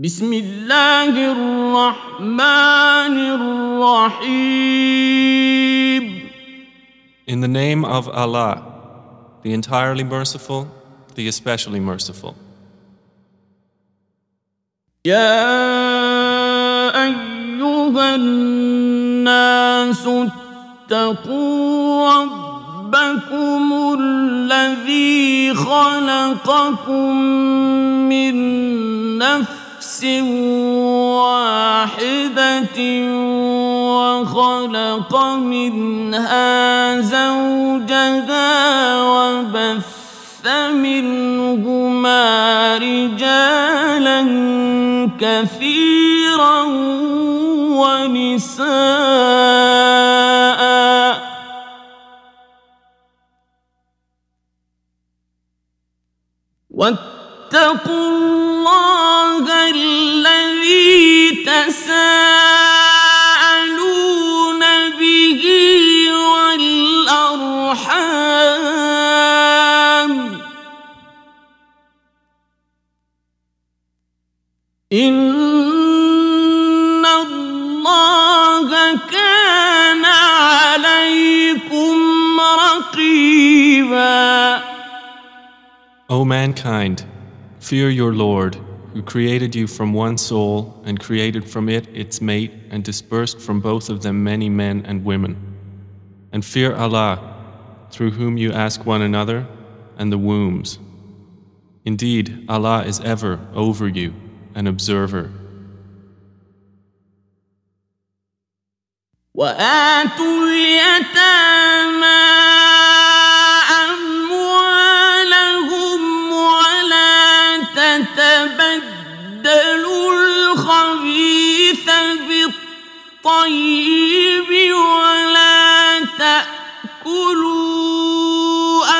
بسم الله الرحمن الرحيم In the name of Allah, the entirely merciful, the especially merciful. يا أيها الناس اتقوا ربكم الذي خلقكم من نفس واحدة وخلق منها زوجها وبث منهما رجالا كثيرا ونساء. واتقوا الله الذي تساءلون به والأرحام. إن الله كان عليكم رقيبا. O mankind, fear your Lord, who created you from one soul and created from it its mate and dispersed from both of them many men and women. And fear Allah, through whom you ask one another, and the wombs. Indeed, Allah is ever over you, an observer. وآتوا اليتامى بالطيب ولا تأكلوا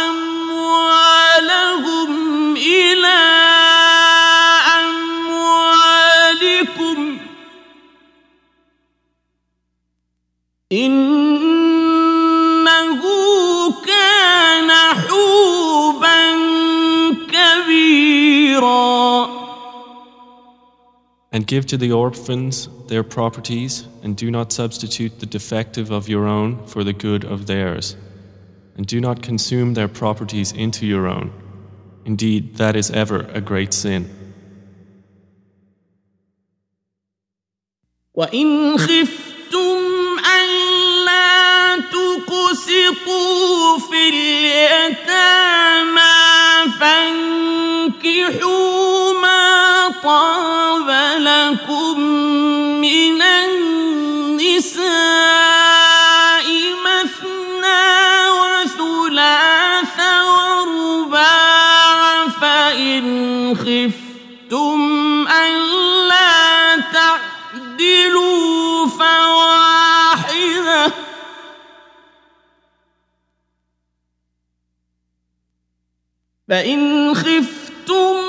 أموالهم إلى أموالكم. كبيرا. And give to the orphans their properties, and do not substitute the defective of your own for the good of theirs. And do not consume their properties into your own. Indeed, that is ever a great sin. وإن خفتم ألا تقسطوا في اليتامى فانكحوا ما طاب لكم من النساء مثنى وثلاث ورباع فإن خفتم ألا تعدلوا فواحدة. فإن خفتم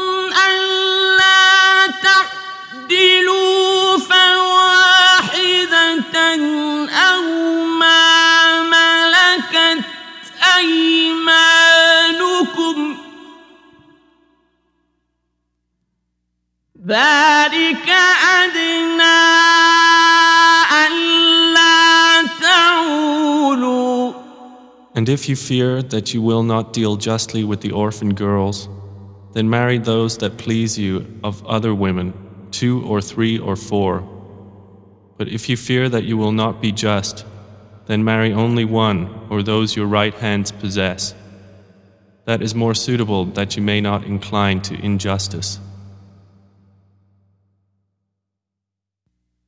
ذلك أدنى ألا تعولوا And if you fear that you will not deal justly with the orphan girls, then marry those that please you of other women, two or three or four. But if you fear that you will not be just, then marry only one or those your right hands possess. That is more suitable that you may not incline to injustice.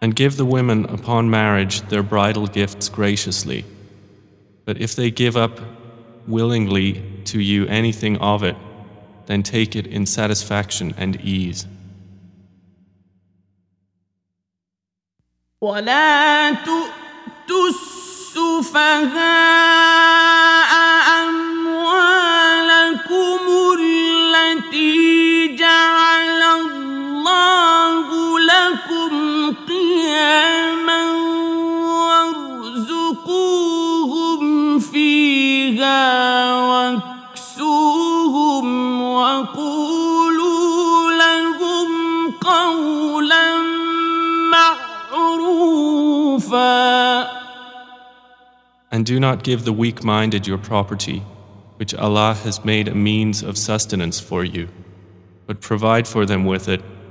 And give the women upon marriage their bridal gifts graciously. But if they give up willingly to you anything of it, then take it in satisfaction and ease. ولا تؤتوا السفهاء أموالكم التي جعل قياما وارزقوهم فيها واكسوهم وقولوا لهم قولا معروفا And do not give the weak minded your property, which Allah has made a means of sustenance for you, but provide for them with it,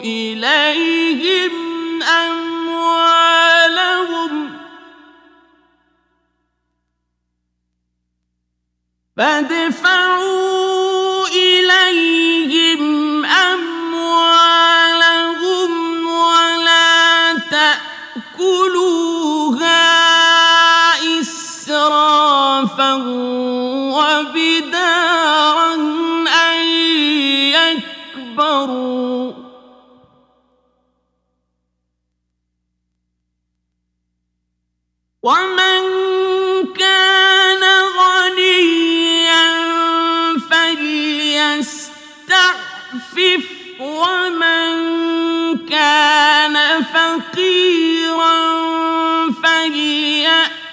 إليهم أموالهم. فادفعوا إليهم أموالهم ولا تأكلوها إسرافا وبدارا أن يكبروا. ومن كان غنيا فليستعفف ومن كان فقيرا فليأكل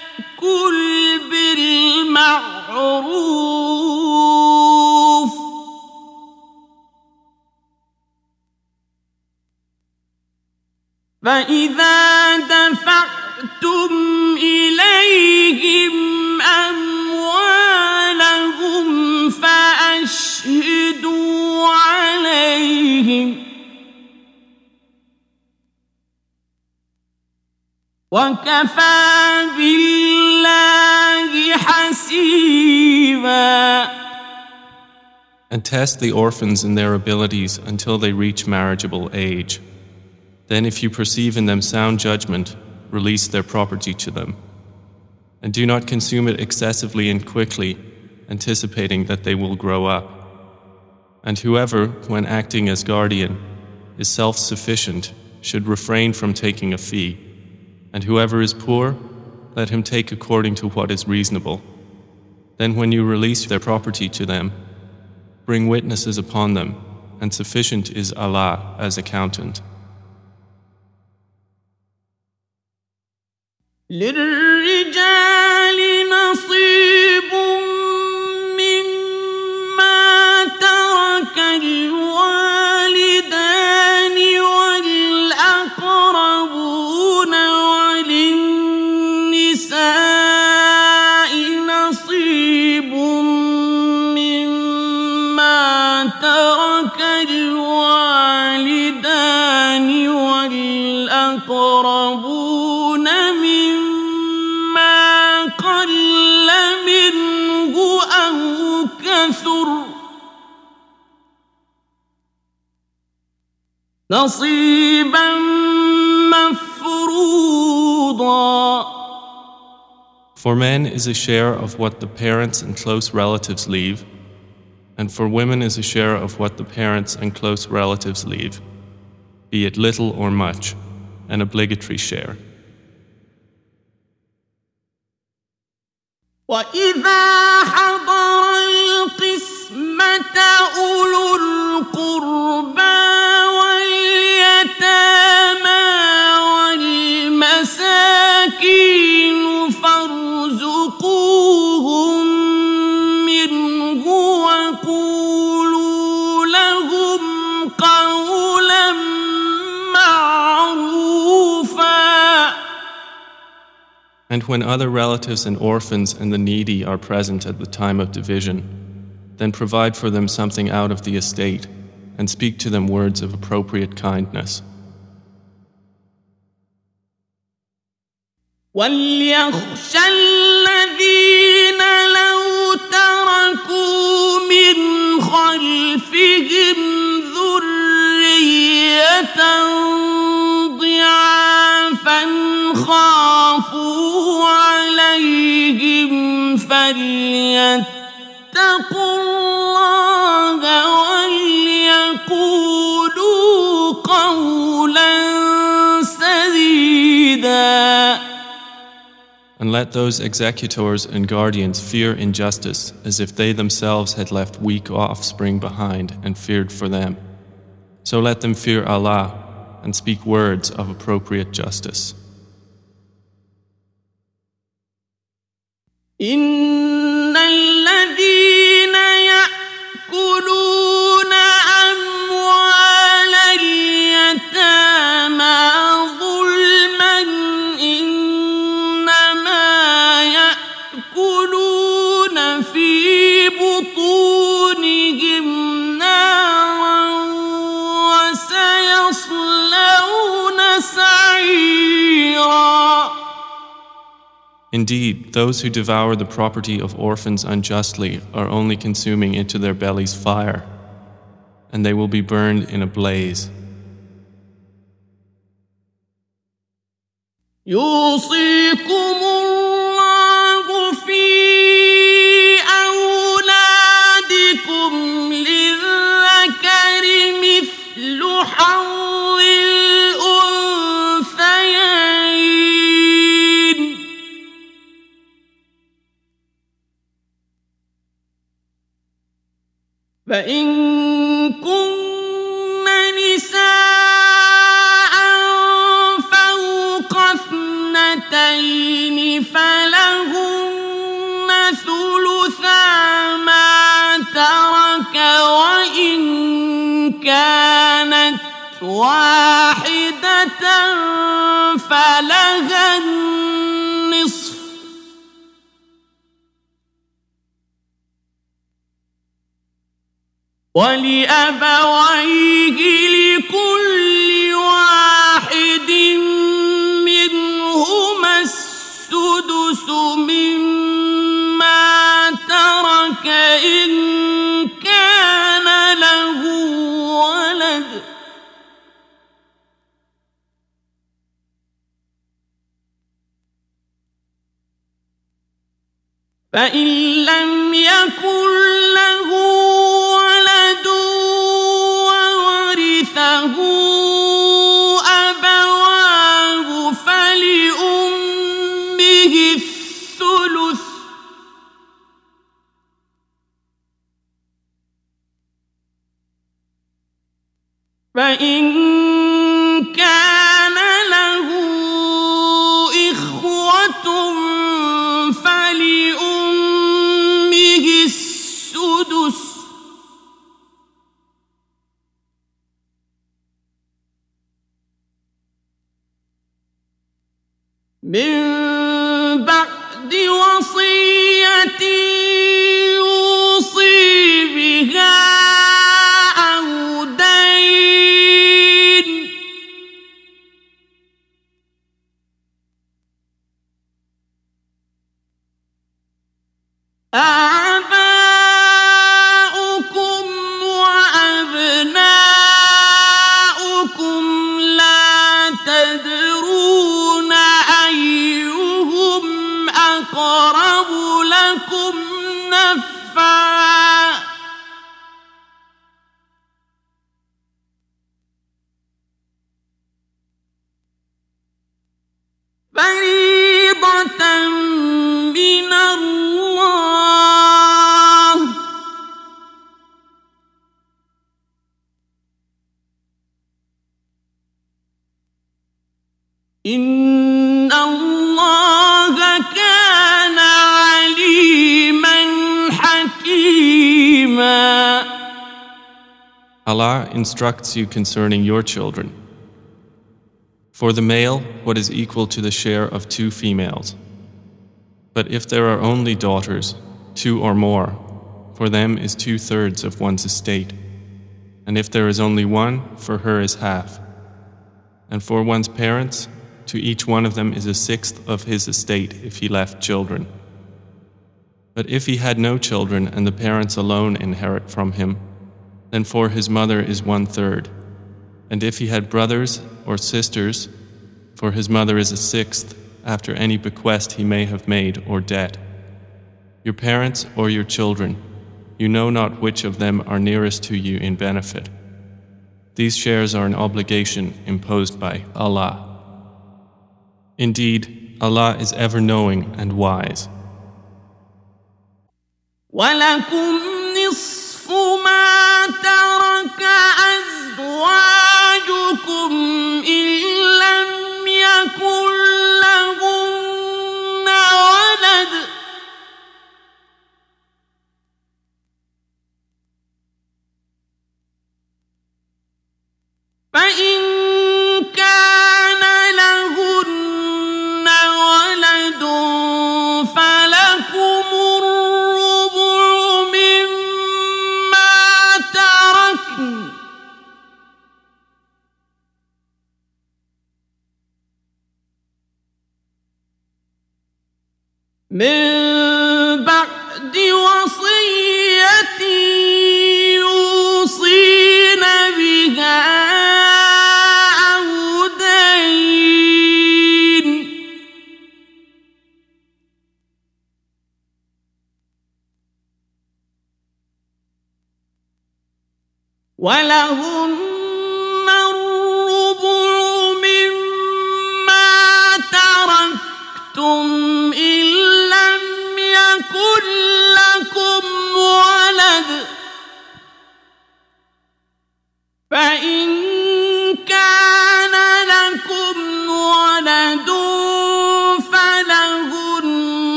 بالمعروف فإذا دفعتم وكفى بالله حسيبا And test the orphans in their abilities until they reach marriageable age. Then, if you perceive in them sound judgment, release their property to them. And do not consume it excessively and quickly, anticipating that they will grow up. And whoever, when acting as guardian, is self sufficient, should refrain from taking a fee. And whoever is poor, let him take according to what is reasonable. Then, when you release their property to them, bring witnesses upon them, and sufficient is Allah as accountant. للرجال نصيب نصيبا مفروضا For men is a share of what the parents and close relatives leave, and for women is a share of what the parents and close relatives leave, be it little or much, an obligatory share. وإذا حضر And when other relatives and orphans and the needy are present at the time of division, then provide for them something out of the estate and speak to them words of appropriate kindness. وليخشى الذين لو تركوا من خلفهم ذرية ضعافا فليتقوا الله وليقولوا قولا سديدا And let those executors and guardians fear injustice as if they themselves had left weak offspring behind and feared for them. So let them fear Allah and speak words of appropriate justice. إن Indeed, those who devour the property of orphans unjustly are only consuming into their bellies fire, and they will be burned in a blaze. يوصيكم فإن كن نساء فوق اثنتين فلهن ثلثا ما ترك وإن كانت واحدة فلها ولأبويه لكل واحد منهما السدس مما ترك إن كان له ولد. فإن لم يكن له وورثه أبواه فلأمه الثلث. فإن instructs you concerning your children. For the male, what is equal to the share of two females. But if there are only daughters, two or more, for them is two thirds of one's estate. and if there is only one, for her is half. And for one's parents, to each one of them is a sixth of his estate if he left children. But if he had no children and the parents alone inherit from him, then for his mother is one third. And if he had brothers or sisters, for his mother is a sixth after any bequest he may have made or debt. Your parents or your children, you know not which of them are nearest to you in benefit. These shares are an obligation imposed by Allah. Indeed, Allah is ever knowing and wise. ما ترك أزواجكم إن لم يكن لهن ولد. فإن من بعد وصية بها أو دين. ولهن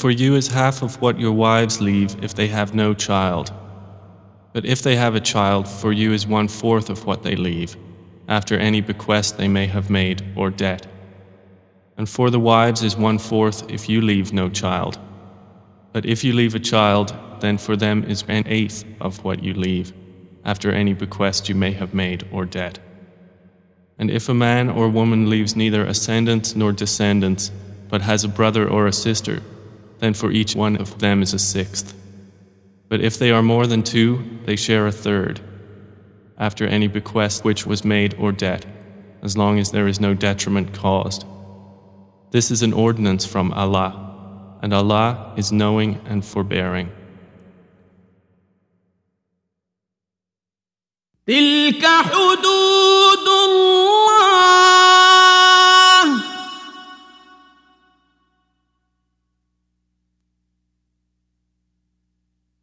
for you is half of what your wives leave if they have no child. But if they have a child, for you is one fourth of what they leave, after any bequest they may have made or debt. And for the wives is one fourth if you leave no child. But if you leave a child, then for them is an eighth of what you leave, after any bequest you may have made or debt. And if a man or woman leaves neither ascendants nor descendants, but has a brother or a sister, then for each one of them is a sixth. But if they are more than two, they share a third, after any bequest which was made or debt, as long as there is no detriment caused. This is an ordinance from Allah. and Allah is knowing and forbearing. تلك حدود الله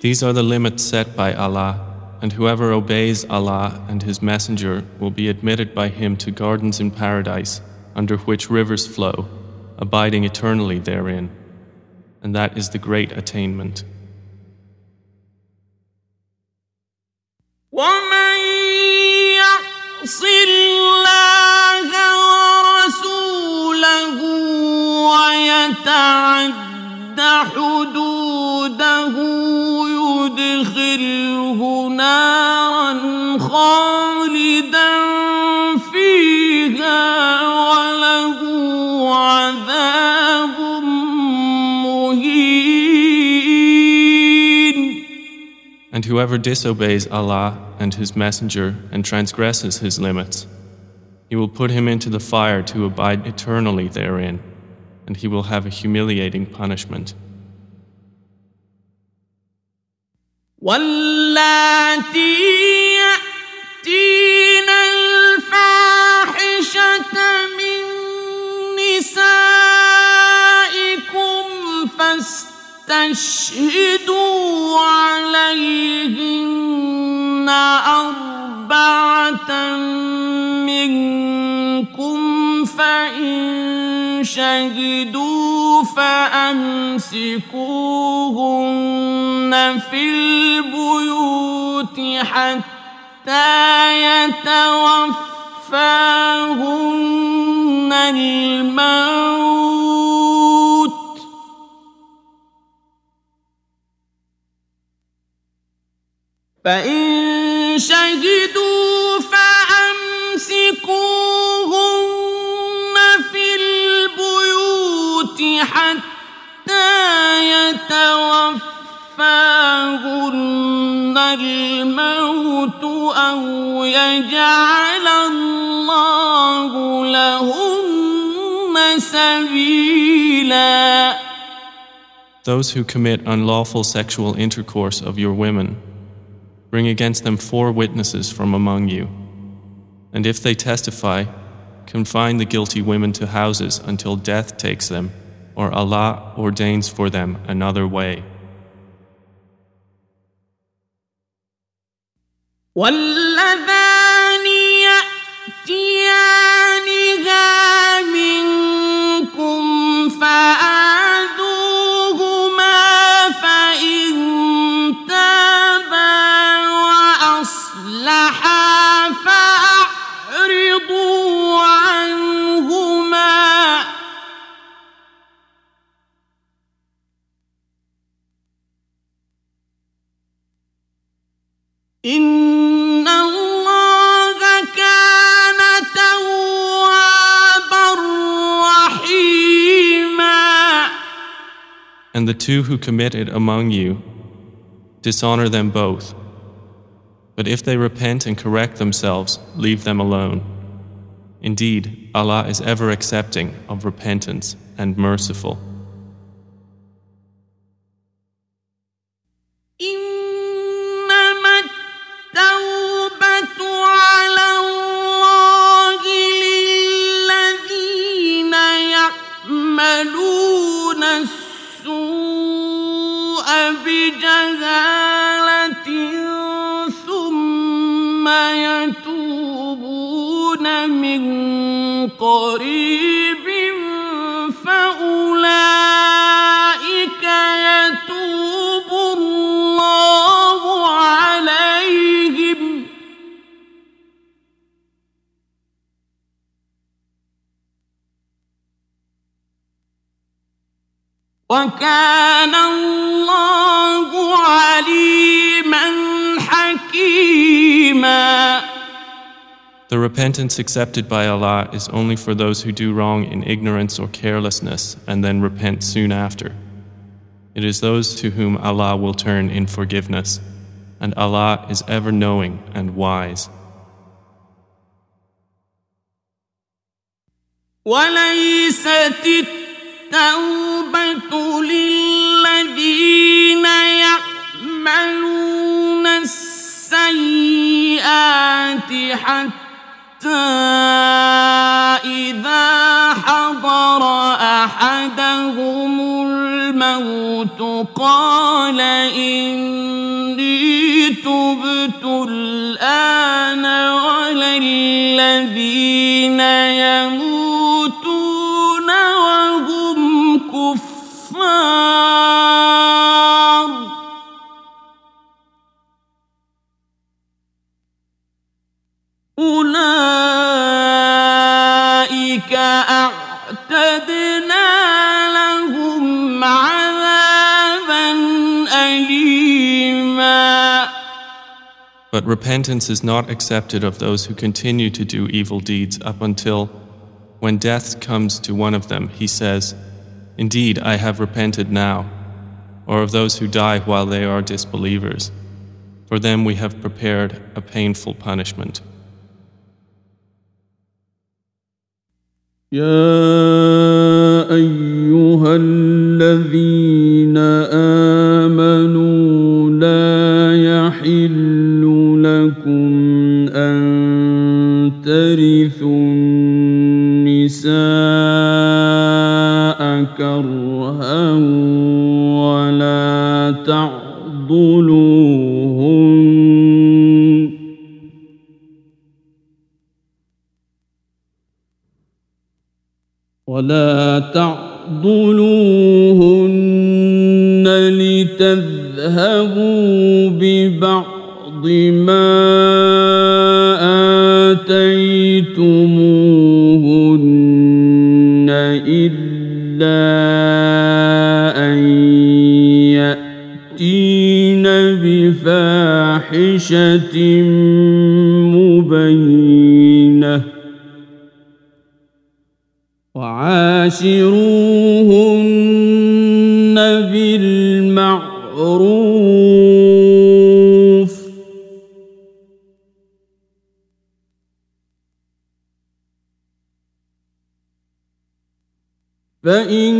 These are the limits set by Allah, and whoever obeys Allah and His Messenger will be admitted by Him to gardens in paradise, under which rivers flow, abiding eternally therein. And that is the great attainment. ومن يعص الله ورسوله ويتعد حدوده يدخله نارا خالدا فيها وله عذاب مهين And whoever disobeys Allah and His Messenger and transgresses His limits, He will put him into the fire to abide eternally therein, and he will have a humiliating punishment. واللاتي يأتين الفاحشة من نسائكم فاستشهدوا عليهن أربعة منكم فإن شهدوا فأمسكوهن في البيوت حتى يتوفاهن الموت. فإن شهدوا فأمسكوهن يتوفاهن الموت أو يجعل الله لهن سبيلا Those who commit unlawful sexual intercourse of your women, bring against them four witnesses from among you. And if they testify, confine the guilty women to houses until death takes them, or Allah ordains for them another way. واللذان يأتيانها منكم And the two who commit it among you, dishonor them both. But if they repent and correct themselves, leave them alone. Indeed, Allah is ever accepting of repentance and merciful. فأولئك يتوب الله عليهم. وكان الله عليما حكيما. The repentance accepted by Allah is only for those who do wrong in ignorance or carelessness and then repent soon after. It is those to whom Allah will turn in forgiveness, and Allah is ever knowing and wise. وليست التوبة للذين يعملون السيئات حتى إذا حضر أحدهم الموت قال إني تبت الآن ولا الذين يموتون وهم كفار. أولئك But repentance is not accepted of those who continue to do evil deeds up until, when death comes to one of them, he says, Indeed, I have repented now, or of those who die while they are disbelievers. For them we have prepared a painful punishment. يا ايها الذين ولا تعضلوهن لتذهبوا ببعض ما آتيتموهن إلا أن يأتين بفاحشة وعاشروهن بالمعروف. فإن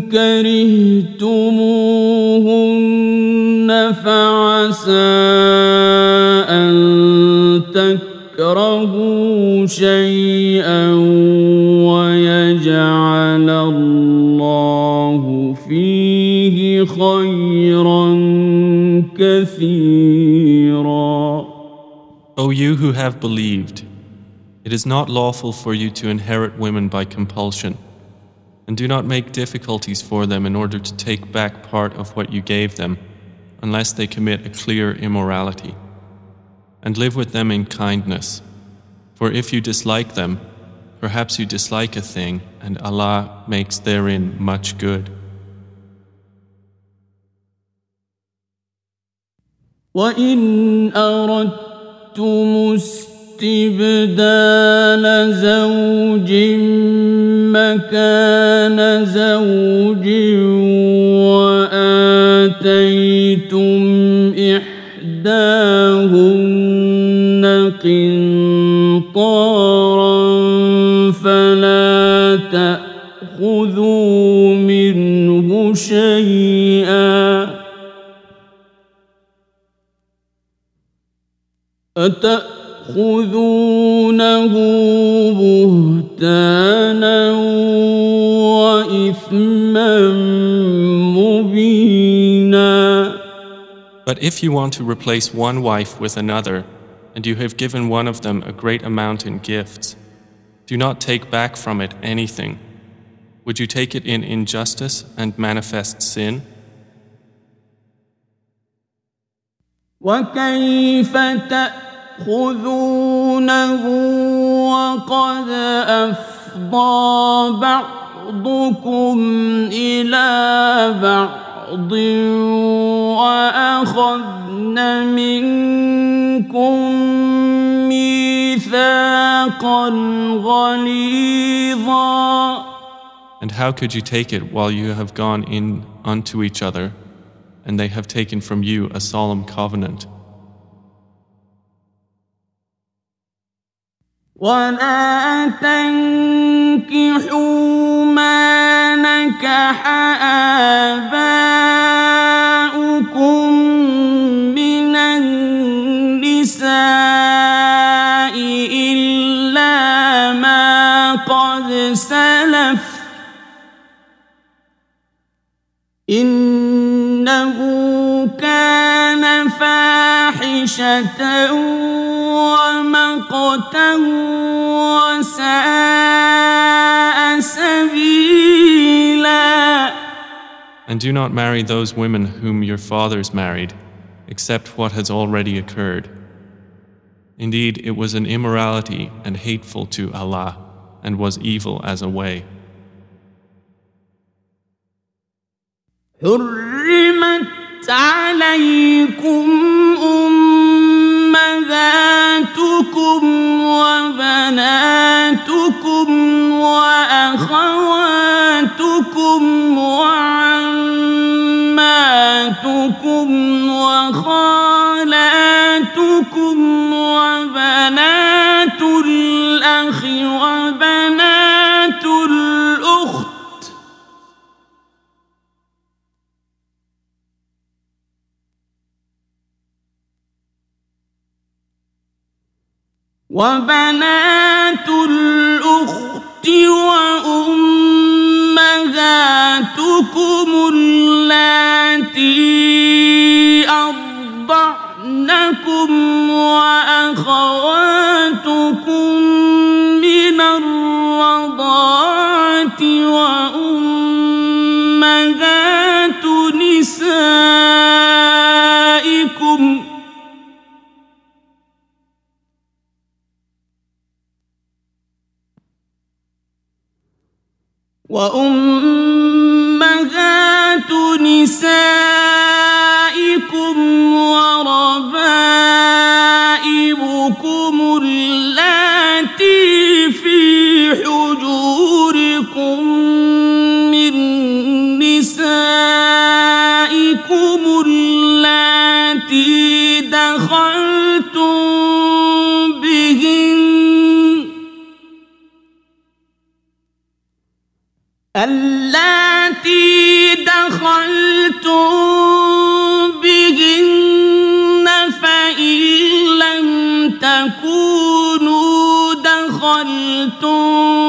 كرهتموهن you who have believed, it is not lawful for you to inherit women by compulsion, and do not make difficulties for them in order to take back part of what you gave them, unless they commit a clear immorality. And live with them in kindness, for if you dislike them, perhaps you dislike a thing, and Allah makes therein much good. وإن أردتم استبدال زوج مكان زوج وآتيتم إحداهن قنطارا فلا تأخذوا منه شيئا أتأخذونه بهتانا وإثما مبينا But if you want to replace one wife with another, and you have given one of them a great amount in gifts, do not take back from it anything. Would you take it in injustice and manifest sin? وكيف تأخذونه وقد أفضى بعضكم بعضكم إلى بعض وأخذن منكم ميثاقا غليظا And how could you take it while you have gone in unto each other, and they have taken from you a solemn covenant? ولا تنكحوا ما نكح آباؤكم من النساء إلا ما قد سلف إنه فاحشة ومقتا وساء سبيلا And do not marry those women whom your fathers married, except what has already occurred. Indeed, it was an immorality and hateful to Allah, and was evil as a way. حرمت عليكم أمهاتكم وبناتكم وأخواتكم وعماتكم وخالاتكم وبنات الأخ وبنات وبنات الأخت وأمهاتكم اللاتي أرضعنكم وأخواتكم من الرضاعة وأمهات نسائكم وأمهات نسائكم وربائبكم اللاتي في حجوركم من نسائكم اللاتي دخلتم اللاتي دخلتم بهن فإن لم تكونوا دخلتم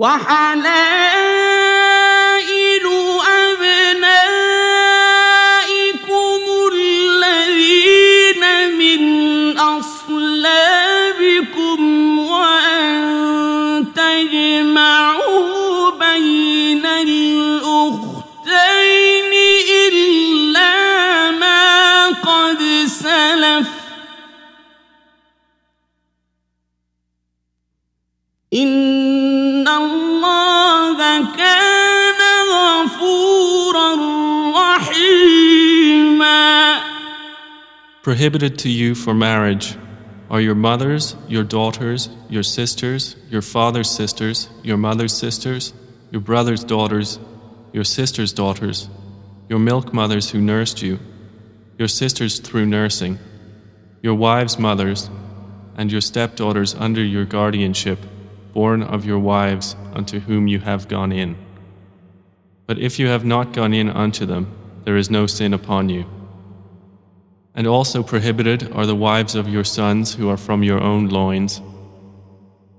وحلال Prohibited to you for marriage are your mothers, your daughters, your sisters, your father's sisters, your mother's sisters, your brother's daughters, your sister's daughters, your milk mothers who nursed you, your sisters through nursing, your wives' mothers, and your stepdaughters under your guardianship, born of your wives unto whom you have gone in. But if you have not gone in unto them, there is no sin upon you. And also prohibited are the wives of your sons who are from your own loins,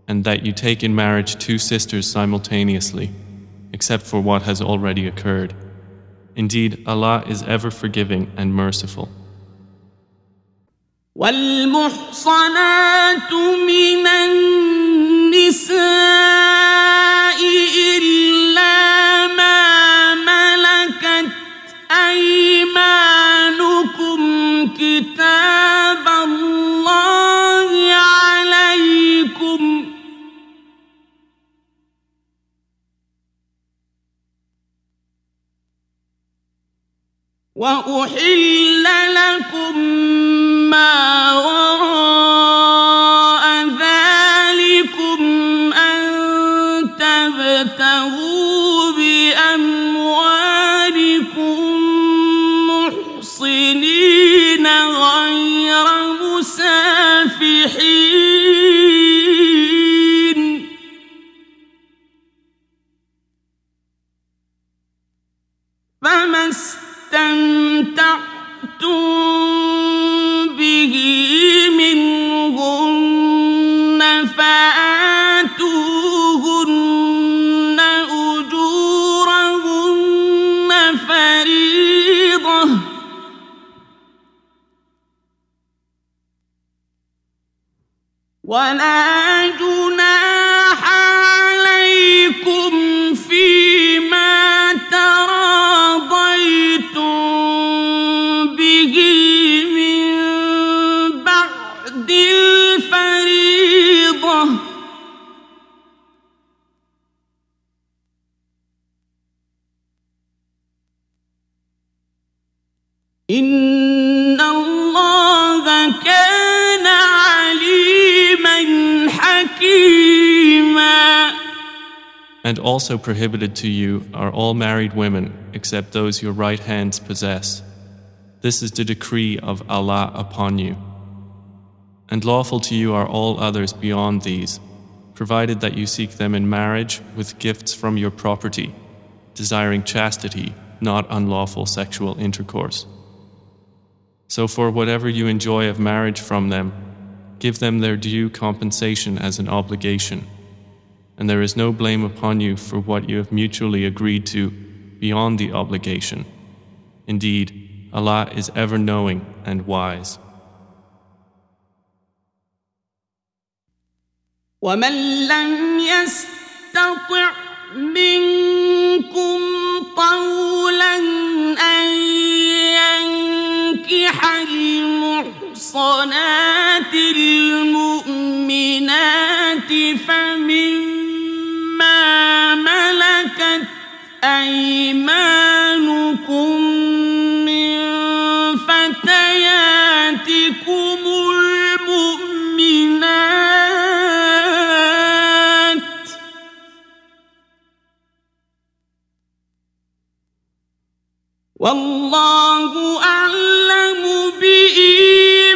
and that you take in marriage two sisters simultaneously, except for what has already occurred. Indeed, Allah is ever forgiving and merciful. والمحصنات من النساء إلا كتاب الله عليكم. وأحل لكم ما وراء به منهن فآتوهن أجورهن فريضة. ولا جناح And also prohibited to you are all married women, except those your right hands possess. This is the decree of Allah upon you. And lawful to you are all others beyond these, provided that you seek them in marriage with gifts from your property, desiring chastity, not unlawful sexual intercourse. So, for whatever you enjoy of marriage from them, give them their due compensation as an obligation And there is no blame upon you for what you have mutually agreed to beyond the obligation. Indeed, Allah is ever knowing and wise. ومن لم يستطع منكم طولا أن ينكح المحصنات المؤمنات فمما أيمانكم من فتياتكم المؤمنات؟ والله أعلم بإيمانكم.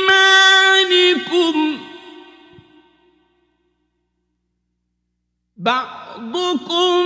بعضكم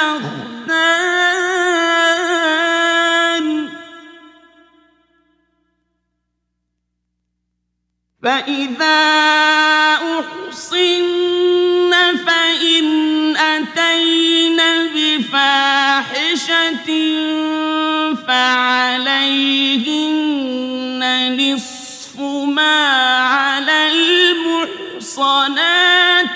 أخدان. فإذا أحصن فإن أتين بفاحشة فعليهن نصف ما على المحصنات.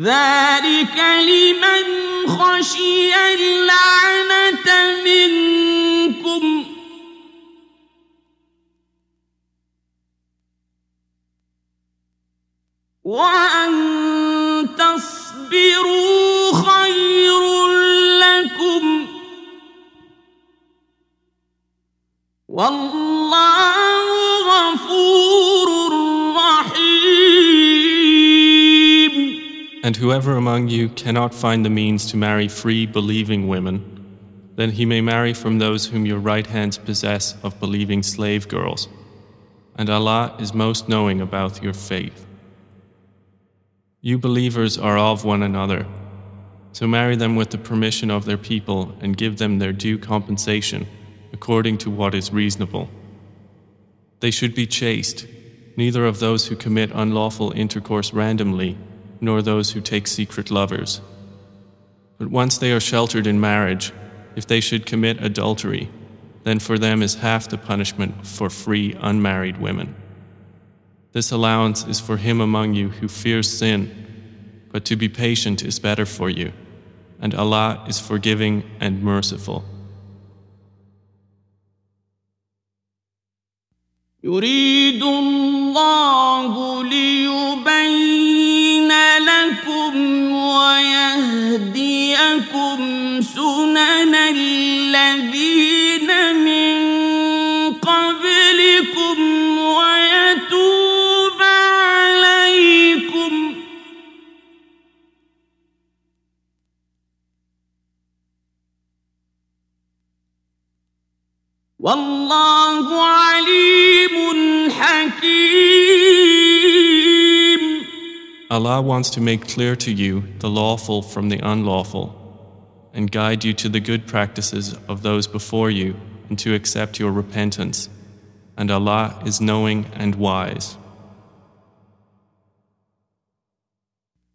ذلك لمن خشي اللعنة منكم. وأن تصبروا خير لكم. والله غفور And whoever among you cannot find the means to marry free believing women, then he may marry from those whom your right hands possess of believing slave girls. And Allah is most knowing about your faith. You believers are of one another, so marry them with the permission of their people and give them their due compensation according to what is reasonable. They should be chaste, neither of those who commit unlawful intercourse randomly, nor those who take secret lovers. But once they are sheltered in marriage, if they should commit adultery, then for them is half the punishment for free unmarried women. This allowance is for him among you who fears sin, but to be patient is better for you, and Allah is forgiving and merciful. يريد الله ليبين سنن الذين من قبلكم ويتوب عليكم والله عليم حكيم Allah wants to make clear to you the lawful from the unlawful and guide you to the good practices of those before you and to accept your repentance. And Allah is knowing and wise.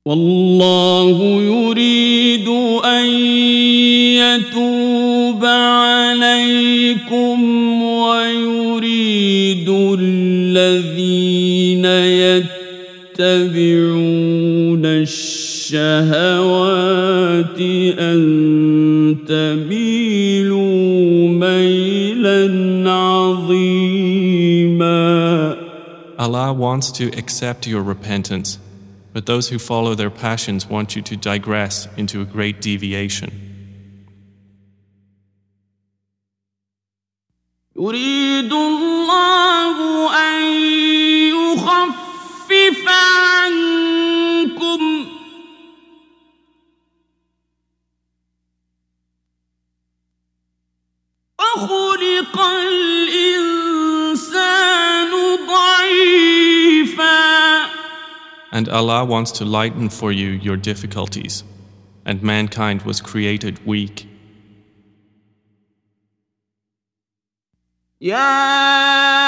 والله يريد أن يتوب عليكم ويريد الذين يتبعون الشهوات أن تميلوا ميلا عظيما Allah wants to accept your repentance, but those who follow their passions want you to digress into a great deviation. يريد الله أن يخفف عنكم وخلق الإنسان ضعيفا And Allah wants to lighten for you your difficulties, and mankind was created weak. يا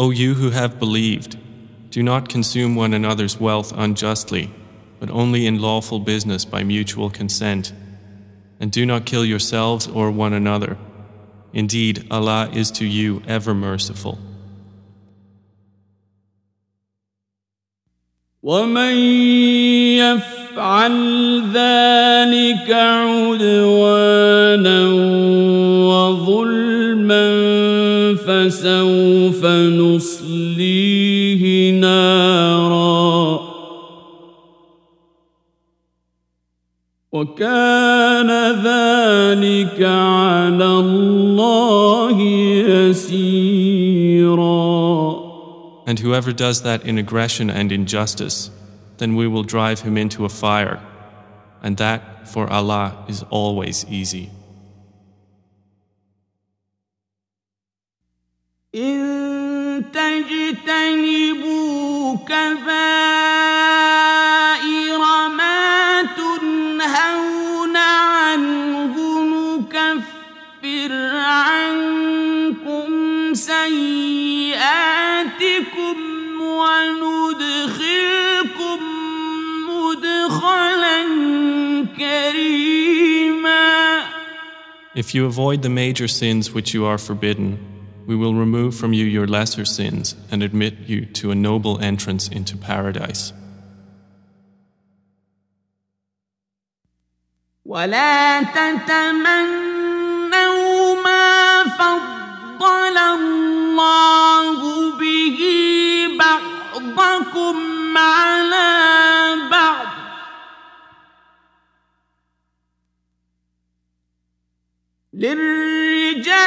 O you who have believed, do not consume one another's wealth unjustly, but only in lawful business by mutual consent. And do not kill yourselves or one another. Indeed, Allah is to you ever merciful. ومن يفعل ذلك عدوانا فسوف نصليه نارا وكان ذلك على الله يسيرا And whoever does that in aggression and injustice, then we will drive him into a fire. and that for Allah is always easy. إن تجتنبوا كبائر ما تنهون عنه نكفر عنكم سيئاتكم وندخلكم مدخلا كريما. If you avoid the major sins which you are forbidden, we will remove from you your lesser sins and admit you to a noble entrance into paradise. ولا تتمنوا ما فضل الله به بعضكم على بعض للرجال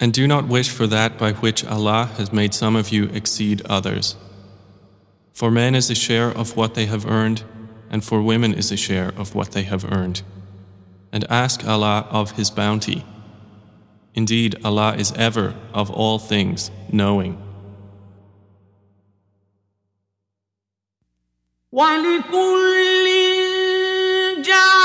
And do not wish for that by which Allah has made some of you exceed others. For men is a share of what they have earned, and for women is a share of what they have earned. And ask Allah of His bounty. Indeed, Allah is ever, of all things, knowing. ولكل جعلنا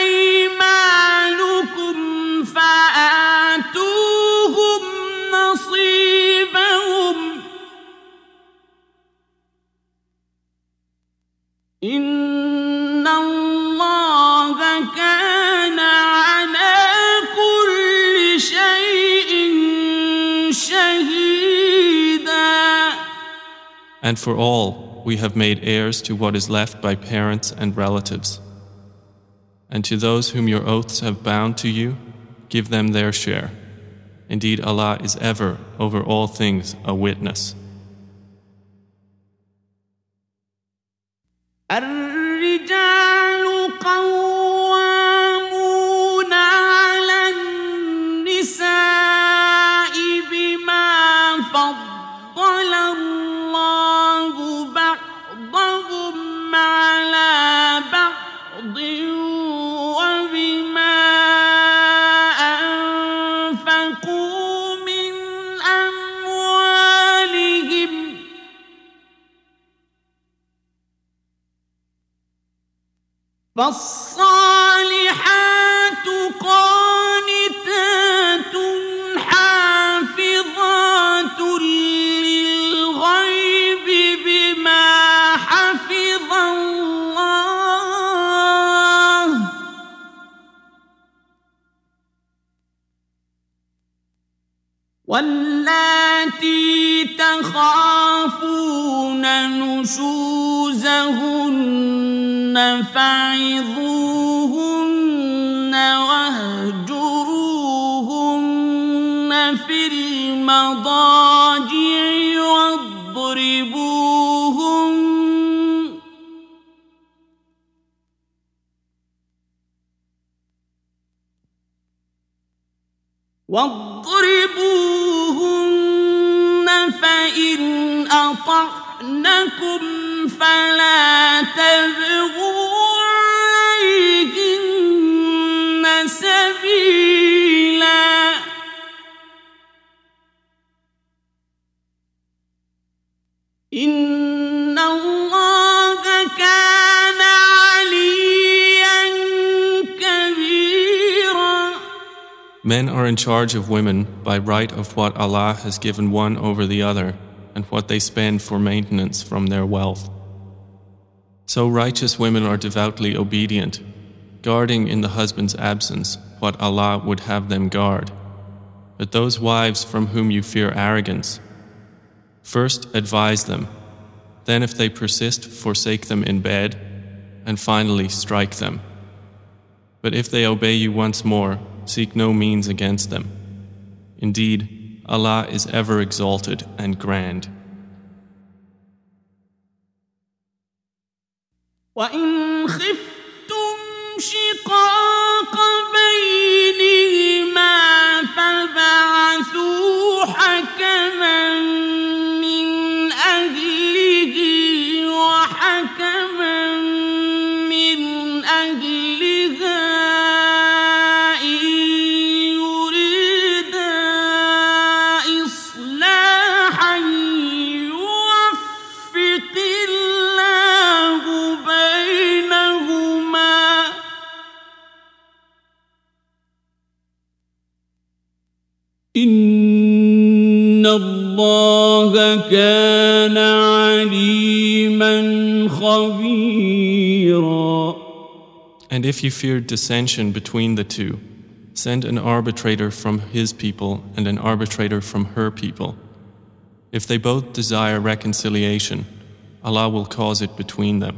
أيمانكم فآتوهم نصيبهم إن الله كان على كل شيء شهيدا And for all, we have made heirs to what is left by parents and relatives. And to those whom your oaths have bound to you, give them their share. Indeed, Allah is ever, over all things, a witness. الرجال قوامون فالصالحات قانتات حافظات للغيب بما حفظ الله. واللاتي تخافون نشوزهن فعظوهن واهجروهن في المضاجع واضربوهن واضربوهن فإن أطعنكم فلا تبغوا Men are in charge of women by right of what Allah has given one over the other and what they spend for maintenance from their wealth. So righteous women are devoutly obedient, guarding in the husband's absence what Allah would have them guard. But those wives from whom you fear arrogance, first advise them, then if they persist, forsake them in bed, and finally strike them. But if they obey you once more, seek no means against them. Indeed, Allah is ever exalted and grand. وإن خفتم شقاق بينهما فبعثوا حكما من أهله وحكما الله كان عليما خبيرا And if you fear dissension between the two, send an arbitrator from his people and an arbitrator from her people. If they both desire reconciliation, Allah will cause it between them.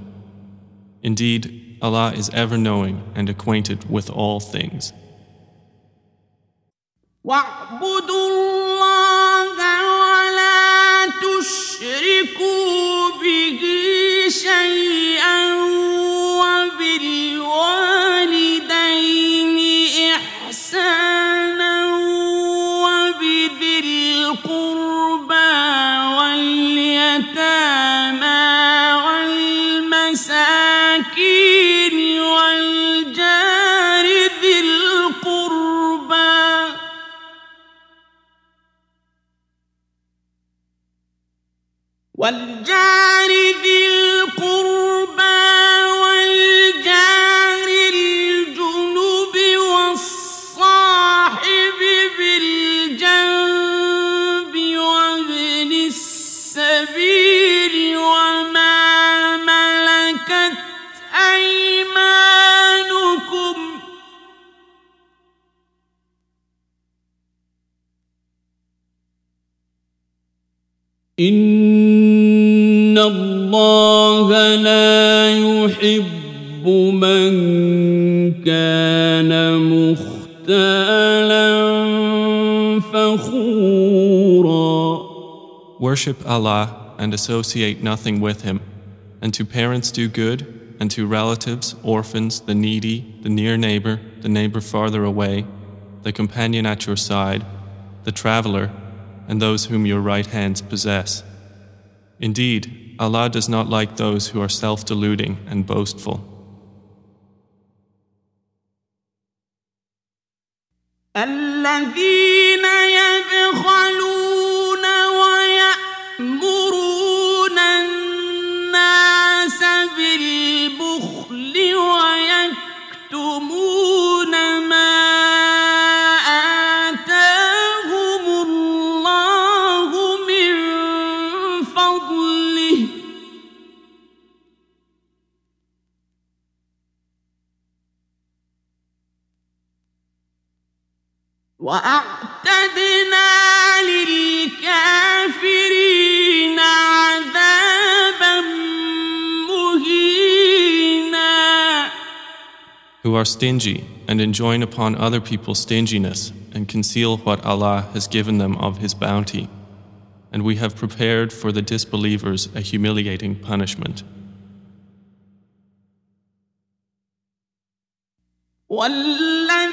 Indeed, Allah is ever knowing and acquainted with all things. تشركون والجار ذي القربى إن الله لا يحب من كان مختالا فخورا Worship Allah and associate nothing with Him, and to parents do good, and to relatives, orphans, the needy, the near neighbor, the neighbor farther away, the companion at your side, the traveler, and those whom your right hands possess. Indeed, Allah does not like those who are self deluding and boastful. الذين يبخلون وأعتدنا للكافرين عذابا مهينا Who are stingy and enjoin upon other people stinginess and conceal what Allah has given them of His bounty. And we have prepared for the disbelievers a humiliating punishment. والذين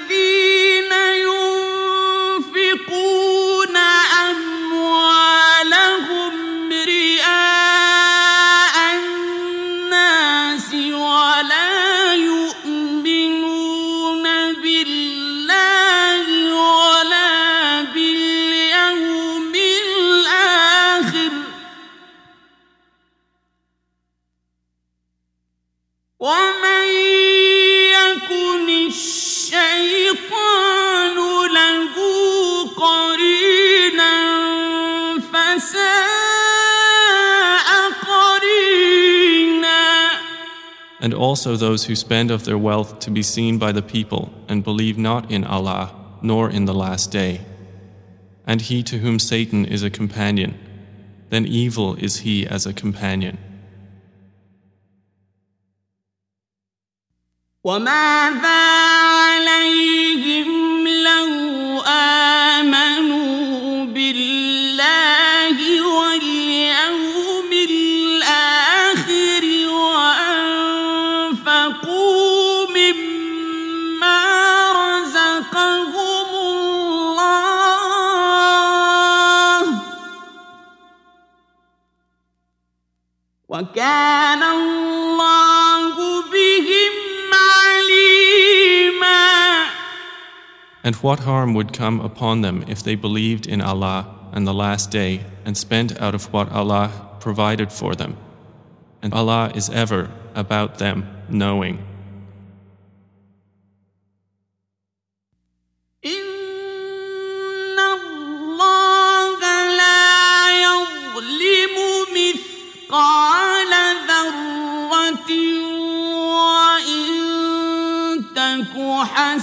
And also those who spend of their wealth to be seen by the people and believe not in Allah nor in the last day. And he to whom Satan is a companion, then evil is he as a companion. وماذا عليهم وكان الله بهم عليما And what harm would come upon them if they believed in Allah and the last day and spent out of what Allah provided for them? And Allah is ever about them knowing.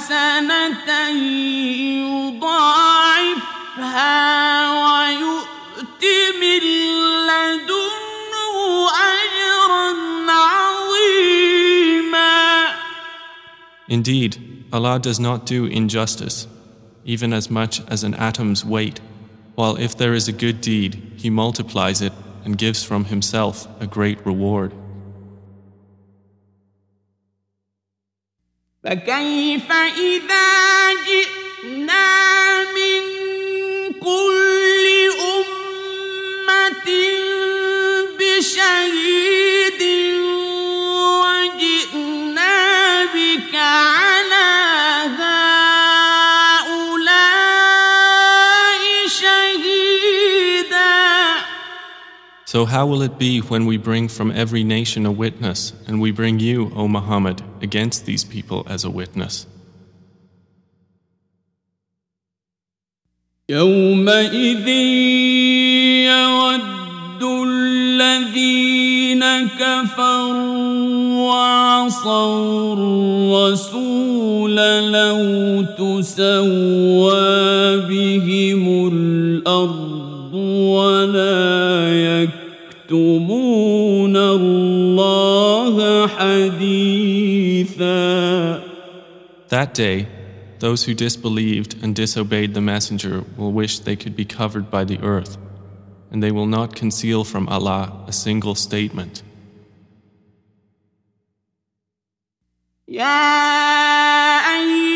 حسنة يضاعفها ويؤت من لدنه أجرا عظيما Indeed, Allah does not do injustice, even as much as an atom's weight, while if there is a good deed, He multiplies it and gives from Himself a great reward. فكيف إذا جئنا من كل أمة بشهيد So, how will it be when we bring from every nation a witness, and we bring you, O Muhammad, against these people as a witness? يومئذ يود الذين كفروا وعصوا الرسول لو تسوى بهم الأرض ولا يكتمون الله حديثا That day, those who disbelieved and disobeyed the Messenger will wish they could be covered by the earth, and they will not conceal from Allah a single statement. يا أيها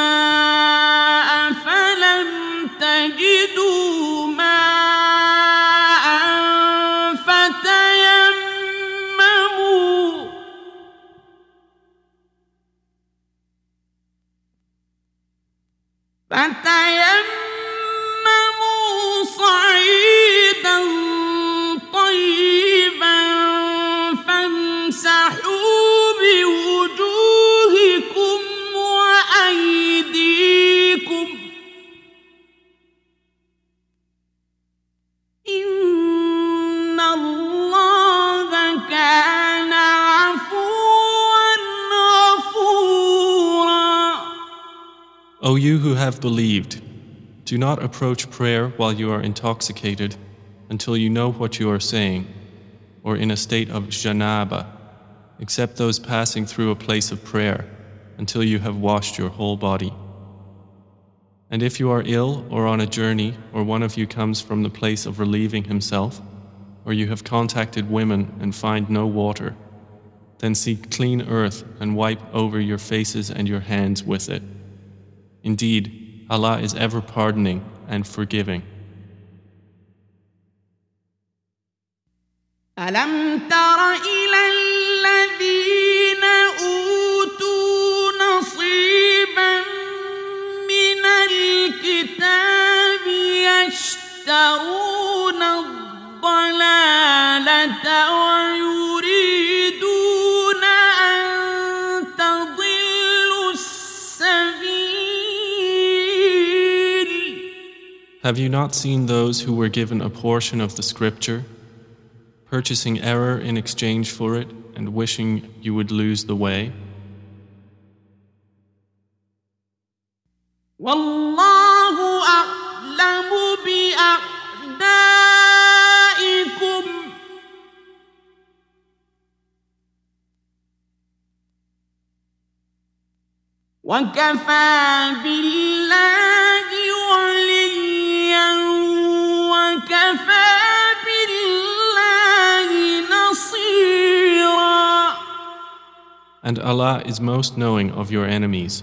believed, do not approach prayer while you are intoxicated until you know what you are saying, or in a state of janaba, except those passing through a place of prayer, until you have washed your whole body. And if you are ill or on a journey, or one of you comes from the place of relieving himself, or you have contacted women and find no water, then seek clean earth and wipe over your faces and your hands with it. Indeed, Allah is ever pardoning and forgiving. ألم تر Have you not seen those who were given a portion of the scripture, purchasing error in exchange for it and wishing you would lose the way? والله أعلم بأعدائكم وكفى بالله And Allah is most knowing of your enemies,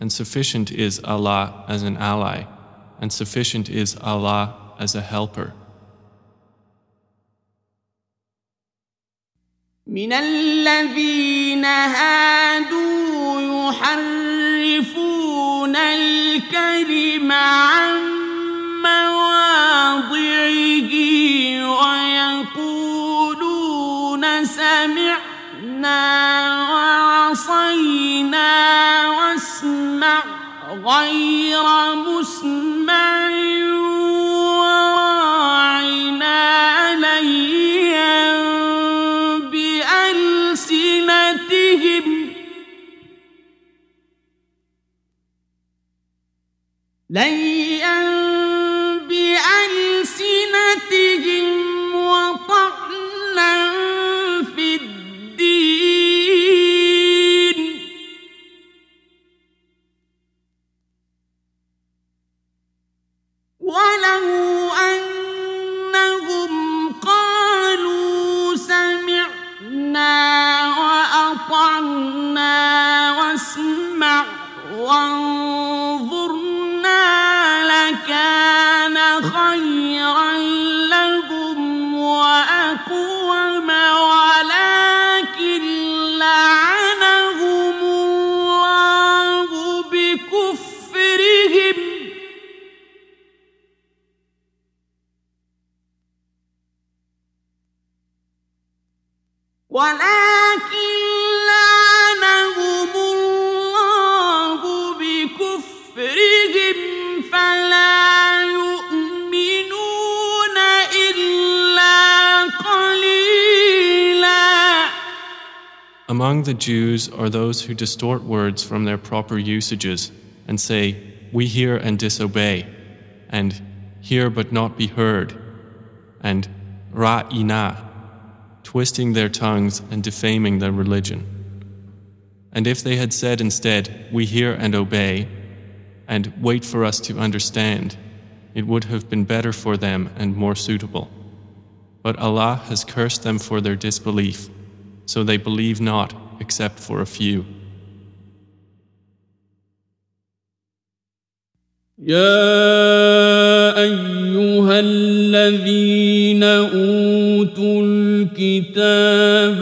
and sufficient is Allah as an ally, and sufficient is Allah as a helper. من الذين هادوا يحرفون الكلم عن مواضعه ويقولون سمعنا وعصينا واسمع غير مسمع وراعنا ليا بألسنتهم. ليا Among the Jews are those who distort words from their proper usages and say, We hear and disobey, and hear but not be heard, and ra'ina, twisting their tongues and defaming their religion. And if they had said instead, We hear and obey, and wait for us to understand, it would have been better for them and more suitable. But Allah has cursed them for their disbelief, so they believe not except for a few. يا أيها الذين أوتوا الكتاب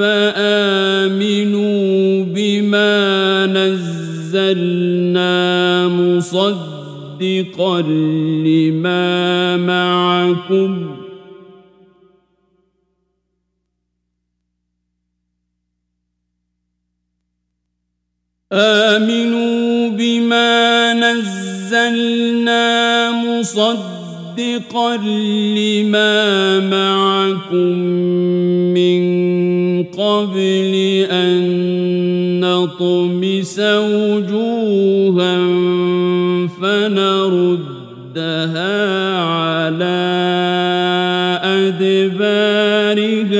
آمنوا بما نزلنا مصدقا لما معكم آمنوا بما نزلنا مصدقا لما معكم من قبل أن نطمس وجوها فنردها على أدبارها.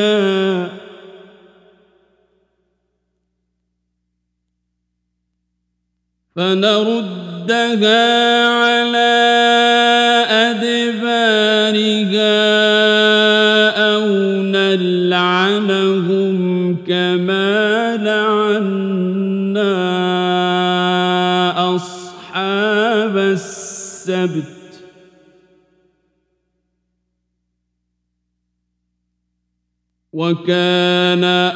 فنردها على أدبارها أو نلعنهم كما لعنا أصحاب السبت. وكان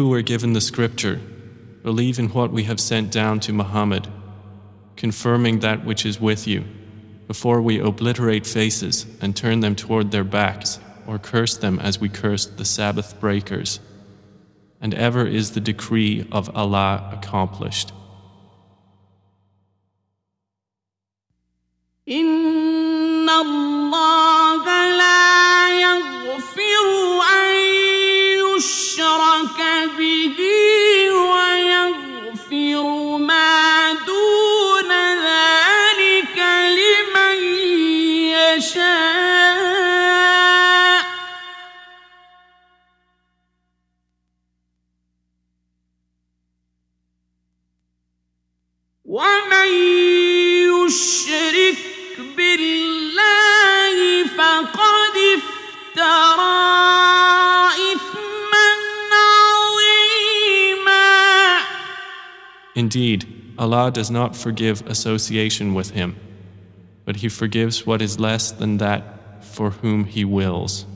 who were given the scripture, believe in what we have sent down to Muhammad, confirming that which is with you, before we obliterate faces and turn them toward their backs, or curse them as we cursed the Sabbath breakers. And ever is the decree of Allah accomplished. إن الله Indeed, Allah does not forgive association with Him, but He forgives what is less than that for whom He wills.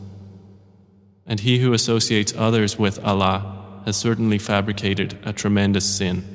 And he who associates others with Allah has certainly fabricated a tremendous sin.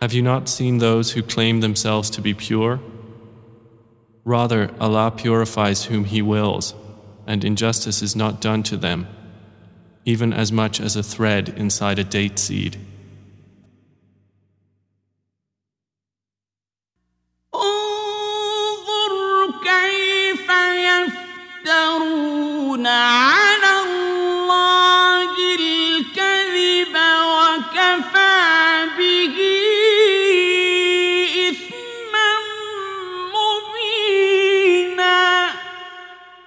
Have you not seen those who claim themselves to be pure? Rather, Allah purifies whom He wills, and injustice is not done to them, even as much as a thread inside a date seed. انظر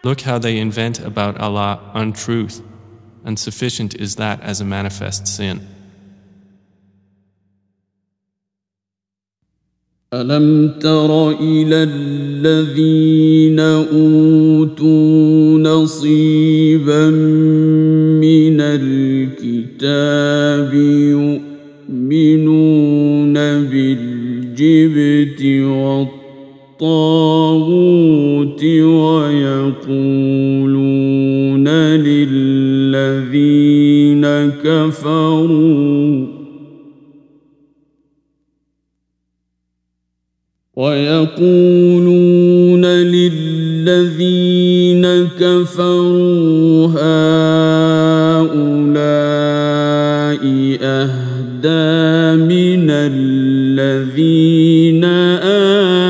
Look how they invent about Allah untruth, and sufficient is that as a manifest sin. ألم تر إلى الذين أوتوا نصيبا من الكتاب يؤمنون بالجبت والطاغوت ويقولون للذين كفروا هؤلاء أهدى من الذين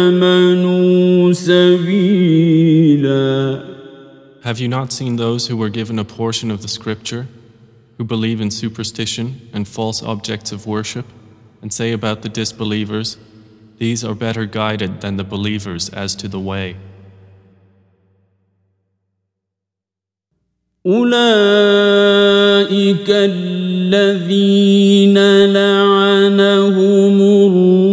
آمنوا سبيلا Have you not seen those who were given a portion of the scripture, who believe in superstition and false objects of worship, and say about the disbelievers, These are better guided than the believers as to the way? أولئك الذين لعنهم الله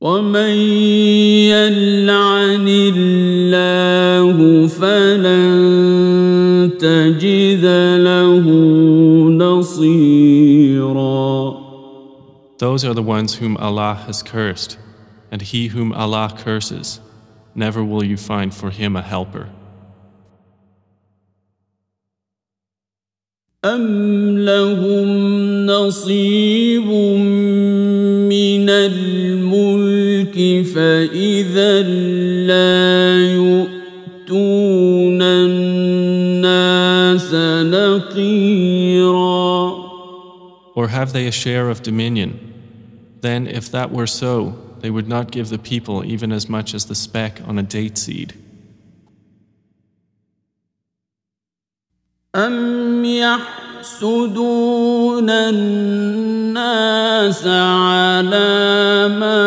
ومن Those are the ones whom Allah has cursed, and he whom Allah curses, never will you find for him a helper. أم لهم نصيب من الملك فإذا لا يؤتون الناس نقيرا Or have they a share of dominion? Then, if that were so, they would not give the people even as much as the speck on a date seed. أم يحسدون الناس على ما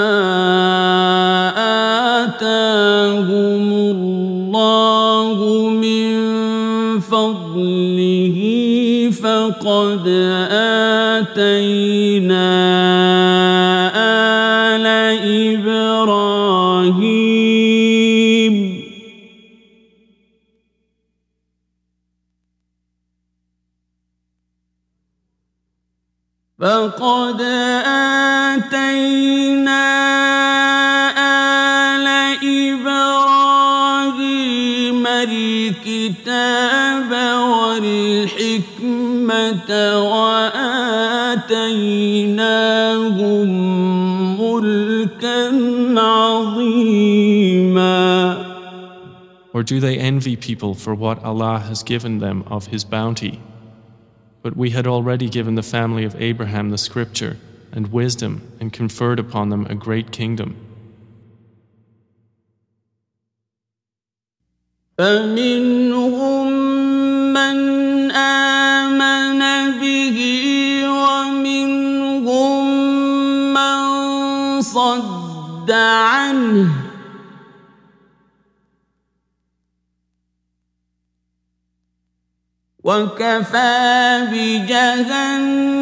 آتاهم الله من فضله فقد آتينا فقد آتينا آل إبراهيم الكتاب والحكمة وآتيناهم ملكا عظيما Or do they envy people for what Allah has given them of His bounty? But we had already given the family of Abraham the scripture and wisdom and conferred upon them a great kingdom. فمنهم من آمن به ومنهم من صد عنه وكفى بجهنم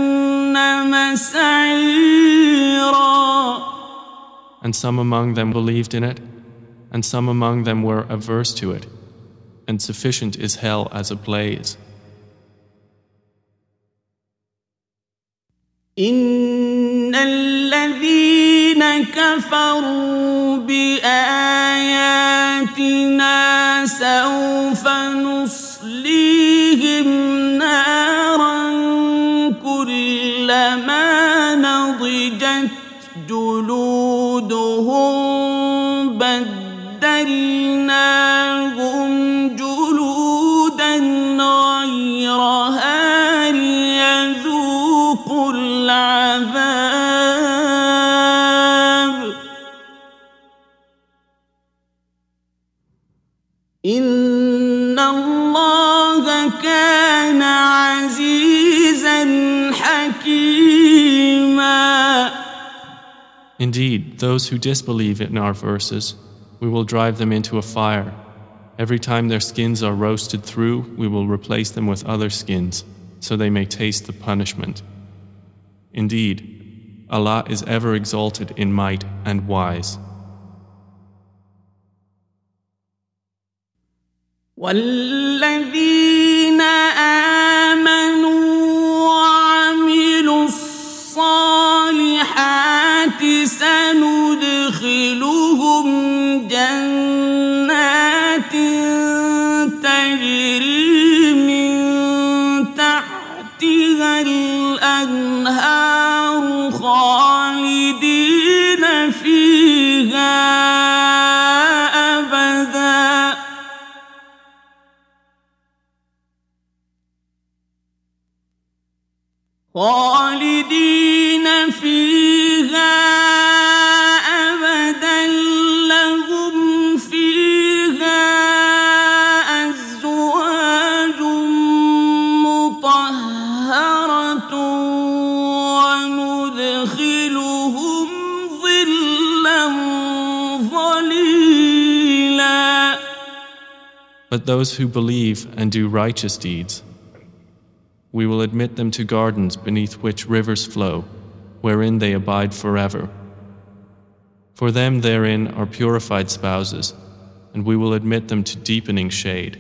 سعيرا And some among them believed in it, and some among them were averse to it, and sufficient is hell as a blaze. إن الذين كفروا بآياتنا سوف نصليهم Indeed, those who disbelieve in our verses, we will drive them into a fire. Every time their skins are roasted through, we will replace them with other skins, so they may taste the punishment. Indeed, Allah is ever exalted in might and wise. والذين آمنوا خالدين فيها أبدا لهم فيها أزواج مطهرة وندخلهم ظلا ظليلا. But those who believe and do righteous deeds, we will admit them to gardens beneath which rivers flow, wherein they abide forever. For them therein are purified spouses, and we will admit them to deepening shade.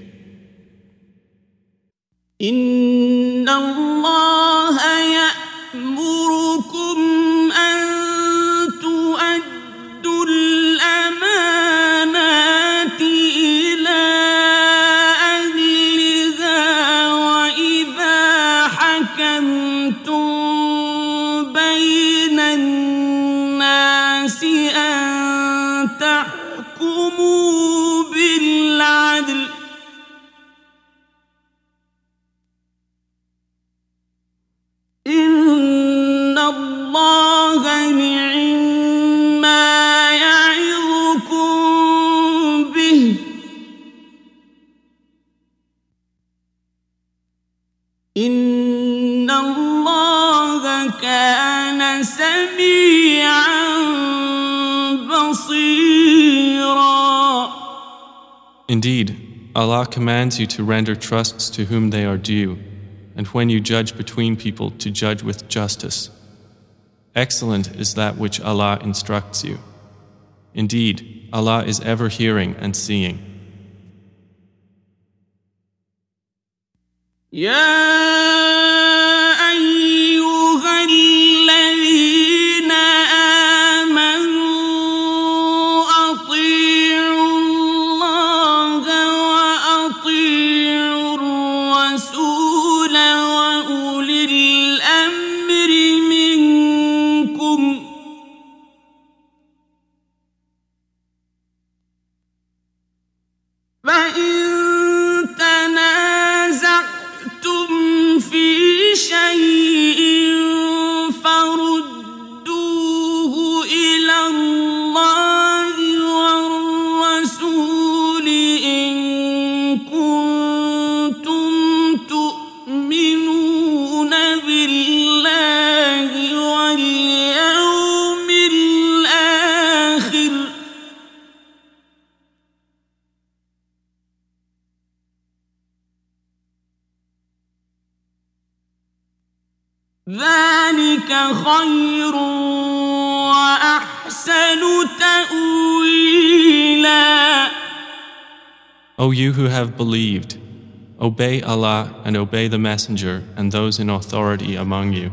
Indeed, Allah commands you to render trusts to whom they are due, and when you judge between people, to judge with justice. Excellent is that which Allah instructs you. Indeed, Allah is ever hearing and seeing. يا you who have believed, obey Allah and obey the Messenger and those in authority among you.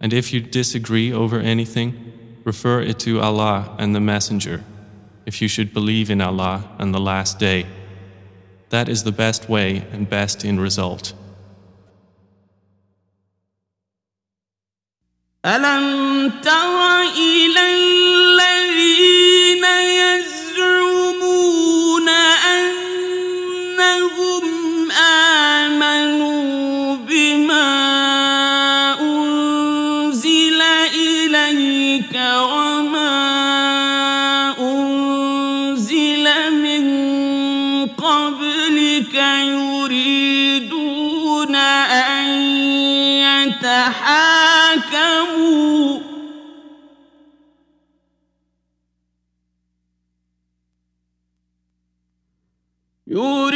And if you disagree over anything, refer it to Allah and the Messenger, if you should believe in Allah and the Last Day. That is the best way and best in result. ألم تر إلى يتحاكموا يريدون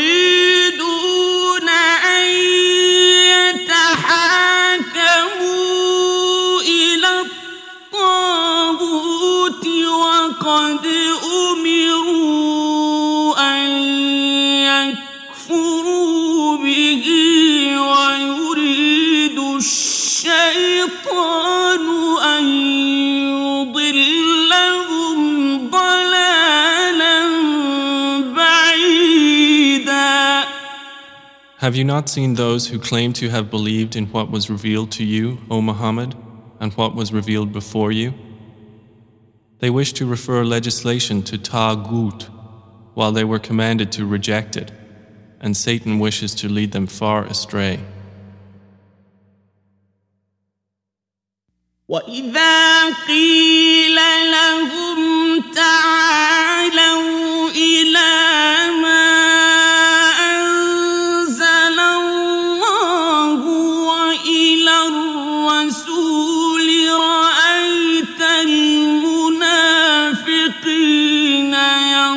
Have you not seen those who claim to have believed in what was revealed to you, O Muhammad, and what was revealed before you? They wish to refer legislation to Taghut, while they were commanded to reject it, and Satan wishes to lead them far astray. وإذا قيل لهم تعالوا إلى ما أنزل الله وإلى الرسول رأيت المنافقين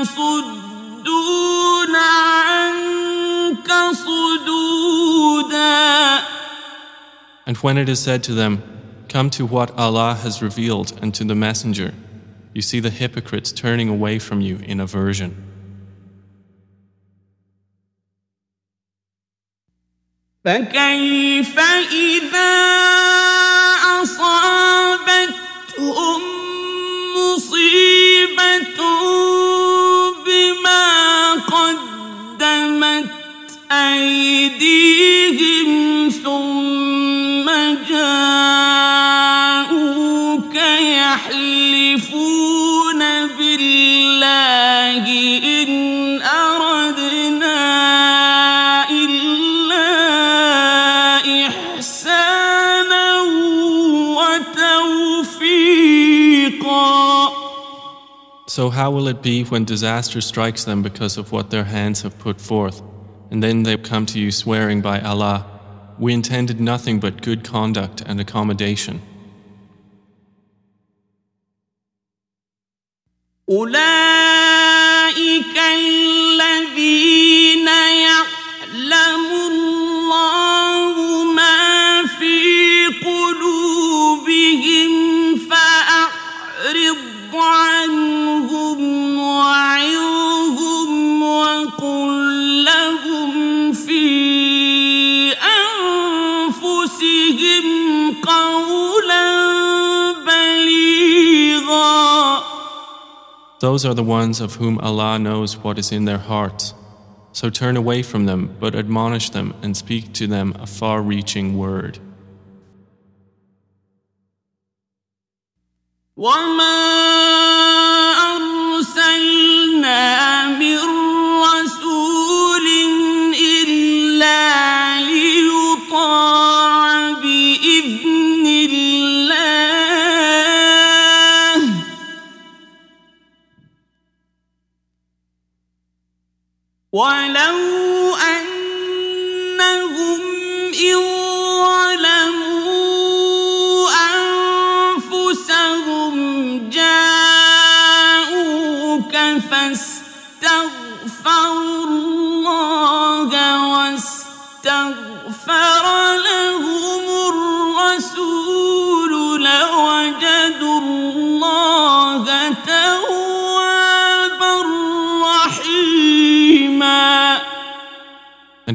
يصدون عنك صدودا And when it is said to them, Come to what Allah has revealed and to the Messenger, you see the hypocrites turning away from you in aversion. فكيف إذا So, how will it be when disaster strikes them because of what their hands have put forth, and then they come to you swearing by Allah, we intended nothing but good conduct and accommodation. أولئك الذين Those are the ones of whom Allah knows what is in their hearts. So turn away from them, but admonish them and speak to them a far reaching word. وما ولو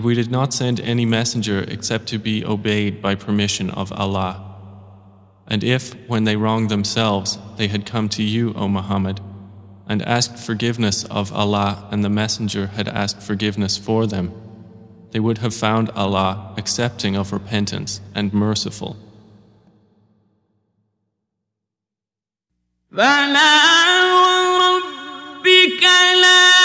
we did not send any messenger except to be obeyed by permission of Allah. And if, when they wronged themselves, they had come to you, O Muhammad, and asked forgiveness of Allah and the messenger had asked forgiveness for them, they would have found Allah accepting of repentance and merciful. فلا وربك لا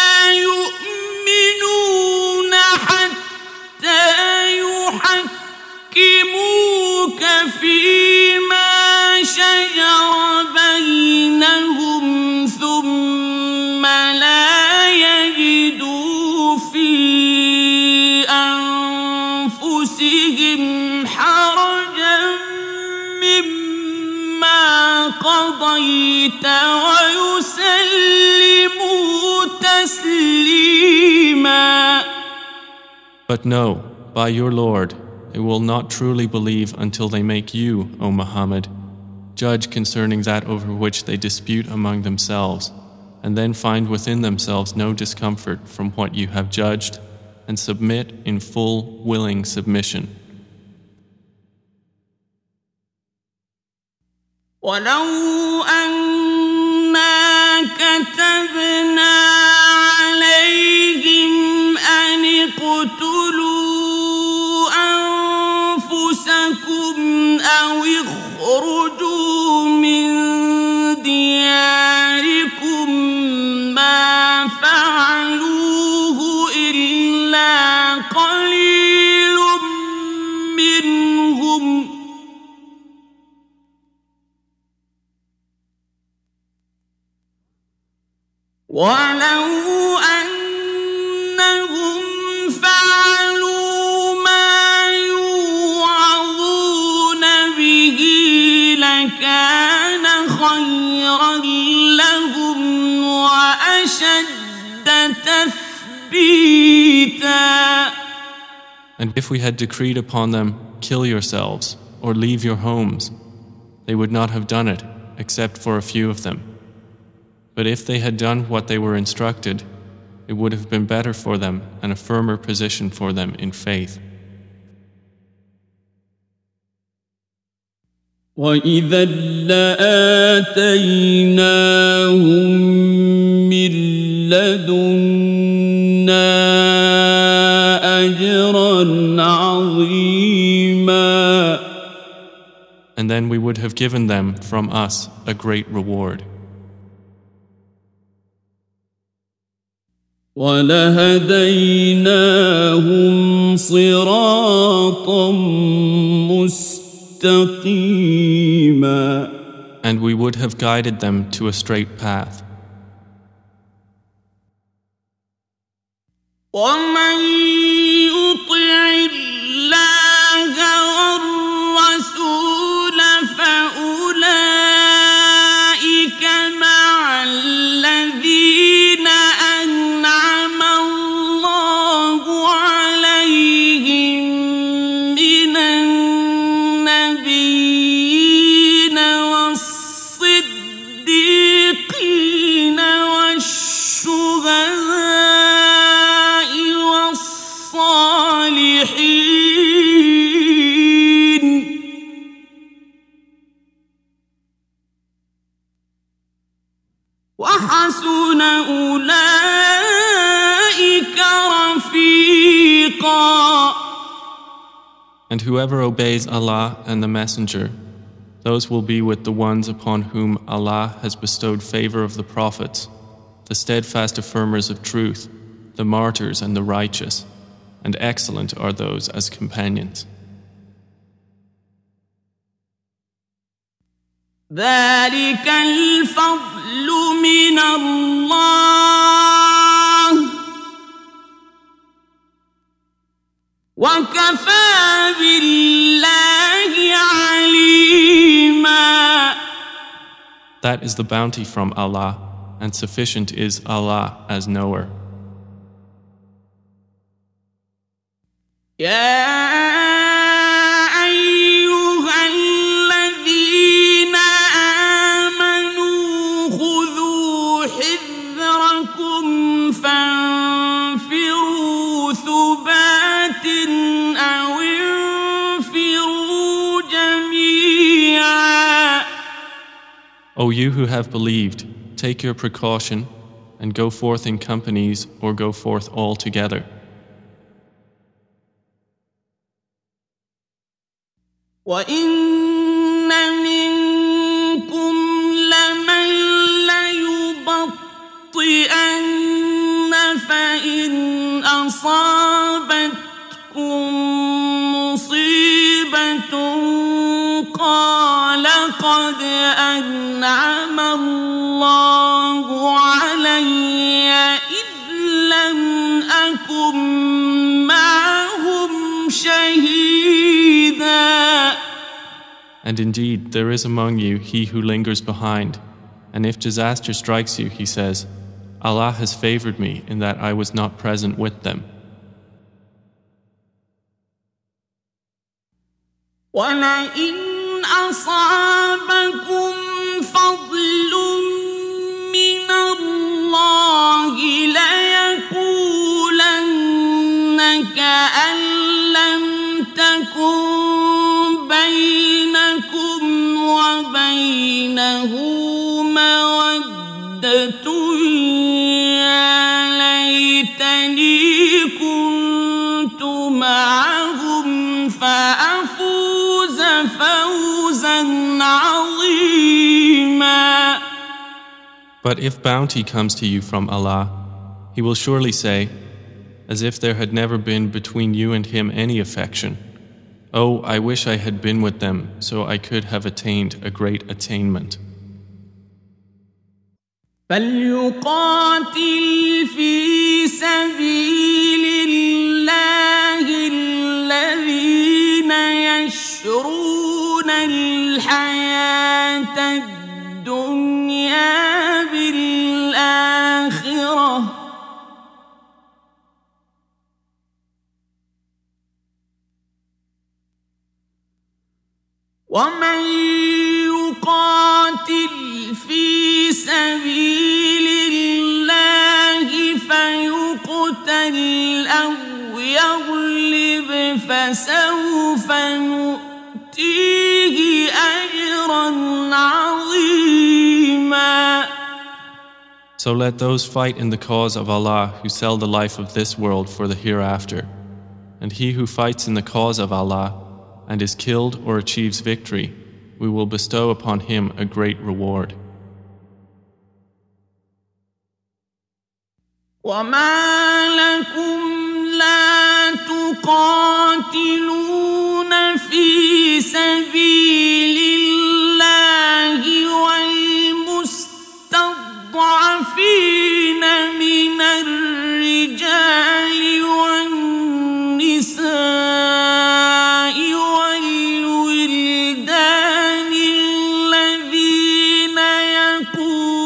أنفسهم حرجا مما قضيت ويسلموا تسليما But no, by your Lord, they will not truly believe until they make you, O Muhammad, judge concerning that over which they dispute among themselves, and then find within themselves no discomfort from what you have judged, and submit in full, willing submission. ولو أنا كتبنا عليهم And if we had decreed upon them, kill yourselves, or leave your homes, they would not have done it, except for a few of them. But if they had done what they were instructed, it would have been better for them and a firmer position for them in faith. وإذا لآتيناهم من لدنا أجرا عظيما And then we would have given them from us a great reward. ولهديناهم صراطا مستقيما And we would have guided them to a straight path. ومن obeys Allah and the Messenger, those will be with the ones upon whom Allah has bestowed favor of the prophets, the steadfast affirmers of truth, the martyrs and the righteous, and excellent are those as companions. ذلك الفضل من الله وكفى بالله عليما That is the bounty from Allah, and sufficient is Allah as knower. يا O you who have believed, take your precaution and go forth in companies or go forth all together. وإن منكم لمن ليبطئن فإن أصابتكم قال قد أنعم الله علي إذ لم أكن معهم شهيداً And indeed, there is among you he who lingers behind. And if disaster strikes you, he says, Allah has favored me in that I was not present with them. ولئن أصابكم فضل من الله ليقولن كأن لم تكن بينكم وبينه But if bounty comes to you from Allah, He will surely say, as if there had never been between you and Him any affection, Oh, I wish I had been with them so I could have attained a great attainment. فليقاتل في سبيل الله الذين يشرون الحياة الدنيا بالآخرة. ومن يقاتل في سبيل الله فيقتل أو يغلب فسوف نؤتيه أجرا عظيما So let those fight in the cause of Allah who sell the life of this world for the hereafter. And he who fights in the cause of Allah and is killed or achieves victory, we will bestow upon him a great reward. وما لكم لا تقاتلون في سبيل الله والمستضعفين من الرجال والنساء والولدان الذين يقولون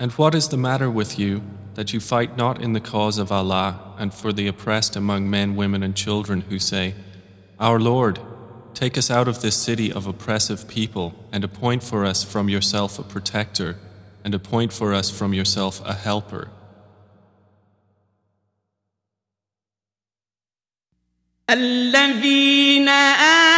And what is the matter with you that you fight not in the cause of Allah and for the oppressed among men, women, and children who say, Our Lord, take us out of this city of oppressive people and appoint for us from yourself a protector and appoint for us from yourself a helper. الذين آمنوا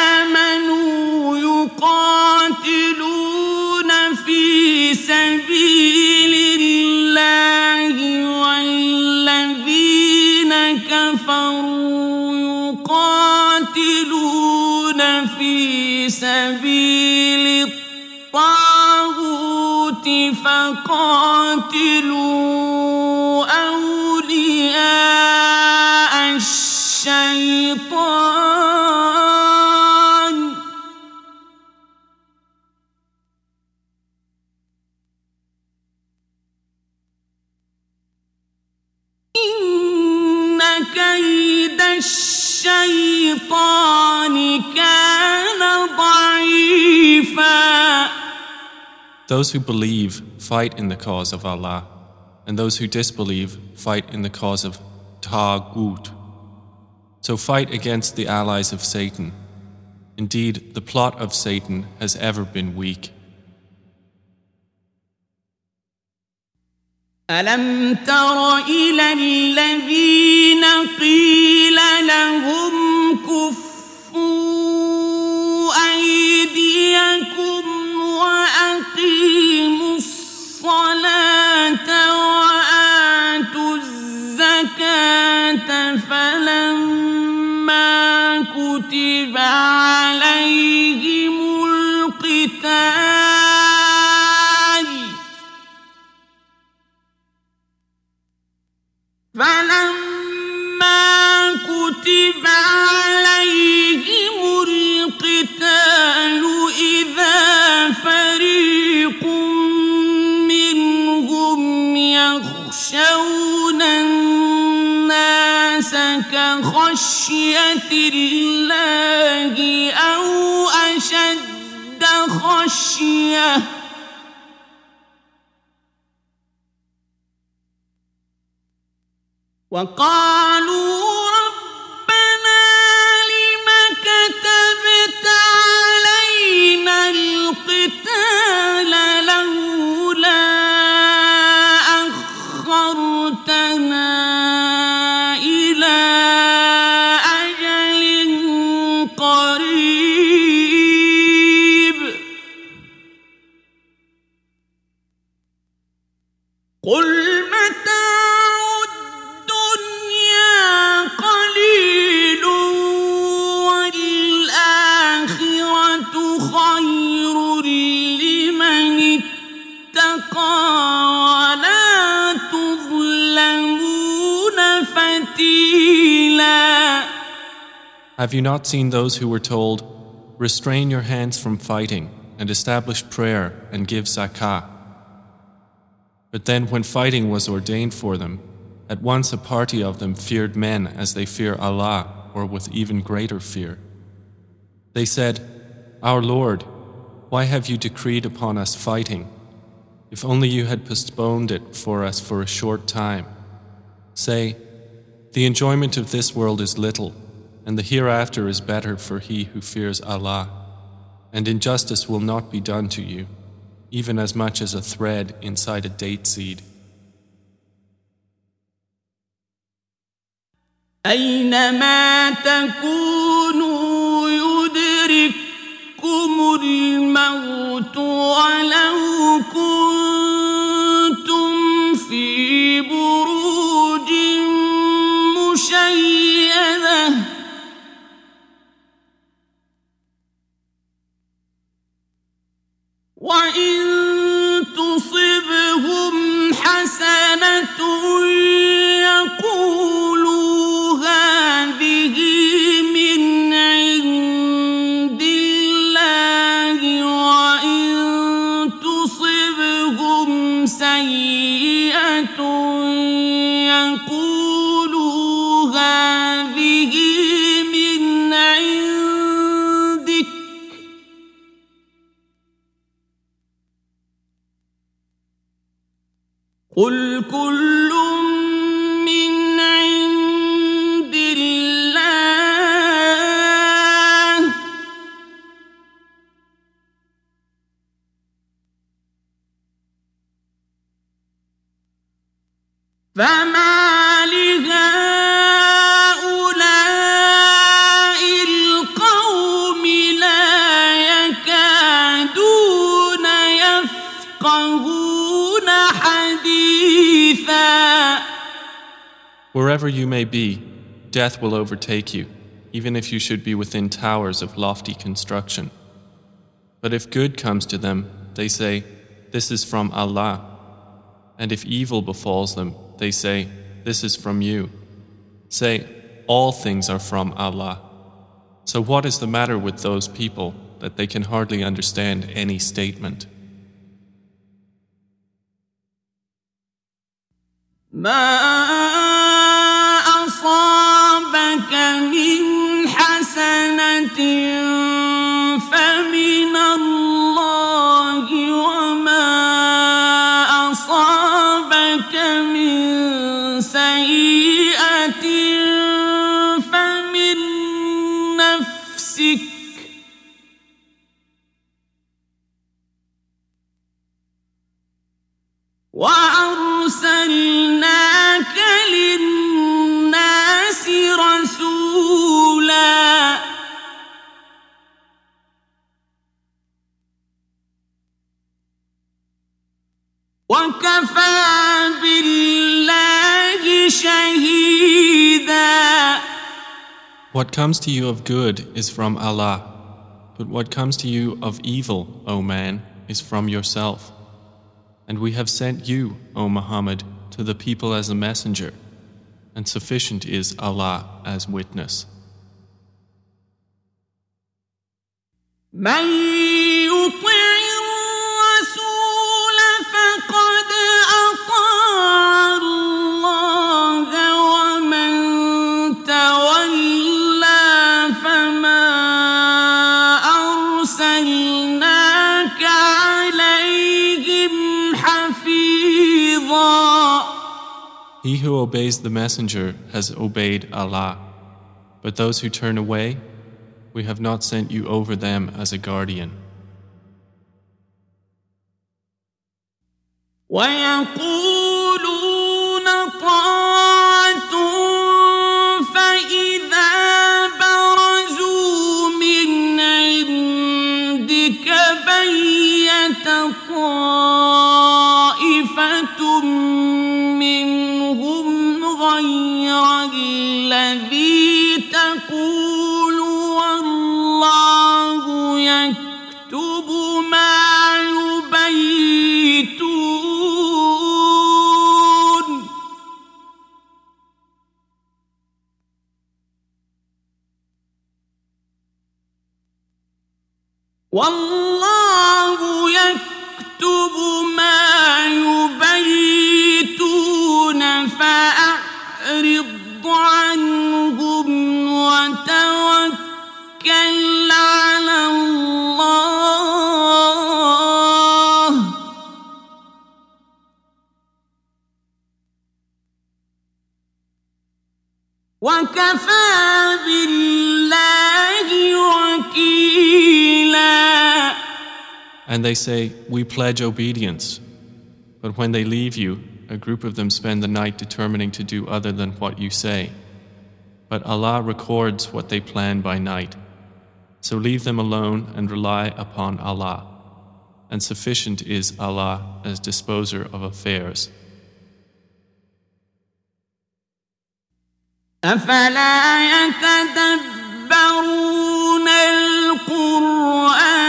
في سبيل الطاغوت فقاتلوا. Those who believe fight in the cause of Allah, and those who disbelieve fight in the cause of Taghut. So fight against the allies of Satan. Indeed, the plot of Satan has ever been weak. ألم تر إلى الذين قيل لهم كفر عليهم القتال. فلما كتب عليهم القتال إذا فريق منهم يخشون الناس كخشية الله أو أشد خشية وقالوا Have you not seen those who were told, Restrain your hands from fighting, and establish prayer, and give zakah? But then, when fighting was ordained for them, at once a party of them feared men as they fear Allah, or with even greater fear. They said, Our Lord, why have you decreed upon us fighting? If only you had postponed it for us for a short time. Say, The enjoyment of this world is little, and the hereafter is better for he who fears Allah, and injustice will not be done to you, even as much as a thread inside a date seed. أينما تكونوا يدرككم الموت ولو كنتم وإن تصبهم حسنة قل كل Wherever you may be, death will overtake you, even if you should be within towers of lofty construction. But if good comes to them, they say, This is from Allah. And if evil befalls them, they say, This is from you. Say, All things are from Allah. So, what is the matter with those people that they can hardly understand any statement? من حسنة فمن الله وما أصابك من سيئة فمن نفسك. وأرسلناك وكفى بالله شهيدا What comes to you of good is from Allah, but what comes to you of evil, O man, is from yourself. And we have sent you, O Muhammad, to the people as a messenger, and sufficient is Allah as witness. He who obeys the messenger has obeyed Allah, but those who turn away, we have not sent you over them as a guardian. ويقولون طاعة والله يكتب ما يبيتون فأعرض عنهم وتوكل على الله. وكفى And they say, We pledge obedience. But when they leave you, a group of them spend the night determining to do other than what you say. But Allah records what they plan by night. So leave them alone and rely upon Allah. And sufficient is Allah as disposer of affairs. أفلا يتدبرون القرآن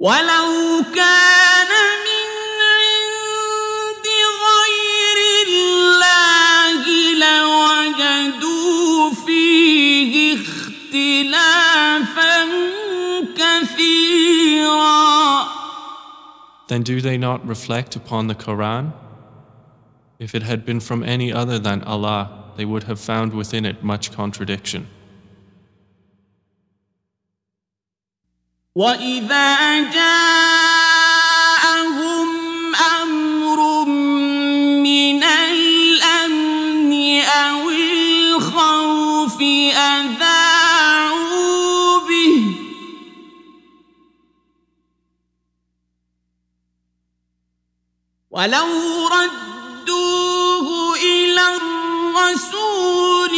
ولو كان من عند غير الله لوجدوا فيه اختلافا كثيرا Then do they not reflect upon the Quran? If it had been from any other than Allah, they would have found within it much contradiction. واذا جاءهم أمر من الامن أو الخوف اذاعوا به ولو ردوه إلى الرسول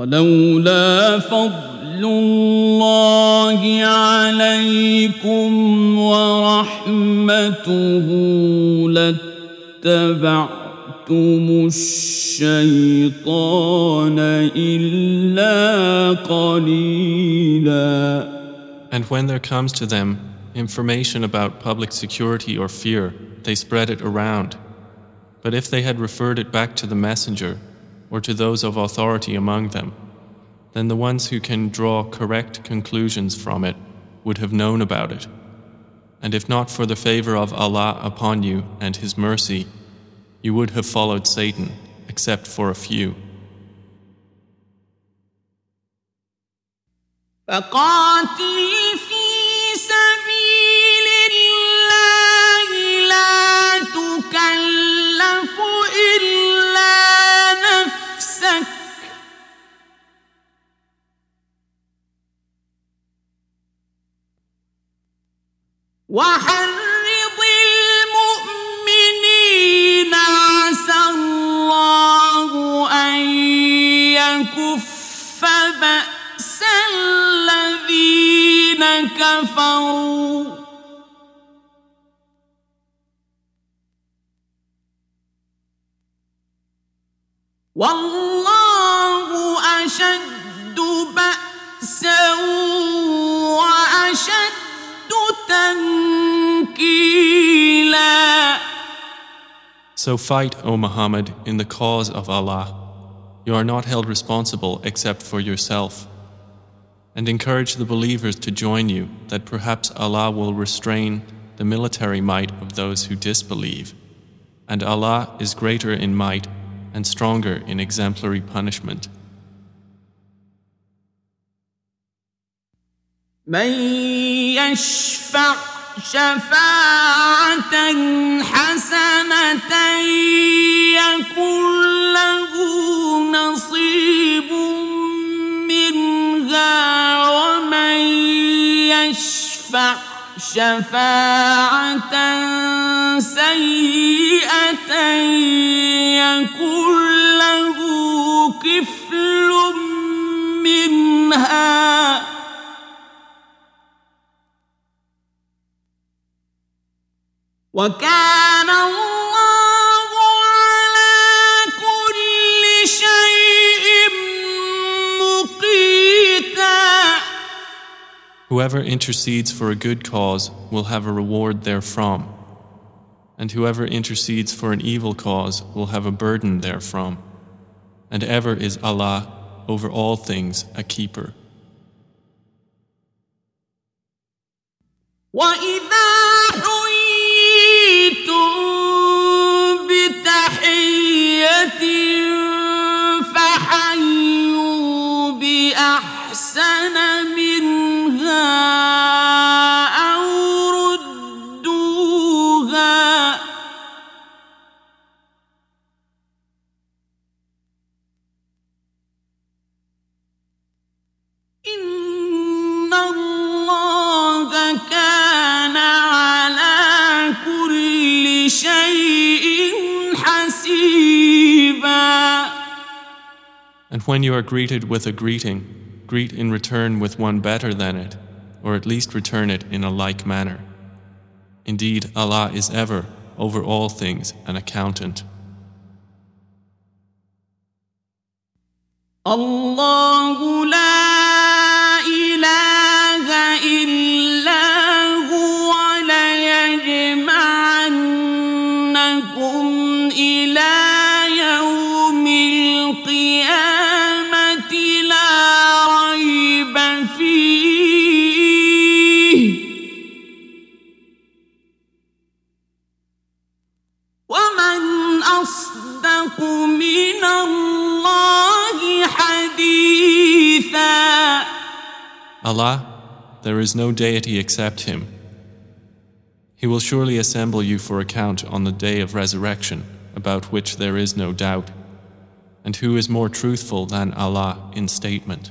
ولولا فضل الله عليكم ورحمته لاتبعتم الشيطان إلا قليلا And when there comes to them information about public security or fear, they spread it around. But if they had referred it back to the messenger or to those of authority among them, then the ones who can draw correct conclusions from it would have known about it. And if not for the favor of Allah upon you and His mercy, you would have followed Satan, except for a few. فقاتل في وحرض المؤمنين عسى الله أن يكف بأس الذين كفروا. والله أشد بأسا وأشد So fight, O Muhammad, in the cause of Allah. You are not held responsible except for yourself. And encourage the believers to join you, that perhaps Allah will restrain the military might of those who disbelieve. And Allah is greater in might and stronger in exemplary punishment. من يشفع شفاعة حسنة يكن له نصيب منها ومن يشفع شفاعة سيئة يكن له كفل منها. وكان الله على كل شيء مقيتا Whoever intercedes for a good cause will have a reward therefrom, and whoever intercedes for an evil cause will have a burden therefrom. And ever is Allah over all things a keeper. وإذا And when you are greeted with a greeting, greet in return with one better than it, or at least return it in a like manner. Indeed, Allah is ever, over all things, an accountant. Allah Allah, there is no deity except Him. He will surely assemble you for account on the day of resurrection, about which there is no doubt. And who is more truthful than Allah in statement?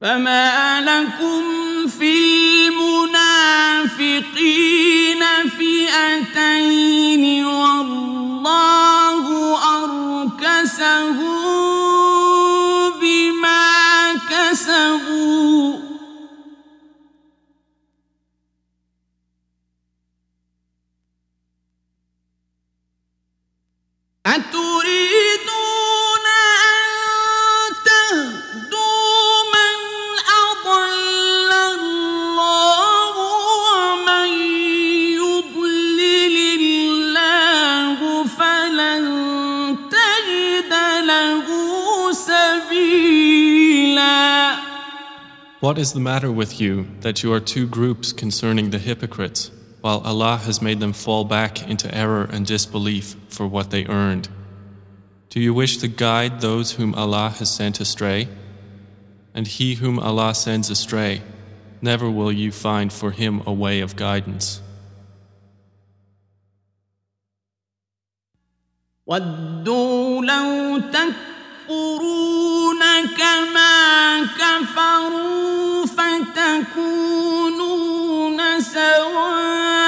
فما لكم في المنافقين فئتين والله أركسهم What is the matter with you that you are two groups concerning the hypocrites, while Allah has made them fall back into error and disbelief for what they earned? Do you wish to guide those whom Allah has sent astray? And he whom Allah sends astray, never will you find for him a way of guidance. ودوا لو تكفرون كما كفروا فتكونون سواء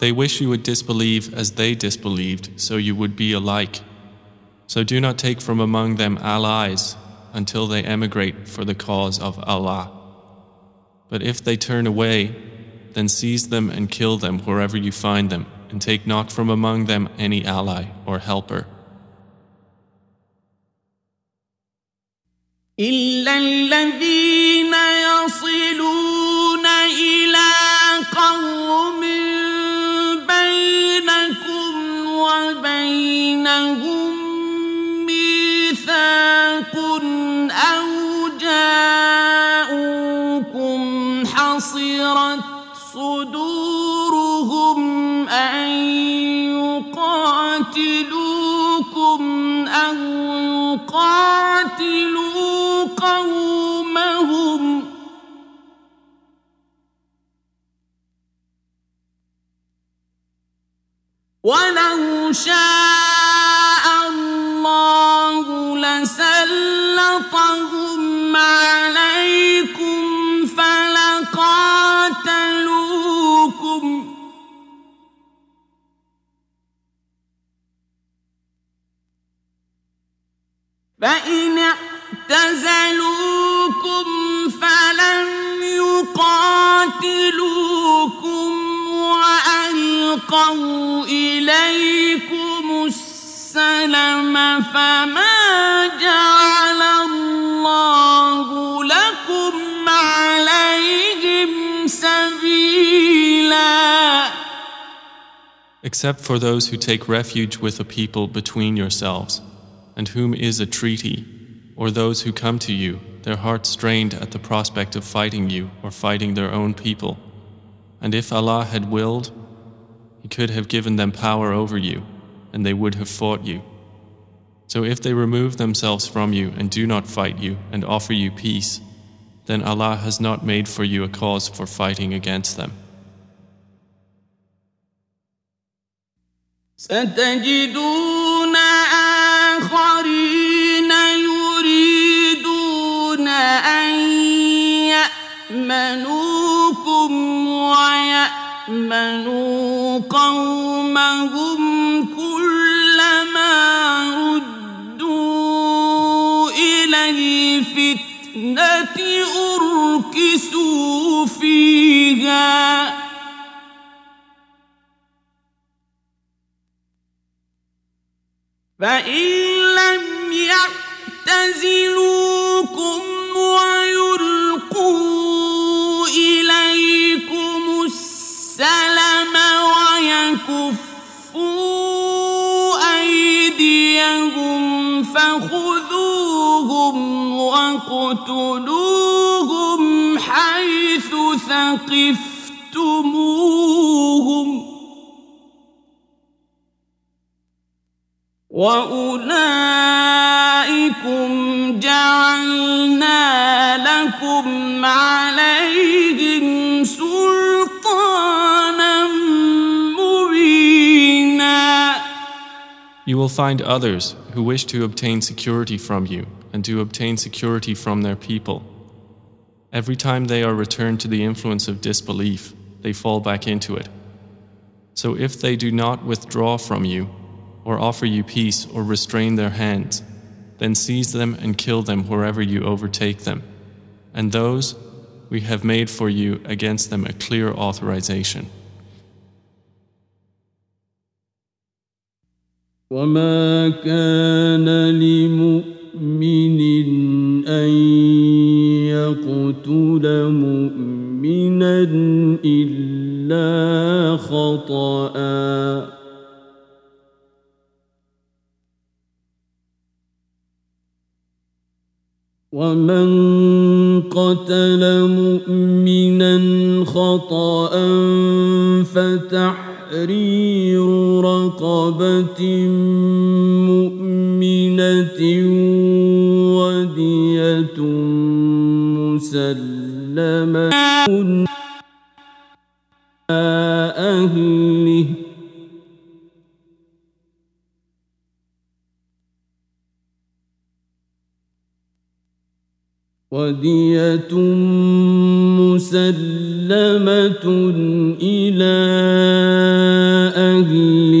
They wish you would disbelieve as they disbelieved, so you would be alike. So do not take from among them allies until they emigrate for the cause of Allah. But if they turn away, then seize them and kill them wherever you find them, and take not from among them any ally or helper. إلا الذين يصلون إلى ميثاق أو جاءوكم حصرت صدورهم أن يقاتلوكم أو يقاتلوا قومهم ولو شاء فإن اعتزلوكم فلم يقاتلوكم وألقوا إليكم السلم فما جعل الله لكم عليهم سبيلا Except for those who take refuge with a people between yourselves, and whom is a treaty, or those who come to you, their hearts strained at the prospect of fighting you or fighting their own people. And if Allah had willed, He could have given them power over you, and they would have fought you. So if they remove themselves from you and do not fight you and offer you peace, then Allah has not made for you a cause for fighting against them. ستجدون ويأمنوا قومهم كلما ردوا إلى الفتنة أركسوا فيها. فإن واقتلوهم حيث ثقفتموهم وأولئكم جعلنا لكم عليهم سلطانا مبينا You will find others who wish to obtain security from you and to obtain security from their people. Every time they are returned to the influence of disbelief, they fall back into it. So if they do not withdraw from you, or offer you peace or restrain their hands, then seize them and kill them wherever you overtake them. And those we have made for you against them a clear authorization. وما كان لمؤمن أن يقتل مؤمنا إلا خطأ. ومن قتل مؤمنا خطأ فتحرير رقبة مؤمنة مسلمة أهله. ودية مسلمة إلى أهله.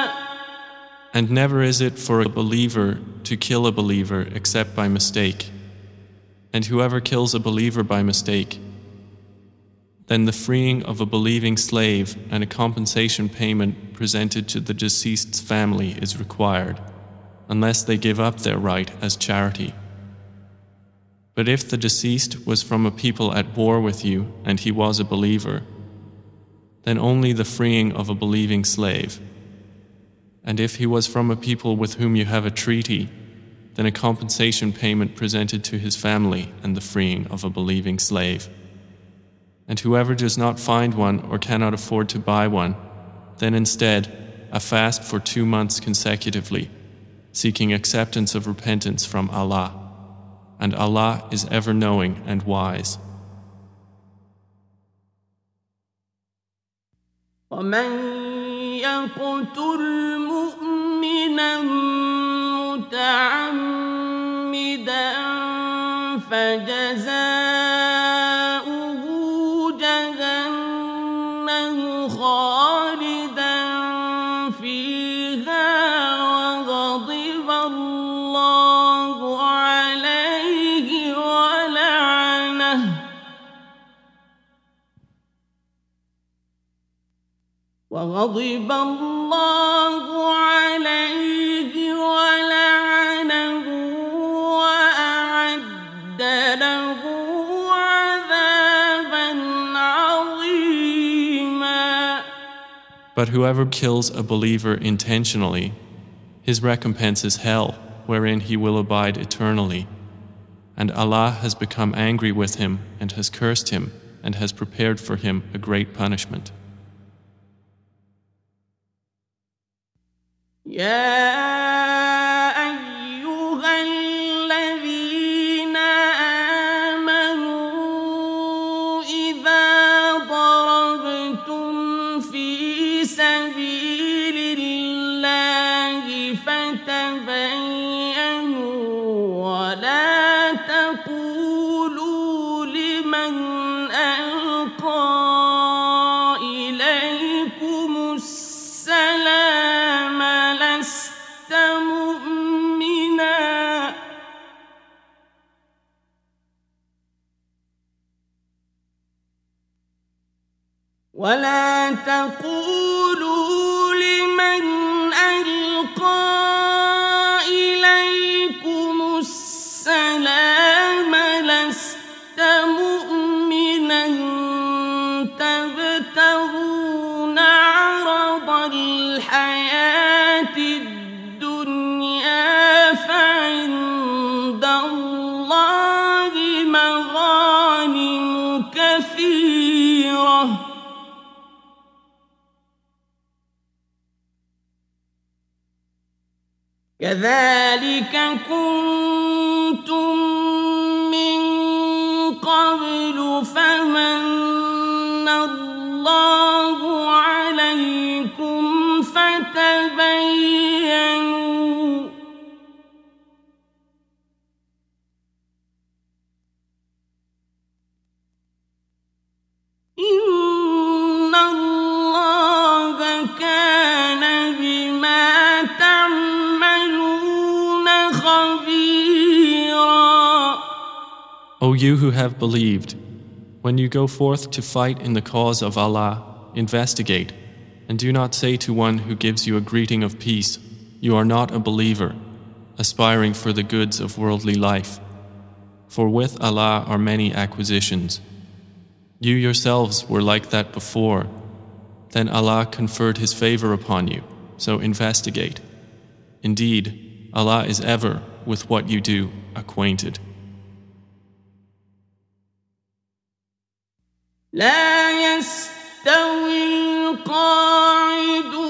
And never is it for a believer to kill a believer except by mistake. And whoever kills a believer by mistake, then the freeing of a believing slave and a compensation payment presented to the deceased's family is required, unless they give up their right as charity. But if the deceased was from a people at war with you and he was a believer, then only the freeing of a believing slave. And if he was from a people with whom you have a treaty, then a compensation payment presented to his family and the freeing of a believing slave. And whoever does not find one or cannot afford to buy one, then instead a fast for two months consecutively, seeking acceptance of repentance from Allah. And Allah is ever knowing and wise. ومن يقتل متعمدا فجزاؤه جهنم خالدا فيها وغضب الله عليه ولعنه وغضب الله عليه But whoever kills a believer intentionally, his recompense is hell, wherein he will abide eternally. And Allah has become angry with him and has cursed him and has prepared for him a great punishment. يا كذلك كنتم من قبل فمن O you who have believed, when you go forth to fight in the cause of Allah, investigate, and do not say to one who gives you a greeting of peace, You are not a believer, aspiring for the goods of worldly life. For with Allah are many acquisitions. You yourselves were like that before. Then Allah conferred His favor upon you, so investigate. Indeed, Allah is ever, with what you do, acquainted. لا يستوي القاعدون.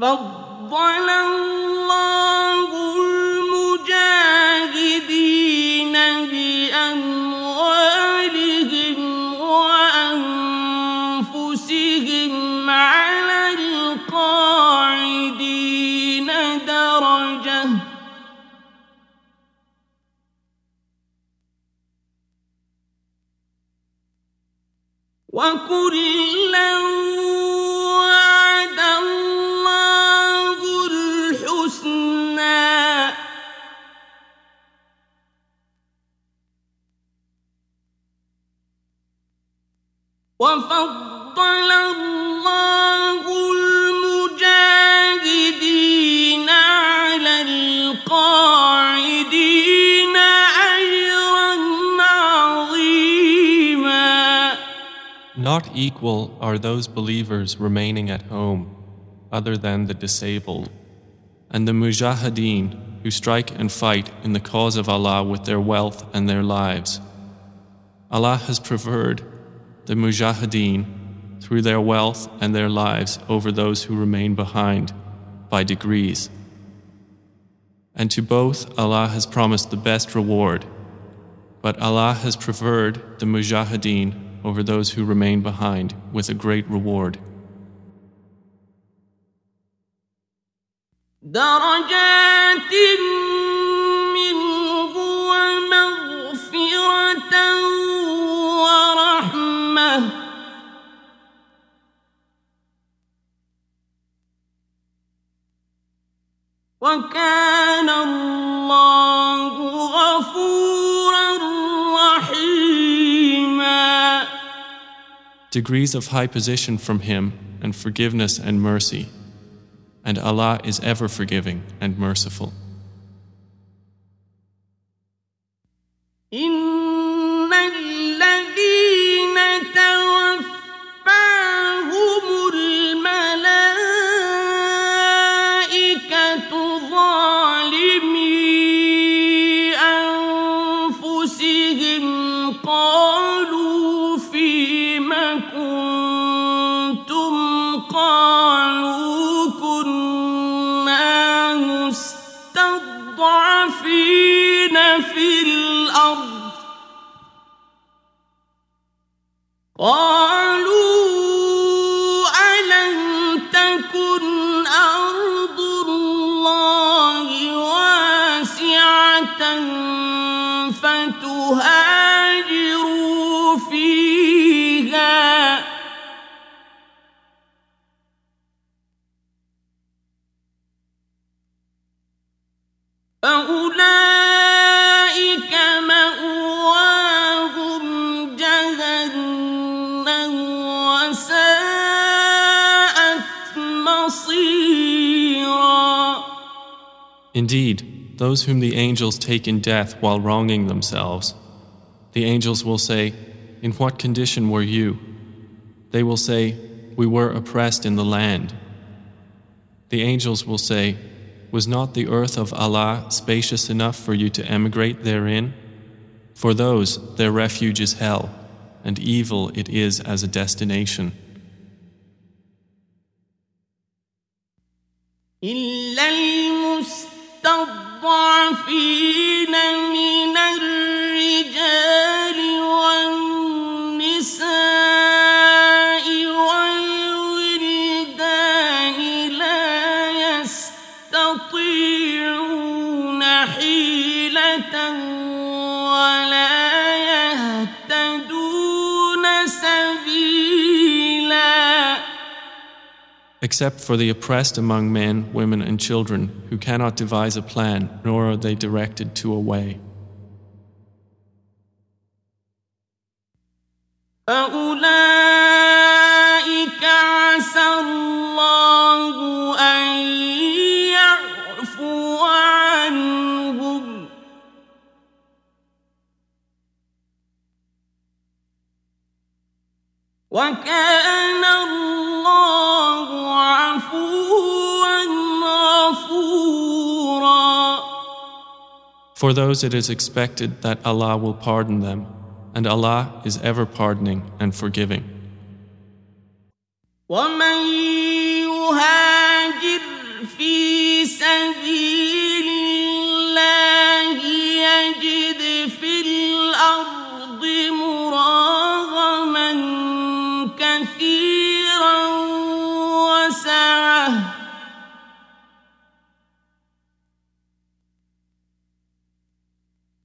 فضل Not equal are those believers remaining at home, other than the disabled, and the mujahideen who strike and fight in the cause of Allah with their wealth and their lives. Allah has preferred the mujahideen through their wealth and their lives over those who remain behind by degrees. And to both Allah has promised the best reward, but Allah has preferred the mujahideen over those who remain behind with a great reward. درجات منه ومغفرة ورحمة وكان الله غفورا Degrees of high position from Him and forgiveness and mercy. And Allah is ever forgiving and merciful. إن Oh! Indeed, those whom the angels take in death while wronging themselves, the angels will say, In what condition were you? They will say, We were oppressed in the land. The angels will say, Was not the earth of Allah spacious enough for you to emigrate therein? For those, their refuge is hell, and evil it is as a destination. إلا المستضعفين من الرجال والنساء والولدان لا يستطيعون حيلة ولا Except for the oppressed among men, women, and children who cannot devise a plan, nor are they directed to a way. فأولئك عسى الله أن يعفو عنهم وكان For those it is expected that Allah will pardon them, and Allah is ever pardoning and forgiving. ومن يهاجر في سبيل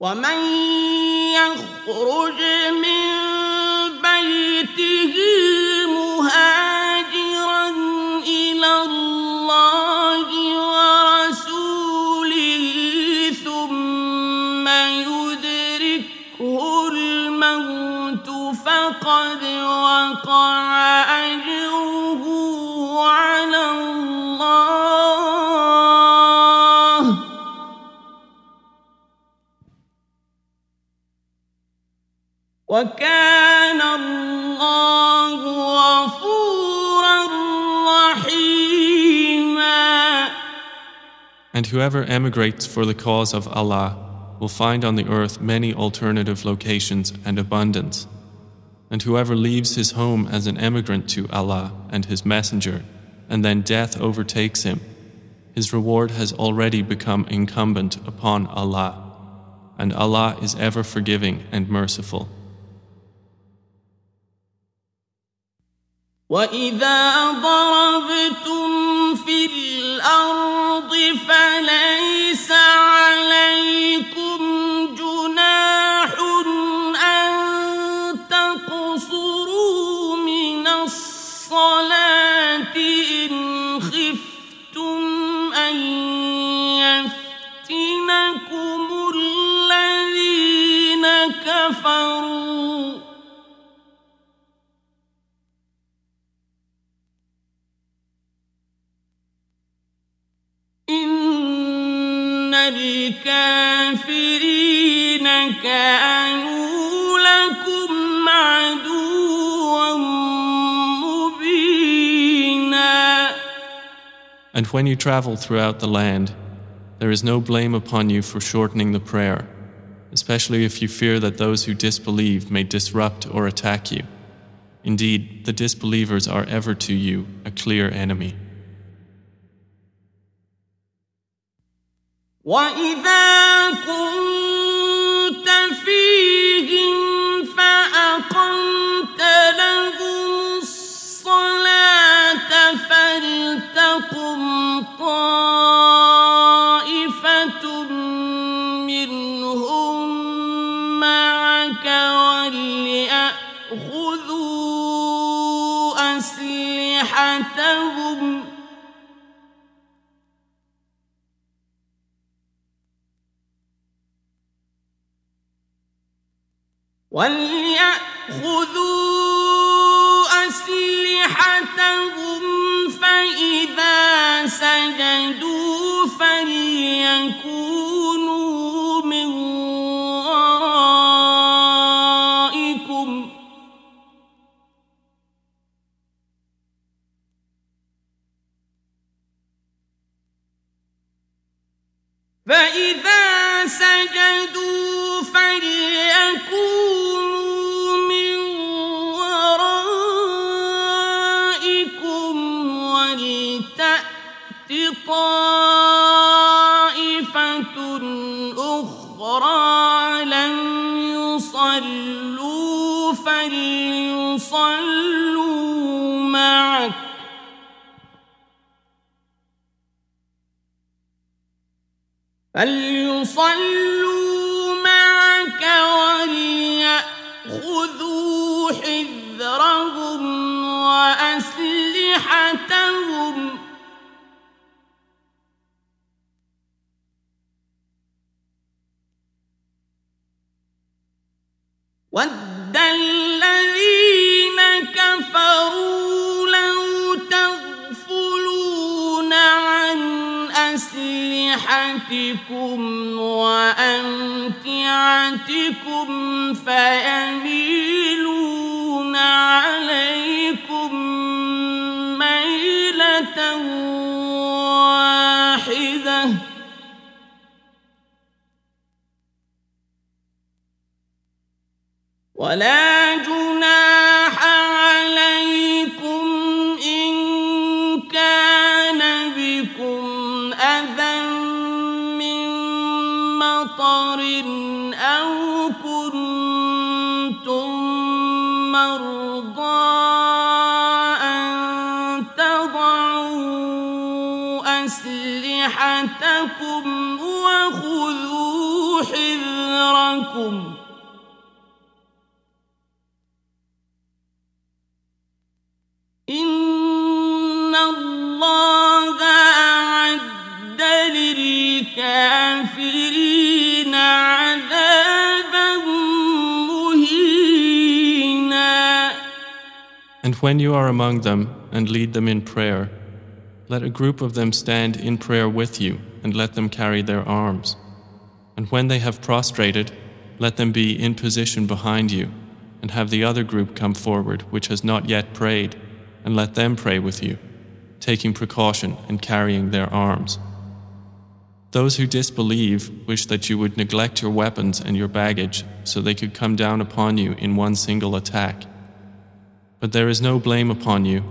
ومن يخرج من بيته مهاجرا إلى الله ورسوله ثم يدركه الموت فقد وقع وكان الله غفورا رحيما And whoever emigrates for the cause of Allah will find on the earth many alternative locations and abundance. And whoever leaves his home as an emigrant to Allah and His Messenger, and then death overtakes him, his reward has already become incumbent upon Allah. And Allah is ever forgiving and merciful. وإذا ضربتم في الأرض فليس عليكم جناح أن تقصروا من الصلاة إن خفتم أن يفتنكم الذين كفروا إن الكافرين كانوا لكم عدوا مبينا And when you travel throughout the land, there is no blame upon you for shortening the prayer, especially if you fear that those who disbelieve may disrupt or attack you. Indeed, the disbelievers are ever to you a clear enemy. وإذا كنت وليأخذوا أسلحتهم فإذا سجدوا فليكونوا من ورائكم. فإذا سجدوا فليكونوا فليصلوا معك وليأخذوا حذرهم وأسلحتهم ود الذين كفروا أسلحتكم وأمتعتكم فيميلون عليكم ميلة واحدة. ولا جناح حذركم إن الله أعد للكافرين عذابا مهينا And when you are among them and lead them in prayer, let a group of them stand in prayer with you and let them carry their arms. And when they have prostrated, let them be in position behind you, and have the other group come forward which has not yet prayed, and let them pray with you, taking precaution and carrying their arms. Those who disbelieve wish that you would neglect your weapons and your baggage so they could come down upon you in one single attack. But there is no blame upon you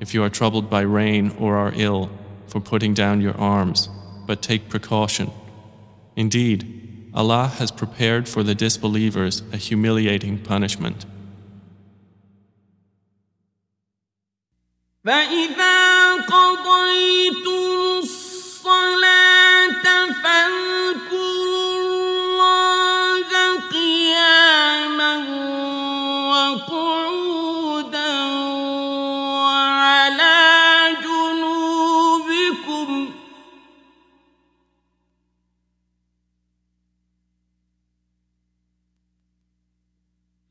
if you are troubled by rain or are ill for putting down your arms, but take precaution. Indeed, Allah has prepared for the disbelievers a humiliating punishment. فإذا قضيتم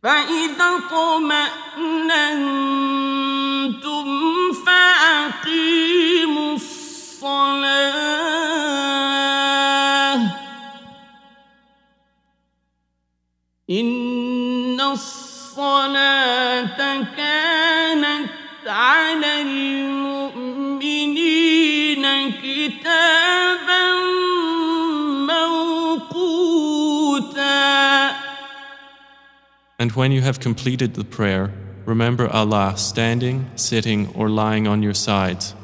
فإذا اطمأننتم فأقيموا الصلاة. إن الصلاة And when you have completed the prayer, remember Allah standing, sitting, or lying on your sides.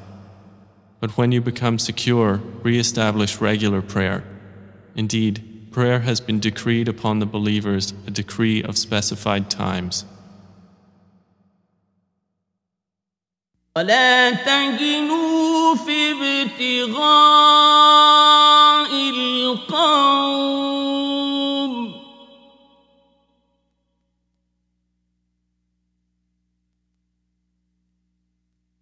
But when you become secure, re establish regular prayer. Indeed, prayer has been decreed upon the believers a decree of specified times. ولا تهنوا في ابتغاء القوم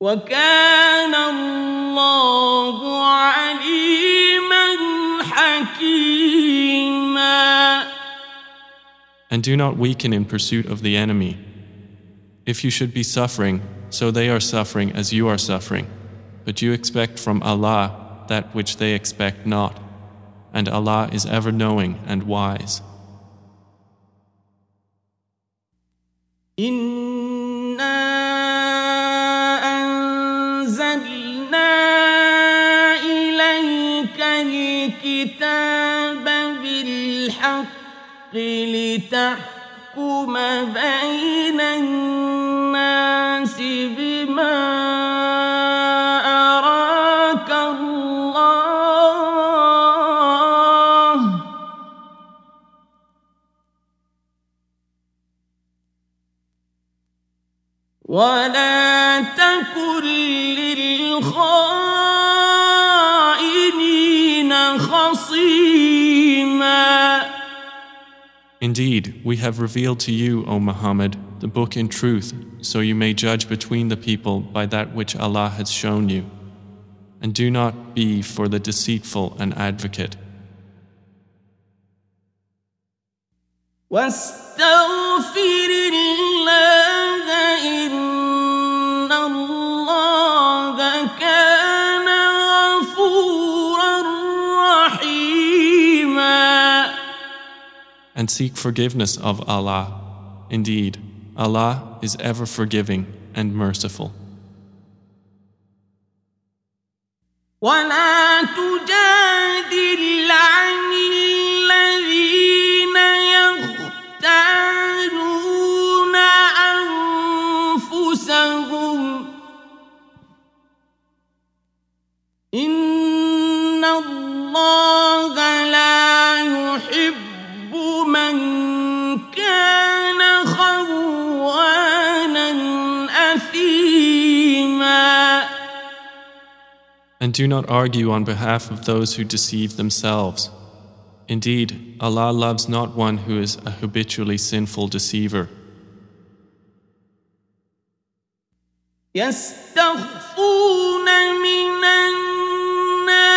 وكان الله عليما حكيما And do not weaken in pursuit of the enemy. If you should be suffering, so they are suffering as you are suffering. But you expect from Allah that which they expect not. And Allah is ever knowing and wise. إنا أنزلنا إليك الكتاب بالحق لتحكم بين الناس بما أراك الله. ولا Indeed, we have revealed to you, O Muhammad, the book in truth, so you may judge between the people by that which Allah has shown you. And do not be for the deceitful an advocate. واستغفر الله إن And seek forgiveness of Allah. Indeed, Allah is ever forgiving and merciful. ولا تجادل عن الذين يختانون أنفسهم إن الله And do not argue on behalf of those who deceive themselves. Indeed, Allah loves not one who is a habitually sinful deceiver. يستخفون من الناس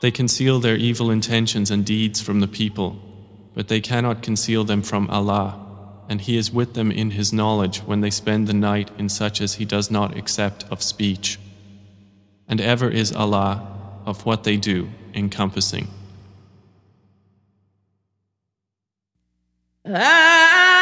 They conceal their evil intentions and deeds from the people, but they cannot conceal them from Allah, and He is with them in His knowledge when they spend the night in such as He does not accept of speech. And ever is Allah of what they do encompassing. Ah!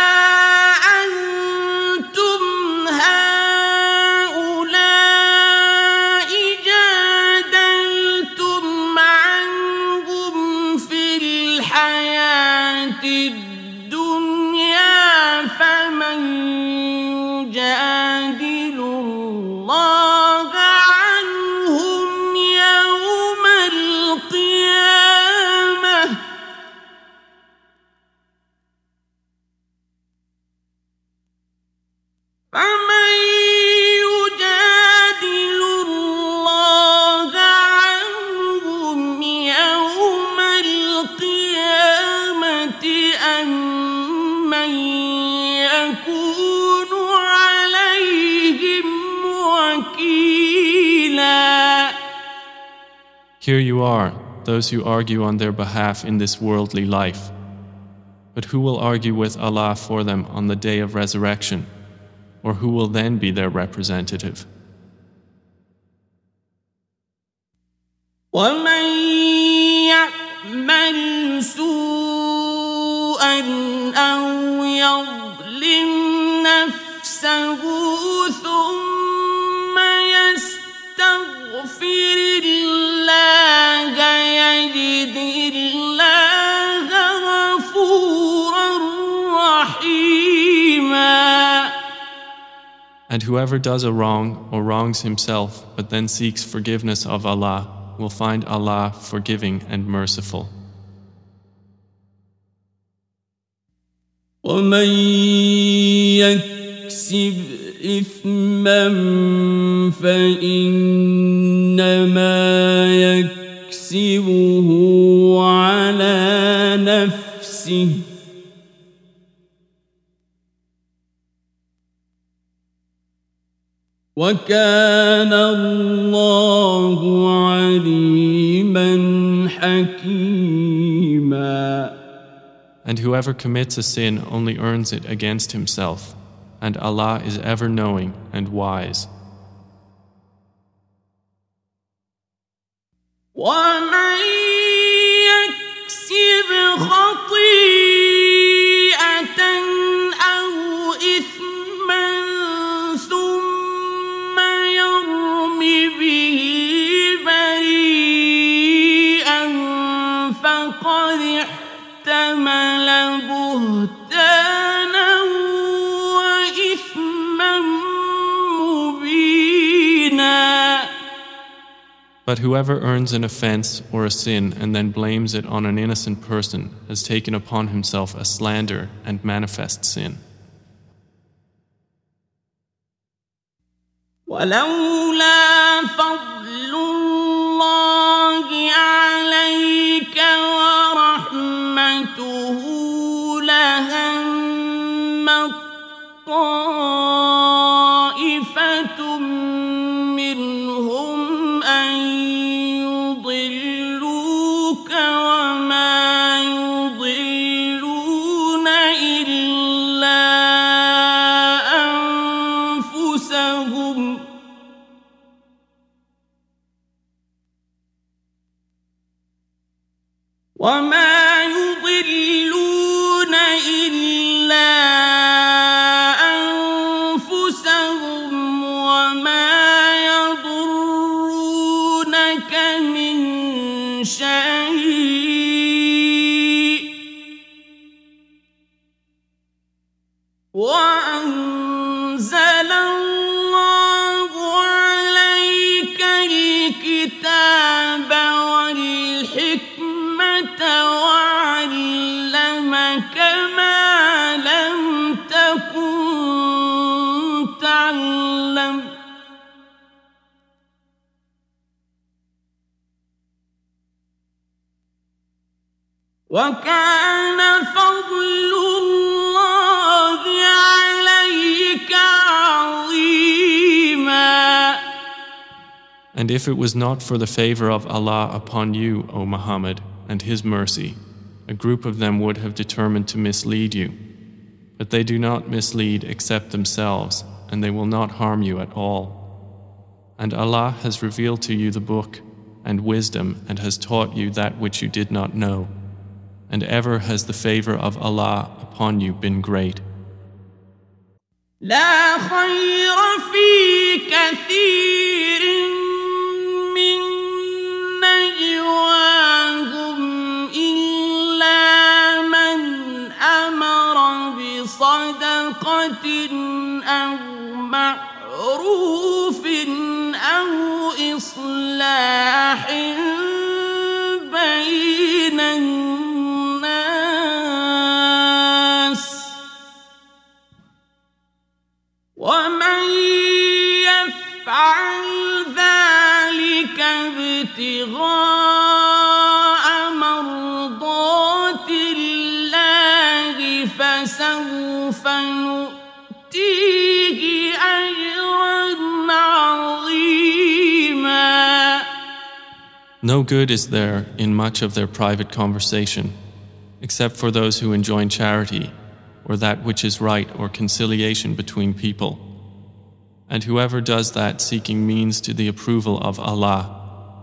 الحياة الدنيا Here you are, those who argue on their behalf in this worldly life. But who will argue with Allah for them on the day of resurrection? Or who will then be their representative? ومن يعمل سوءا أو يظلم نفسه And whoever does a wrong or wrongs himself but then seeks forgiveness of Allah will find Allah forgiving and merciful. ومن يكسب إثما فإنما يكسبه على نفسه وكان الله عليما حكيما And whoever commits a sin only earns it against himself, and Allah is ever knowing and wise. ومن يكسب خطيئة But whoever earns an offense or a sin and then blames it on an innocent person has taken upon himself a slander and manifest sin. ولولا فضل الله عليك ورحمته لهم طائفة وكان فضل الله عليك عظيما And if it was not for the favor of Allah upon you, O Muhammad, and His mercy, a group of them would have determined to mislead you. But they do not mislead except themselves, and they will not harm you at all. And Allah has revealed to you the book and wisdom and has taught you that which you did not know. And ever has the favor of Allah upon you been great. لا خير في كثير من نجواهم إلا من أمر بصدقة أو معروف أو إصلاح بين الناس ابتغاء مرضات الله فسوف نؤتيه اجرا عظيما No good is there in much of their private conversation, except for those who enjoin charity, or that which is right, or conciliation between people. And whoever does that seeking means to the approval of Allah,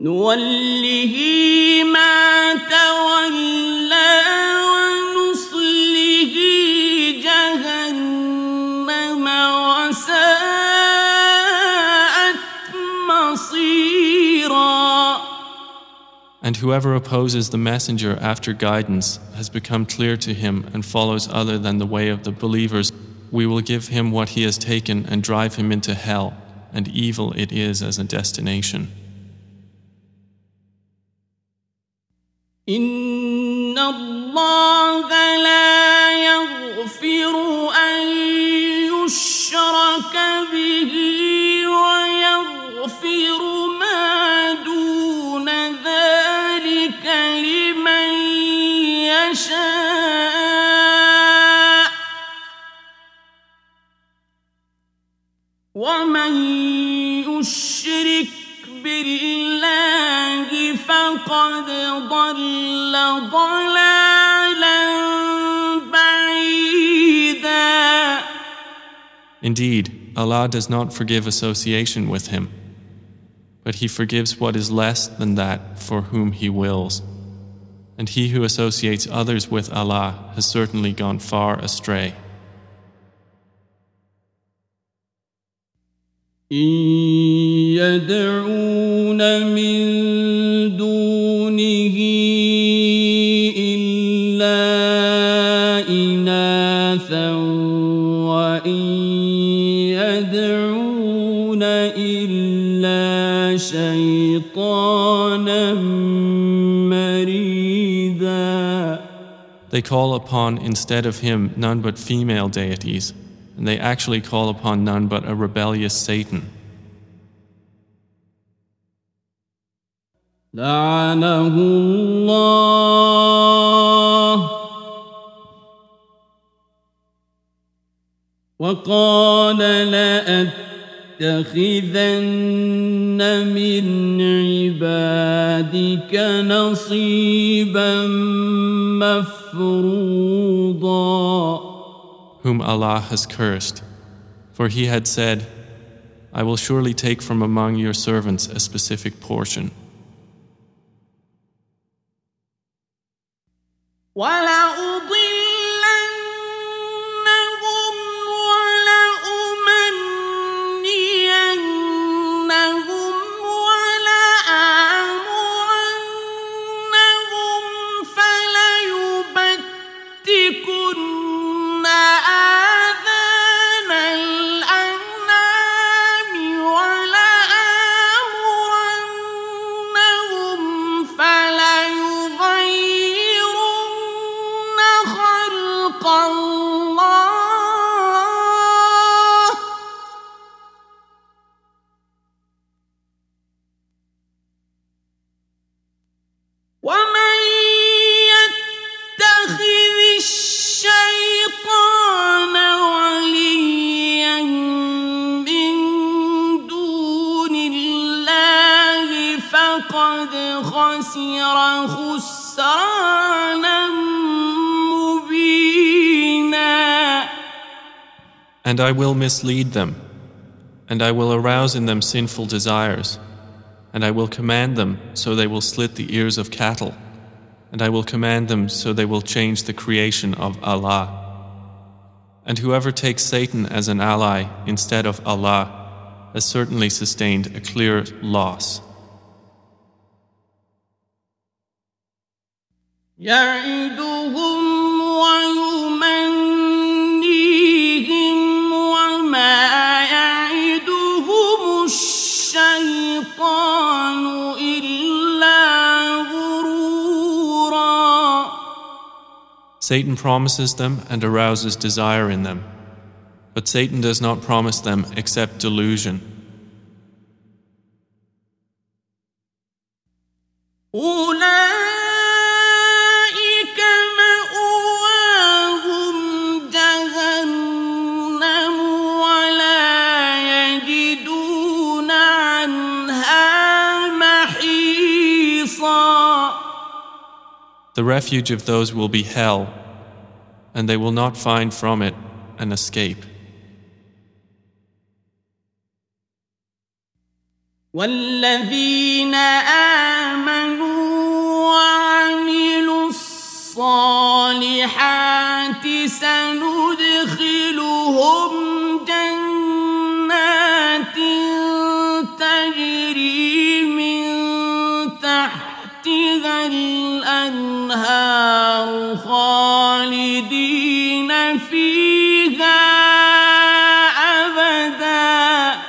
نوله ما تولى ونصله جهنم وساءت مصيرا And whoever opposes the messenger after guidance has become clear to him and follows other than the way of the believers, we will give him what he has taken and drive him into hell, and evil it is as a destination. إن الله لا يغفر أن يشرك به ويغفر ما دون ذلك لمن يشاء ومن فقد ضل ضلالا بعيدا Indeed, Allah does not forgive association with Him, but He forgives what is less than that for whom He wills. And he who associates others with Allah has certainly gone far astray. إن يدعون من دونه إلا إناثا وإن يدعون إلا شيطانا مريدا They call upon instead of Him none but female deities, and they actually call upon none but a rebellious Satan. لعنه الله وقال لأتخذن من عبادك نصيبا مفروضا Whom Allah has cursed, for he had said, I will surely take from among your servants a specific portion. ولأضل And I will mislead them, and I will arouse in them sinful desires, and I will command them so they will slit the ears of cattle, and I will command them so they will change the creation of Allah. And whoever takes Satan as an ally instead of Allah has certainly sustained a clear loss. Satan promises them and arouses desire in them. But Satan does not promise them except delusion. The refuge of those will be hell, and they will not find from it an escape. والذين آمنوا وعملوا الصالحات سندخلهم خالدين فيها أبدا.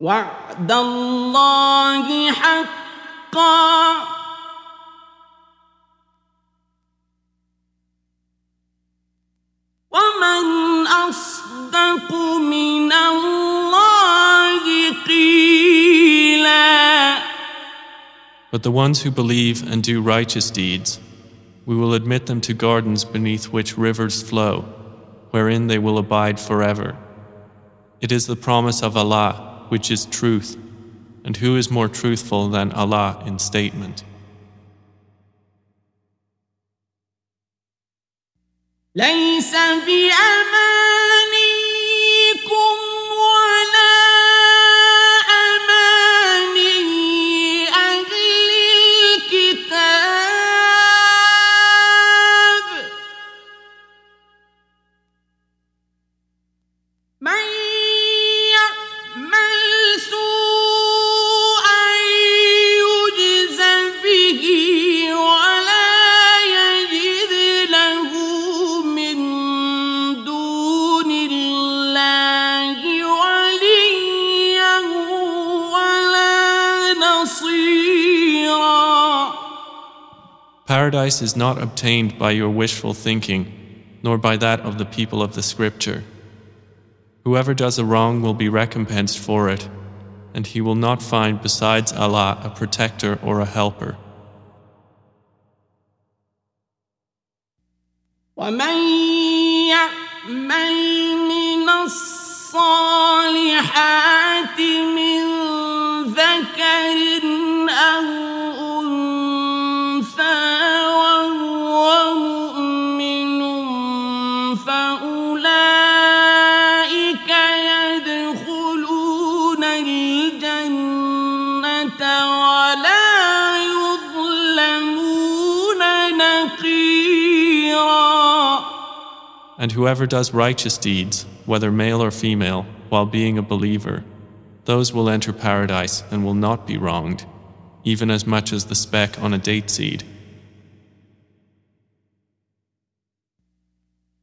وعد الله حقا. ومن أصدق من الله But the ones who believe and do righteous deeds, we will admit them to gardens beneath which rivers flow, wherein they will abide forever. It is the promise of Allah, which is truth, and who is more truthful than Allah in statement? ليس بأمانيكم paradise is not obtained by your wishful thinking, nor by that of the people of the scripture. Whoever does a wrong will be recompensed for it, and he will not find besides Allah a protector or a helper. الصالحات من ذكر And whoever does righteous deeds, whether male or female, while being a believer, those will enter paradise and will not be wronged, even as much as the speck on a date seed.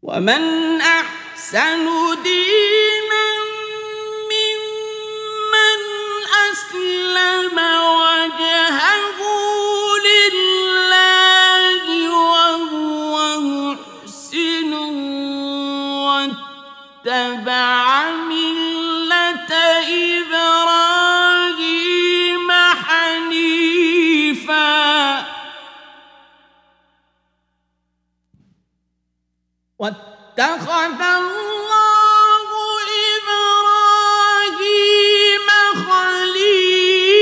ومن أحسن دينا واتخذ الله إبراهيم خليلا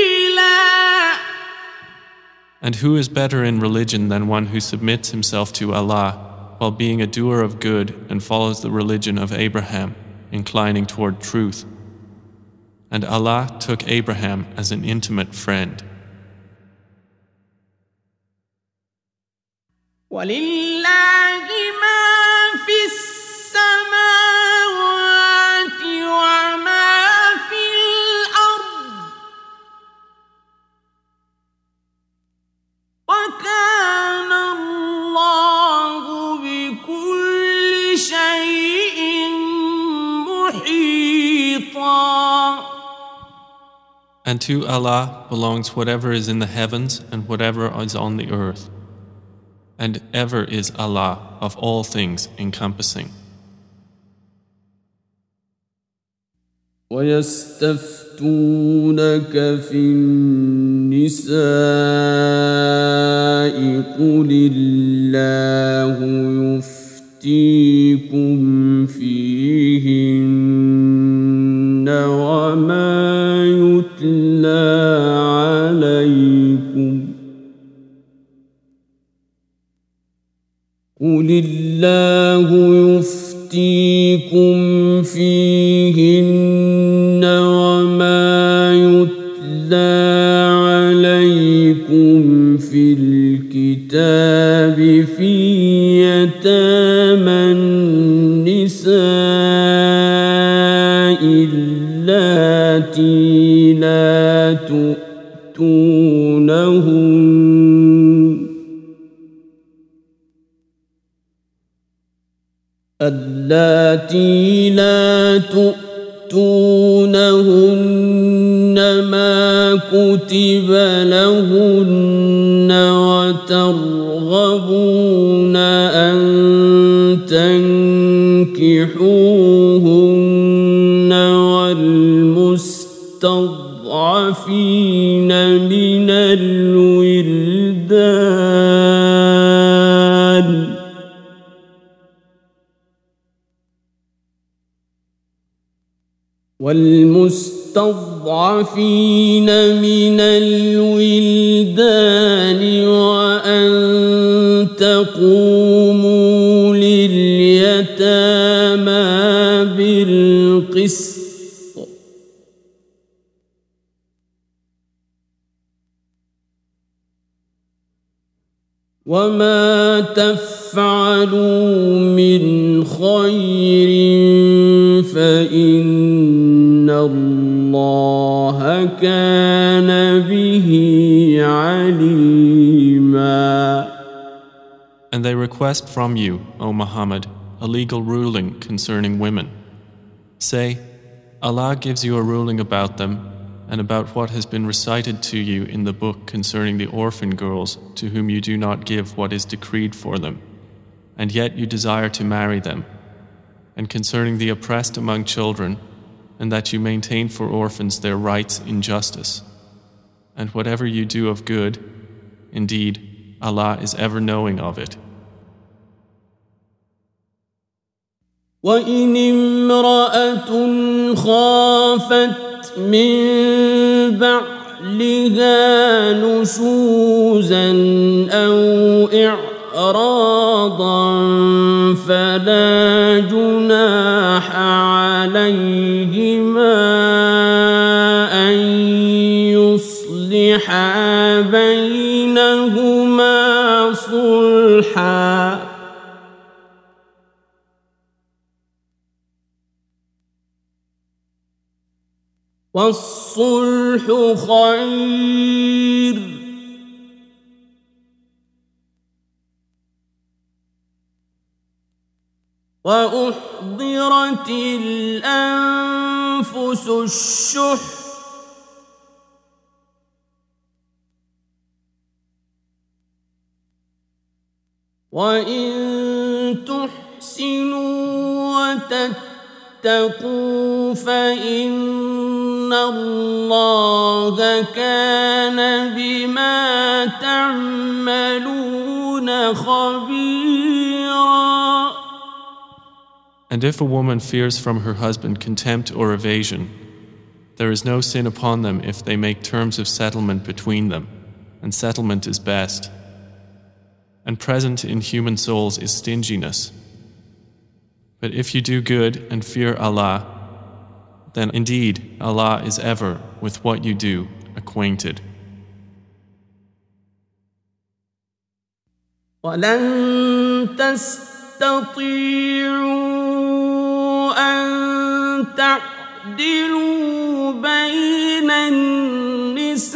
And who is better in religion than one who submits himself to Allah while being a doer of good and follows the religion of Abraham, inclining toward truth. And Allah took Abraham as an intimate friend. And to Allah belongs whatever is in the heavens and whatever is on the earth. And ever is Allah of all things encompassing. ويستفتونك في النساء قل الله يفتيكم فيهن قل الله يفتيكم فيهن اللاتي لا تؤتونهن ما كتب لهن وترغبون أن تنكحوهن والمستضعفين المستضعفين من الولدان والمستضعفين من الولدان وأن تقوموا لليتامى بالقسط. وما تفعلوا من خير الله كان به عليما And they request from you, O Muhammad, a legal ruling concerning women. Say, Allah gives you a ruling about them and about what has been recited to you in the book concerning the orphan girls to whom you do not give what is decreed for them, and yet you desire to marry them, and concerning the oppressed among children, and that you maintain for orphans their rights in justice. And whatever you do of good, indeed, Allah is ever knowing of it. وإن امرأة خافت من بعلها نشوزا أو إعراضا فلا جناح عليهما يصلحا بينهما صلحا. والصلح خير. واحضرت الانفس الشح. وان تحسنوا وتتقوا فان الله كان بما تعملون خبيرا And if a woman fears from her husband contempt or evasion, there is no sin upon them if they make terms of settlement between them, and settlement is best. And present in human souls is stinginess. But if you do good and fear Allah, then indeed Allah is ever with what you do acquainted. ولن تستطيعوا أن تعدلوا بين النساء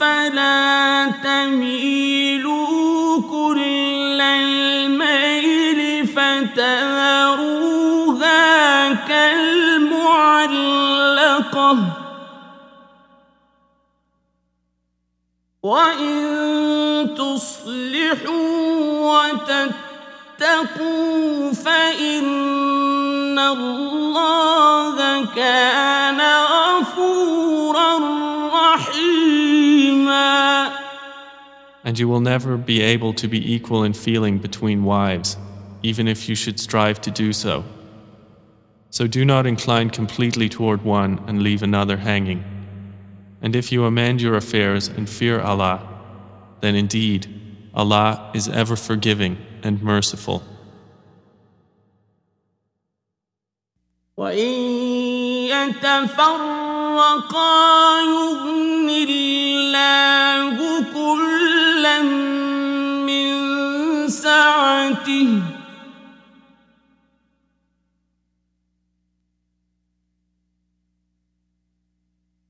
فلا تميلوا كل الميل فتذروها كالمعلقة. وإن تصلحوا وتتقوا فإن الله كان And you will never be able to be equal in feeling between wives, even if you should strive to do so. So do not incline completely toward one and leave another hanging. And if you amend your affairs and fear Allah, then indeed Allah is ever forgiving and merciful. وإن يتفرقا يغن الله سعته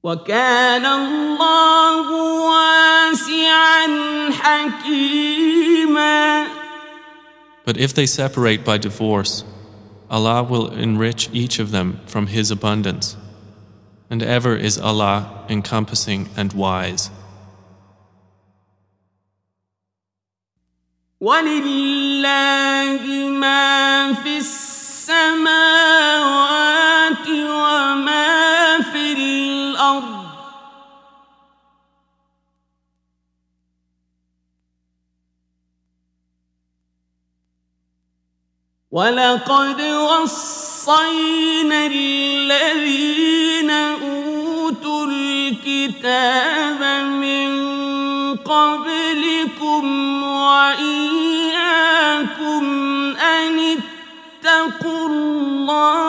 وكان الله واسعا حكيما But if they separate by divorce, Allah will enrich each of them from His abundance. And ever is Allah encompassing and wise. ولله ما في السماوات وما في الأرض ولقد وصينا الذين أوتوا الكتاب من قبلكم وإياكم أن اتقوا الله.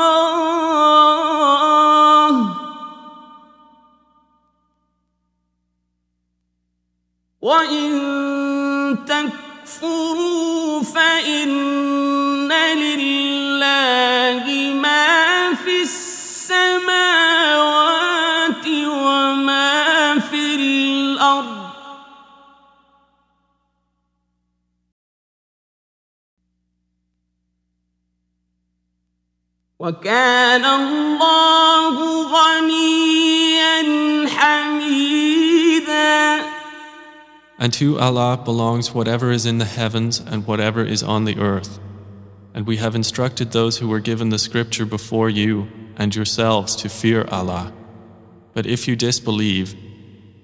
وإن تكفروا فإن لله ما وكان الله غنيا حميدا And to Allah belongs whatever is in the heavens and whatever is on the earth. And we have instructed those who were given the scripture before you and yourselves to fear Allah. But if you disbelieve,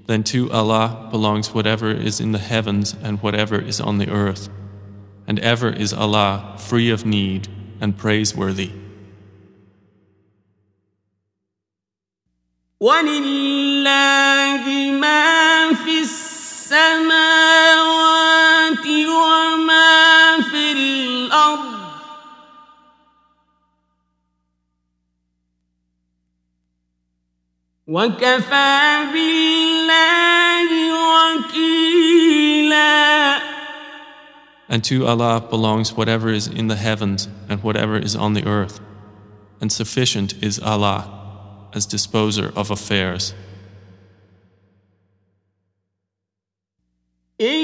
Then to Allah belongs whatever is in the heavens and whatever is on the earth. And ever is Allah free of need and praiseworthy. ولله ما في السماوات وما في الأرض وكفى بالله وكيلا And to Allah belongs whatever is in the heavens and whatever is on the earth. And sufficient is Allah as disposer of affairs. إن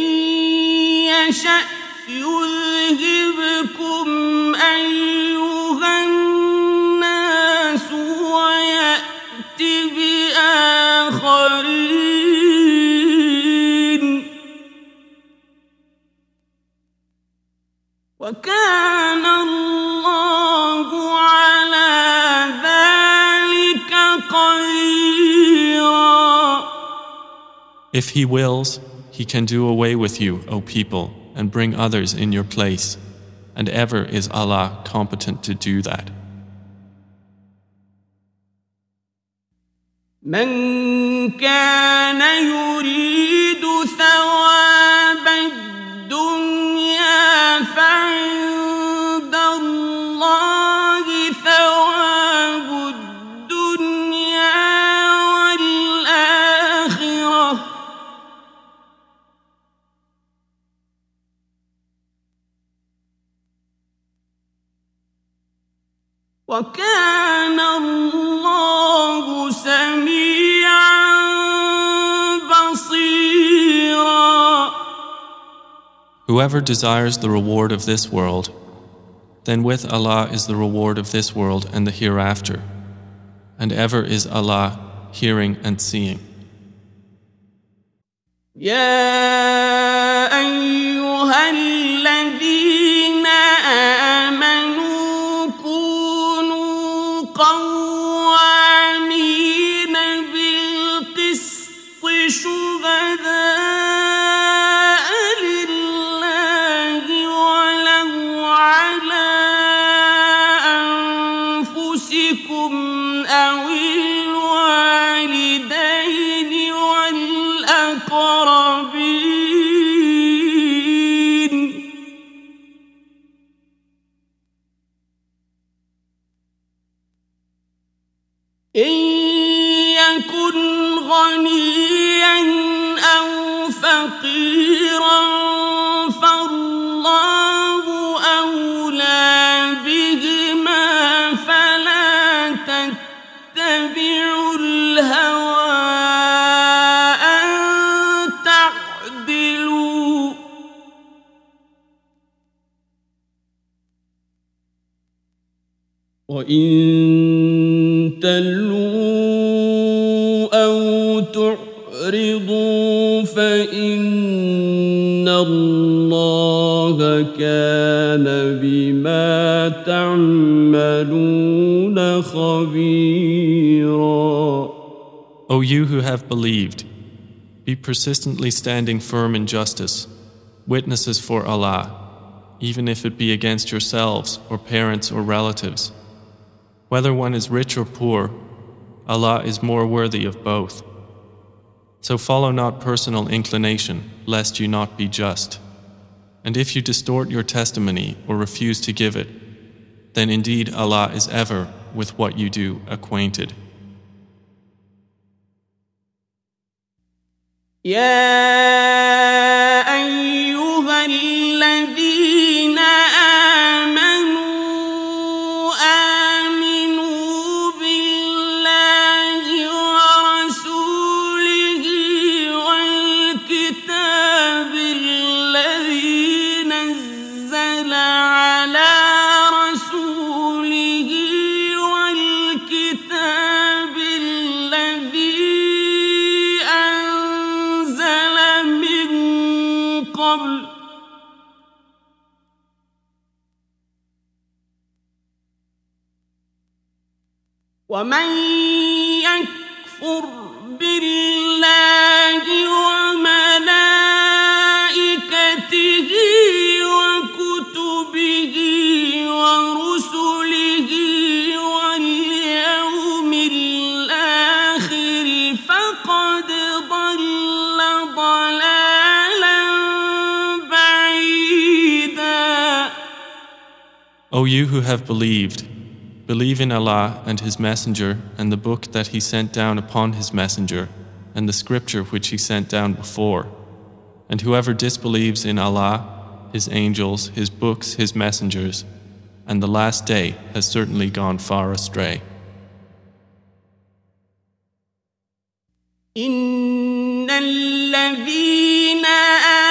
يشأ يذهبكم أيها الناس ويأت بآخرين وكان الله If He wills, He can do away with you, O people, and bring others in your place. And ever is Allah competent to do that. من كان يريد ثواب وكان الله سميعا بصيرا Whoever desires the reward of this world, then with Allah is the reward of this world and the hereafter. And ever is Allah hearing and seeing. يا أيها بالقسط الله كان بما تعملون خبيرا O you who have believed, be persistently standing firm in justice, witnesses for Allah, even if it be against yourselves or parents or relatives. Whether one is rich or poor, Allah is more worthy of both. So follow not personal inclination, lest you not be just. And if you distort your testimony or refuse to give it, then indeed Allah is ever with what you do acquainted. يا ومن يكفر بالله وملائكته وكتبه ورسله واليوم الآخر فقد ضل ضلالا بعيدا. O you who have believed believe in Allah and His Messenger and the book that He sent down upon His Messenger and the scripture which He sent down before. And whoever disbelieves in Allah, His angels, His books, His messengers, and the last day has certainly gone far astray. إن الذين آمنوا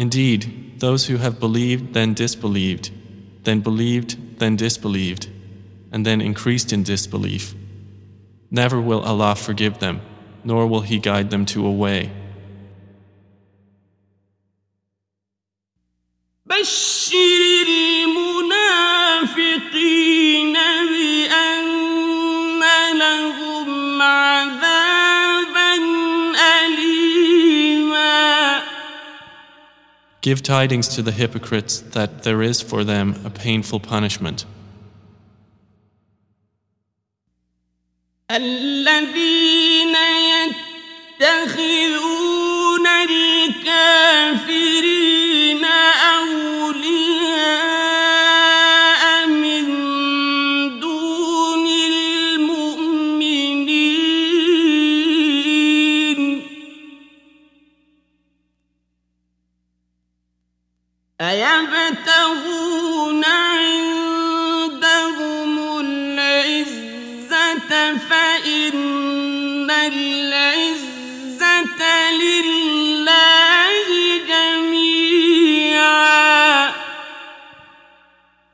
Indeed, those who have believed then disbelieved, then believed then disbelieved, and then increased in disbelief. Never will Allah forgive them, nor will He guide them to a way. بشر Give tidings to the hypocrites that there is for them a painful punishment. الذين يتخذون الكافرين أولياء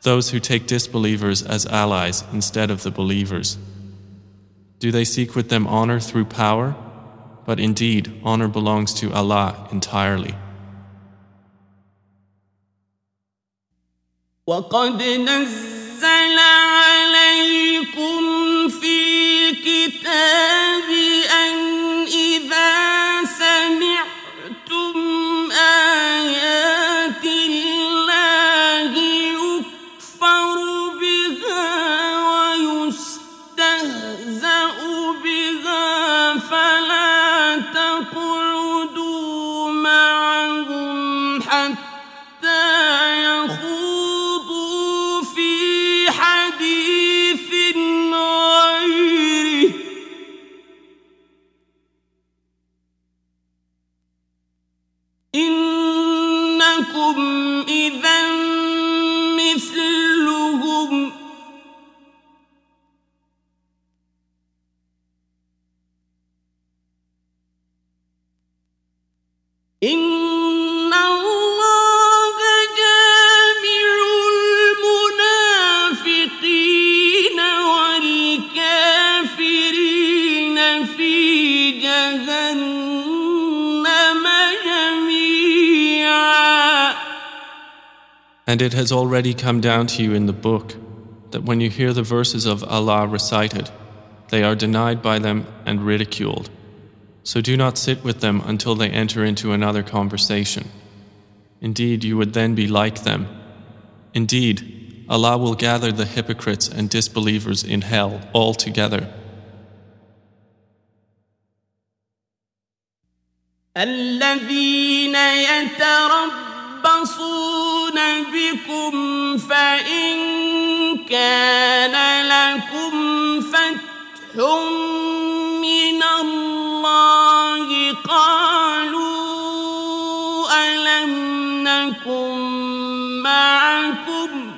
Those who take disbelievers as allies instead of the believers. Do they seek with them honor through power? But indeed, honor belongs to Allah entirely. وقد نزل عليكم في الكتاب أن إذا سمعتم آيات And it has already come down to you in the book that when you hear the verses of Allah recited, they are denied by them and ridiculed. So do not sit with them until they enter into another conversation. Indeed, you would then be like them. Indeed, Allah will gather the hypocrites and disbelievers in hell all together. الذين يتربصون بكم فإن كان لكم فتح من الله قالوا ألم نكن معكم؟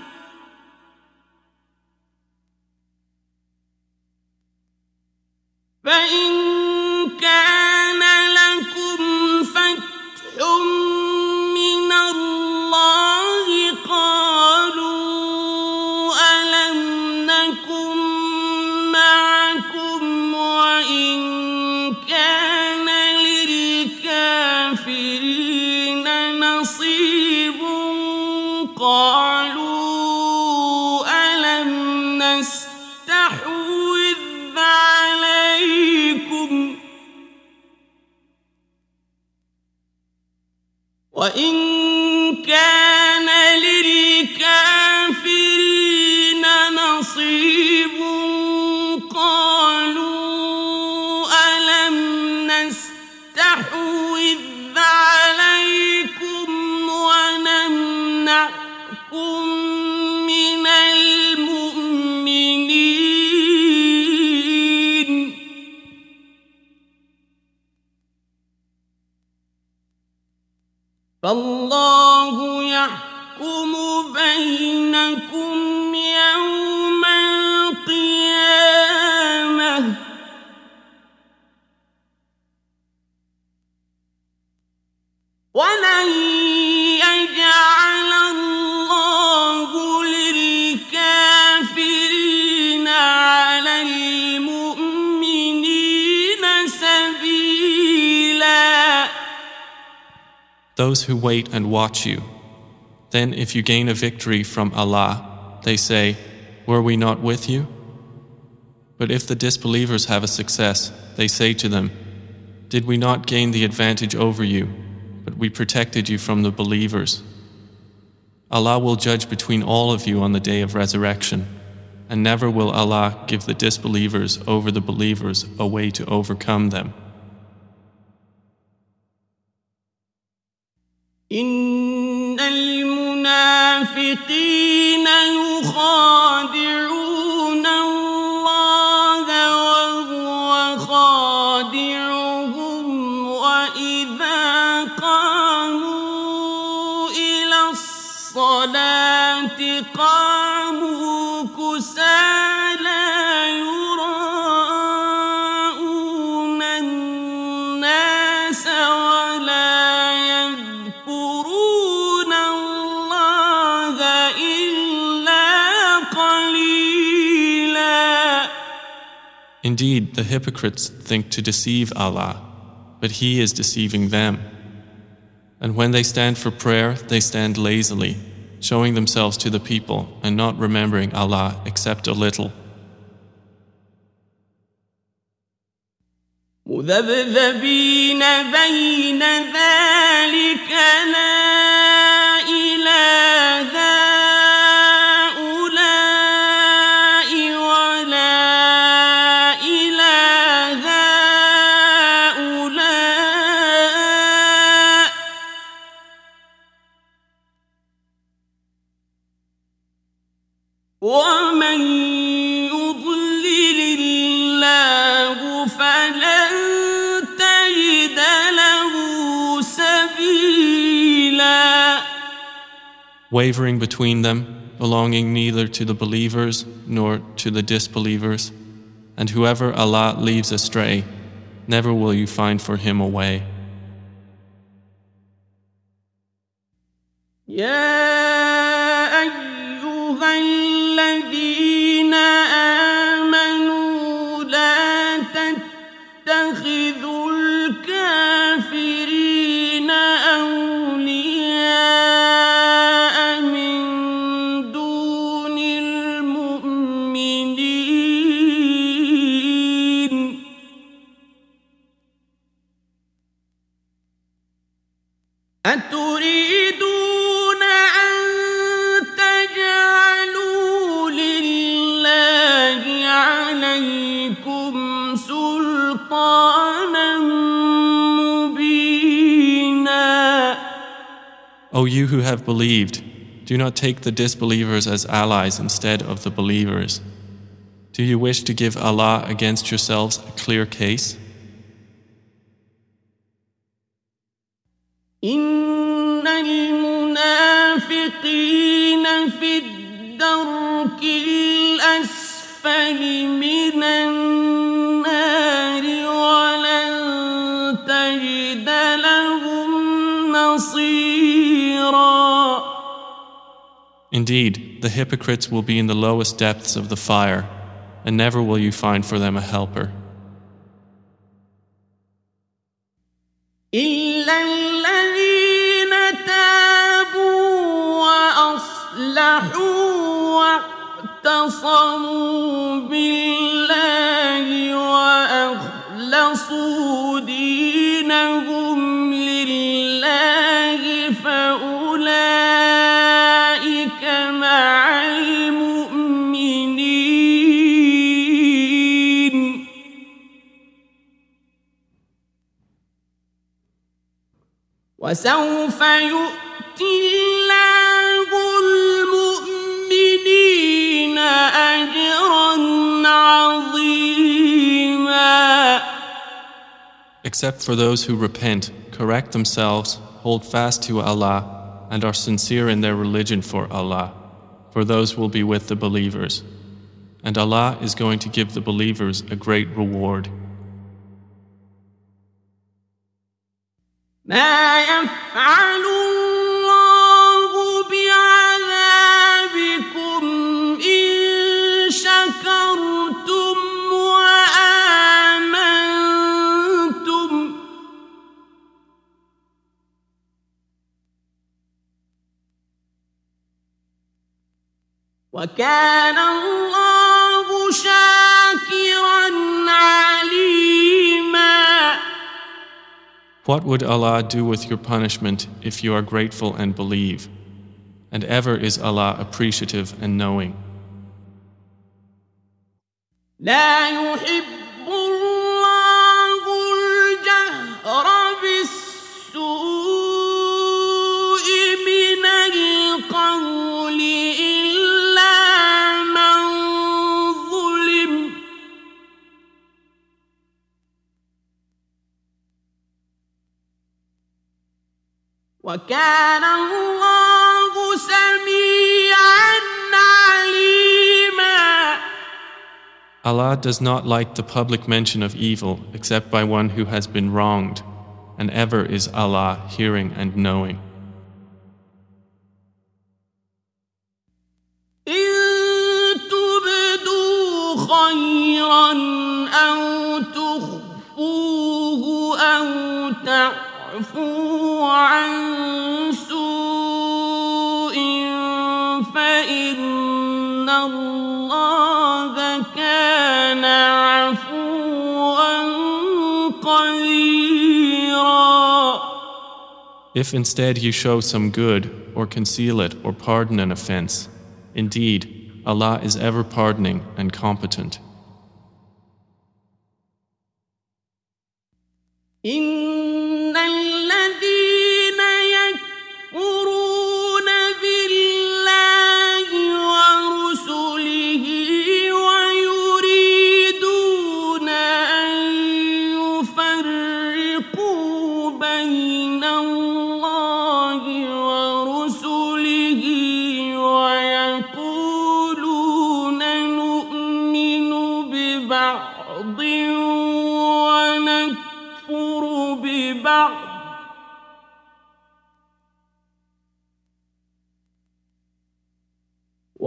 فإن كان لكم فتح Those who wait and watch you. Then, if you gain a victory from Allah, they say, Were we not with you? But if the disbelievers have a success, they say to them, Did we not gain the advantage over you, but we protected you from the believers? Allah will judge between all of you on the day of resurrection, and never will Allah give the disbelievers over the believers a way to overcome them. إن المنافقين يخادعون Indeed, the hypocrites think to deceive Allah, but He is deceiving them. And when they stand for prayer, they stand lazily, showing themselves to the people and not remembering Allah except a little. مذبذبين بين ذلك لا Wavering between them, belonging neither to the believers nor to the disbelievers. And whoever Allah leaves astray, never will you find for him a way. يا أيها الذين O you who have believed, do not take the disbelievers as allies instead of the believers. Do you wish to give Allah against yourselves a clear case? إن المنافقين في الدرك الأسفل من النار Indeed, the hypocrites will be in the lowest depths of the fire, and never will you find for them a helper. إلا الذين تابوا وأصلحوا واعتصموا بالله وأخلصوا دينهم لله وسوف يؤتي الله المؤمنين أجرا عظيما Except for those who repent, correct themselves, hold fast to Allah and are sincere in their religion for Allah, for those will be with the believers. And Allah is going to give the believers a great reward. ما يفعل الله بعذابكم إن شكرتم وآمنتم وكان الله شاكرا What would Allah do with your punishment if you are grateful and believe? And ever is Allah appreciative and knowing. وكان الله سميعا عليما Allah does not like the public mention of evil except by one who has been wronged, and ever is Allah hearing and knowing. إن تبدوا خيرا أو تخفوه أو تعفوا if instead you show some good, or conceal it, or pardon an offense, indeed, Allah is ever pardoning and competent. إن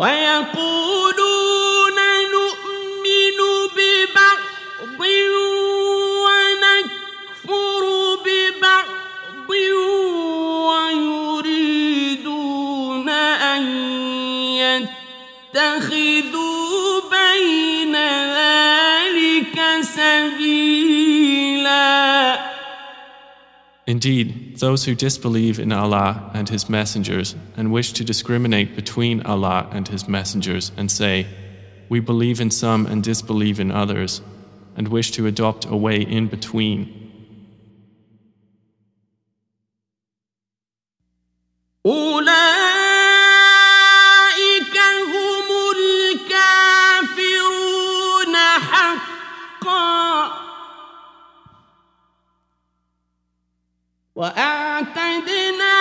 ويقولون نؤمن ببعض ونكفر ببعض ويريدون أن يتخذوا بين ذلك سبيلا. Indeed, those who disbelieve in Allah and His messengers and wish to discriminate between Allah and His messengers and say, We believe in some and disbelieve in others, and wish to adopt a way in between. أولئك وأعتدنا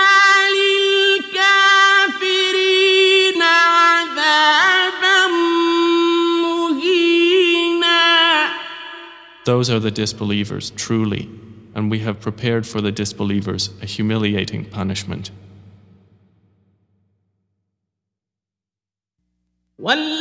للكافرين عذابا مهينا Those are the disbelievers, truly, and we have prepared for the disbelievers a humiliating punishment. والذين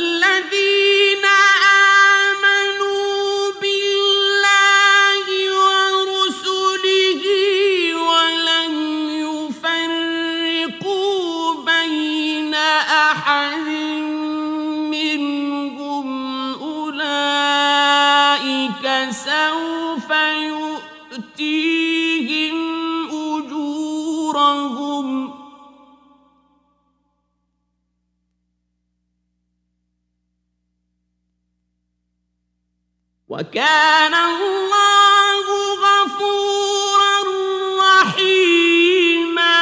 وكان الله غفورا رحيما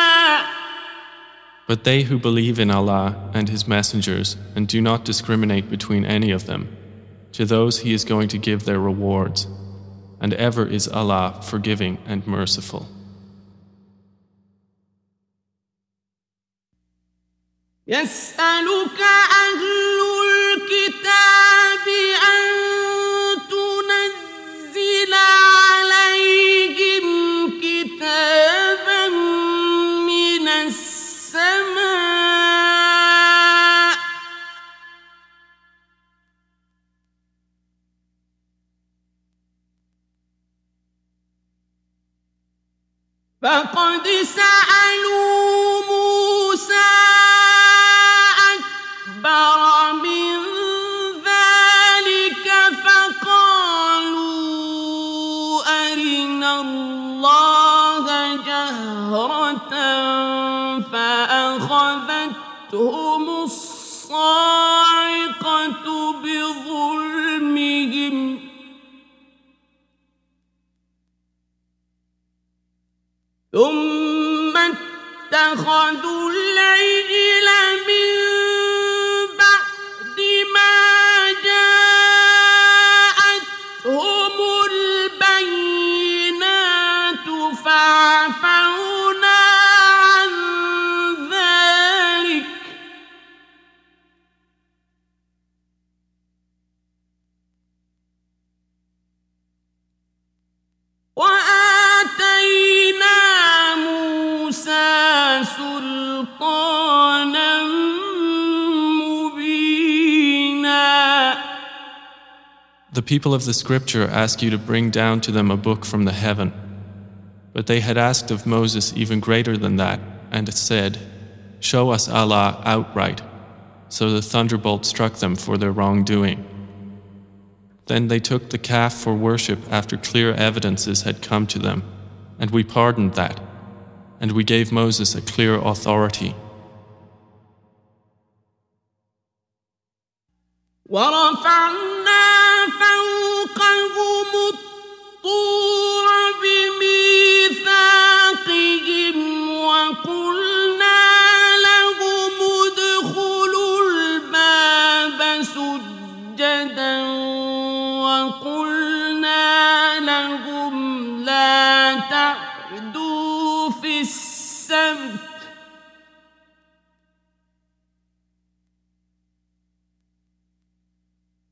But they who believe in Allah and His messengers and do not discriminate between any of them, to those He is going to give their rewards, and ever is Allah forgiving and merciful. يسألك أهل اتخذوا The people of the scripture ask you to bring down to them a book from the heaven. But they had asked of Moses even greater than that, and said, Show us Allah outright. So the thunderbolt struck them for their wrongdoing. Then they took the calf for worship after clear evidences had come to them, and we pardoned that, and we gave Moses a clear authority. ورفعنا فوقهم الطور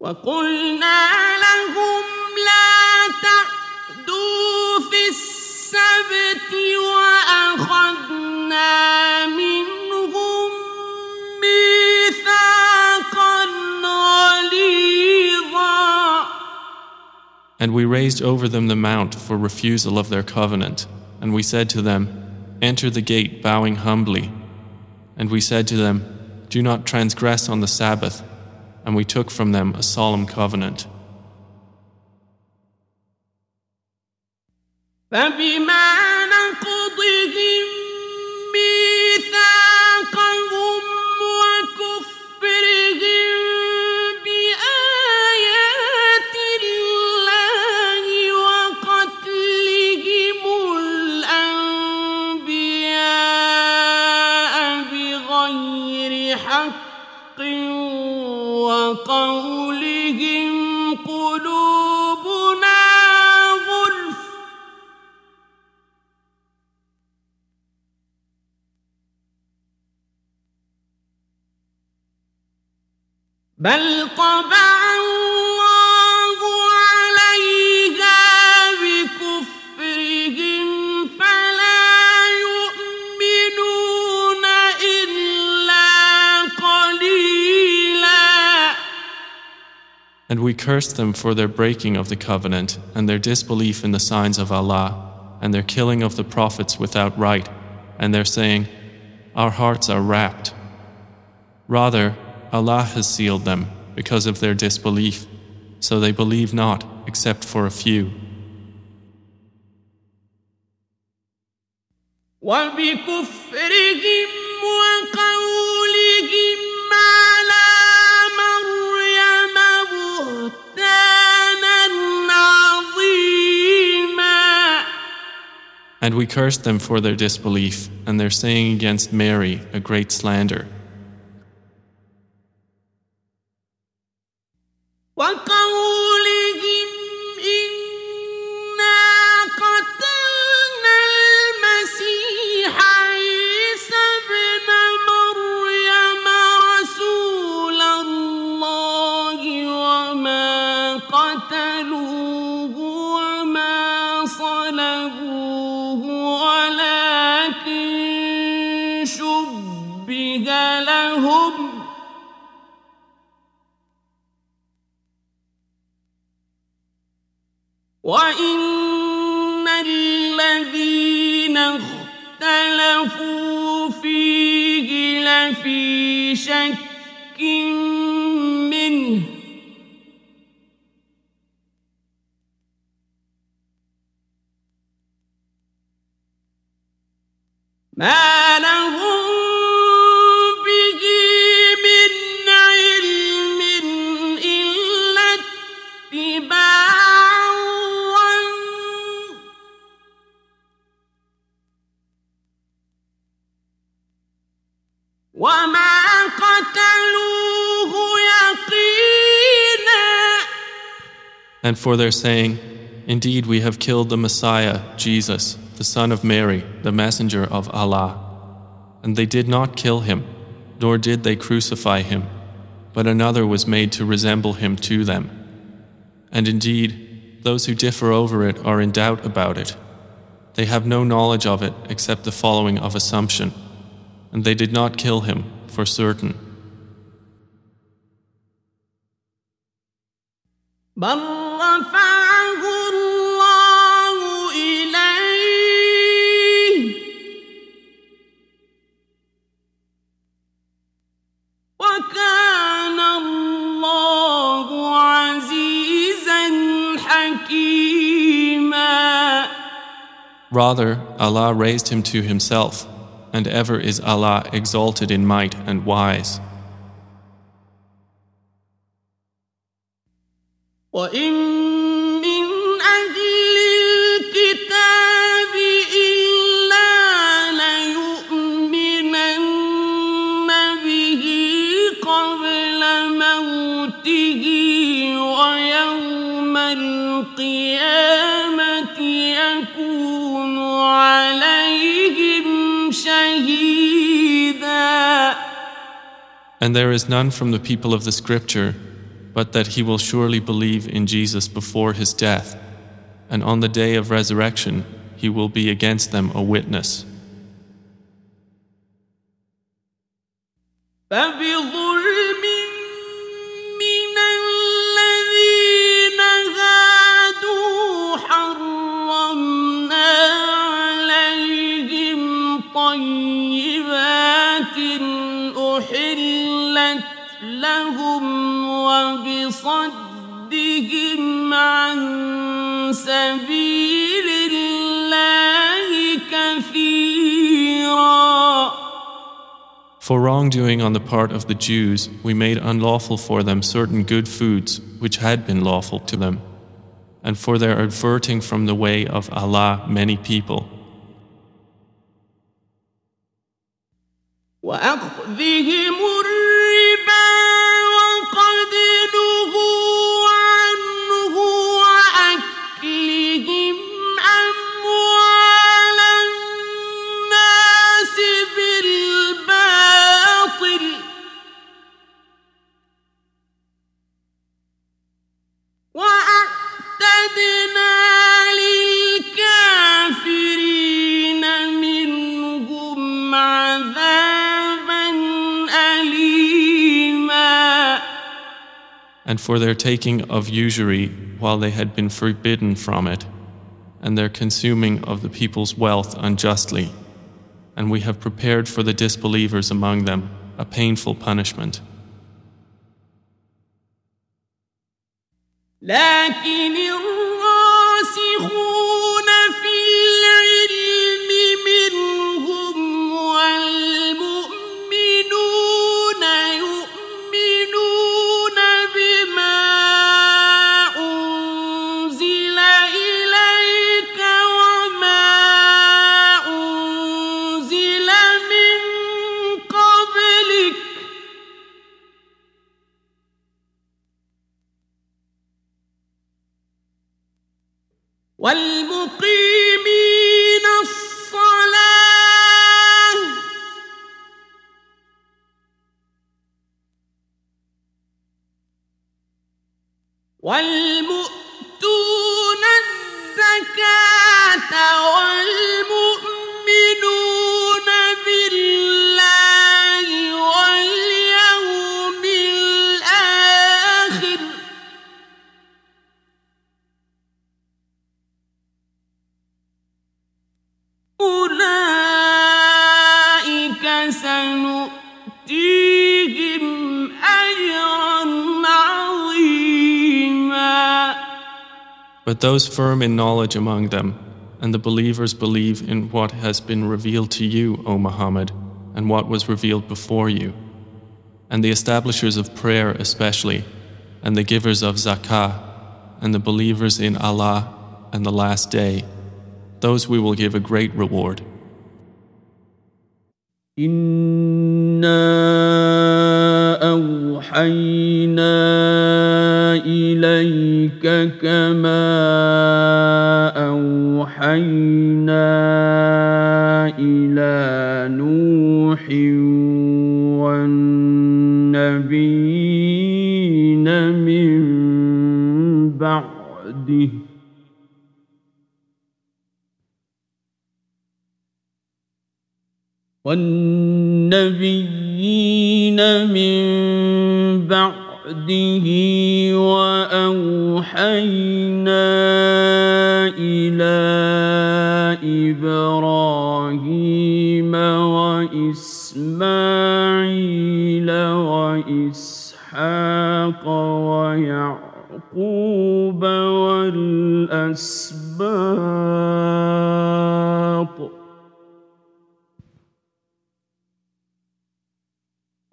وقلنا لهم لا تعدوا في السبت وأخذنا منهم ميثاقا غليظا And we raised over them the mount for refusal of their covenant. And we said to them, Enter the gate bowing humbly. And we said to them, Do not transgress on the Sabbath. And we took from them a solemn covenant. فبما نقضهم بل طبع الله عليها بكفرهم فلا يؤمنون إلا قليلا And we cursed them for their breaking of the covenant and their disbelief in the signs of Allah and their killing of the prophets without right and their saying, Our hearts are wrapped. Rather, Allah has sealed them because of their disbelief, so they believe not except for a few. وبكفرهم وقولهم على مريم بهتانا عظيما And we cursed them for their disbelief, and their saying against Mary a great slander. وإن And for their saying, Indeed, we have killed the Messiah, Jesus, the son of Mary, the messenger of Allah. And they did not kill him, nor did they crucify him, but another was made to resemble him to them. And indeed, those who differ over it are in doubt about it. They have no knowledge of it except the following of assumption. And they did not kill him for certain. بل رفعه الله إليه وكان الله عزيزا حكيما Rather, Allah raised him to himself, and ever is Allah exalted in might and wise. وإن And there is none from the people of the scripture but that he will surely believe in Jesus before his death, and on the day of resurrection he will be against them a witness. For wrongdoing on the part of the Jews, we made unlawful for them certain good foods which had been lawful to them, and for their averting from the way of Allah many people. وأخذهم and for their taking of usury while they had been forbidden from it, and their consuming of the people's wealth unjustly. And we have prepared for the disbelievers among them a painful punishment. those firm in knowledge among them, and the believers believe in what has been revealed to you, O Muhammad, and what was revealed before you, and the establishers of prayer especially, and the givers of zakah, and the believers in Allah and the Last Day, those we will give a great reward. أوحينا والنبيين من بعده وأوحينا إلى إبراهيم وإسماعيل وإسحاق ويعقوب والأسباط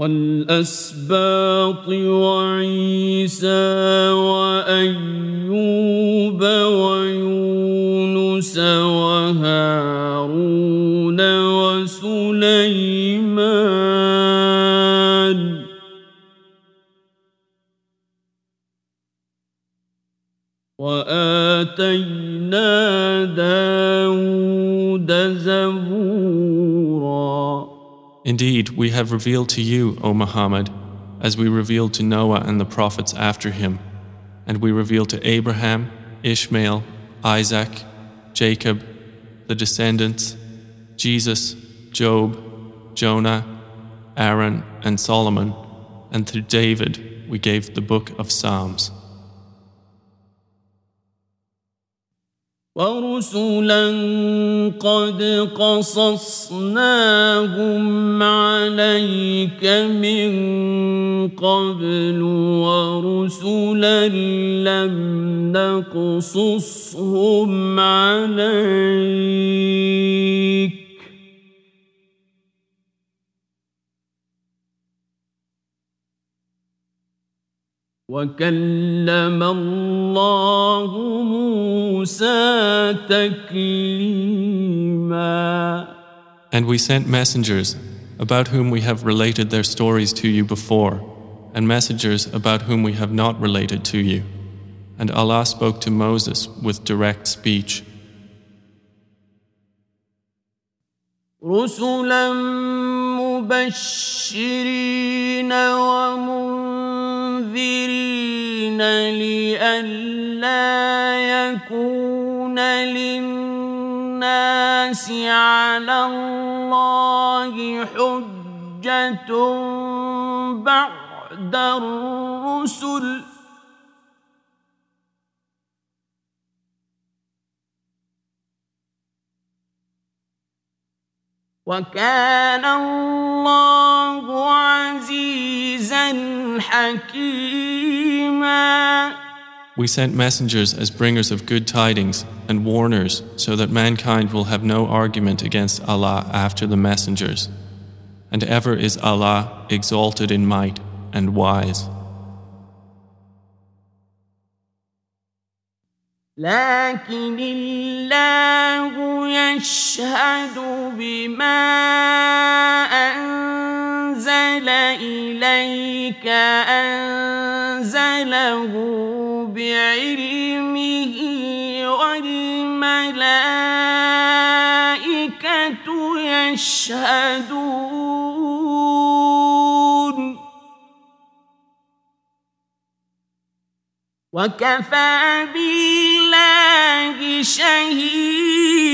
والأسباط وعيسى وأيوب ويونس وهارون وسليمان. وآتينا Indeed, we have revealed to you, O Muhammad, as we revealed to Noah and the prophets after him, and we revealed to Abraham, Ishmael, Isaac, Jacob, the descendants, Jesus, Job, Jonah, Aaron, and Solomon, and to David we gave the book of Psalms. ورسلا قد قصصناهم عليك من قبل ورسلا لم نقصصهم عليك. وكلم الله موسى تكليما And we sent messengers about whom we have related their stories to you before, and messengers about whom we have not related to you. And Allah spoke to Moses with direct speech. رسلا مبشرين ومنذرين لئلا يكون للناس على الله حجة بعد الرسل وكان الله عزيزا حكيما We sent messengers as bringers of good tidings and warners so that mankind will have no argument against Allah after the messengers. And ever is Allah exalted in might and wise. لكن الله يشهد بما أنزل إليك أنزله بعلمه والملائكة يشهدون. وكفى بالله شهيدا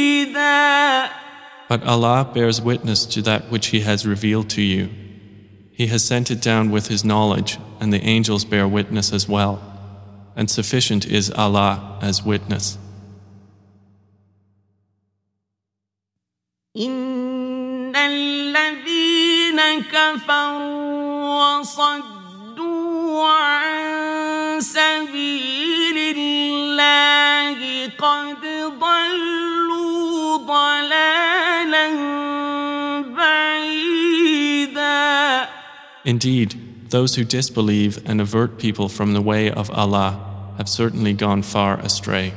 But Allah bears witness to that which He has revealed to you. He has sent it down with His knowledge, and the angels bear witness as well. And sufficient is Allah as witness. إن الذين كفروا وصدوا عن سبيل الله قد ضلوا ضلالا بعيدا Indeed, those who disbelieve and avert people from the way of Allah have certainly gone far astray.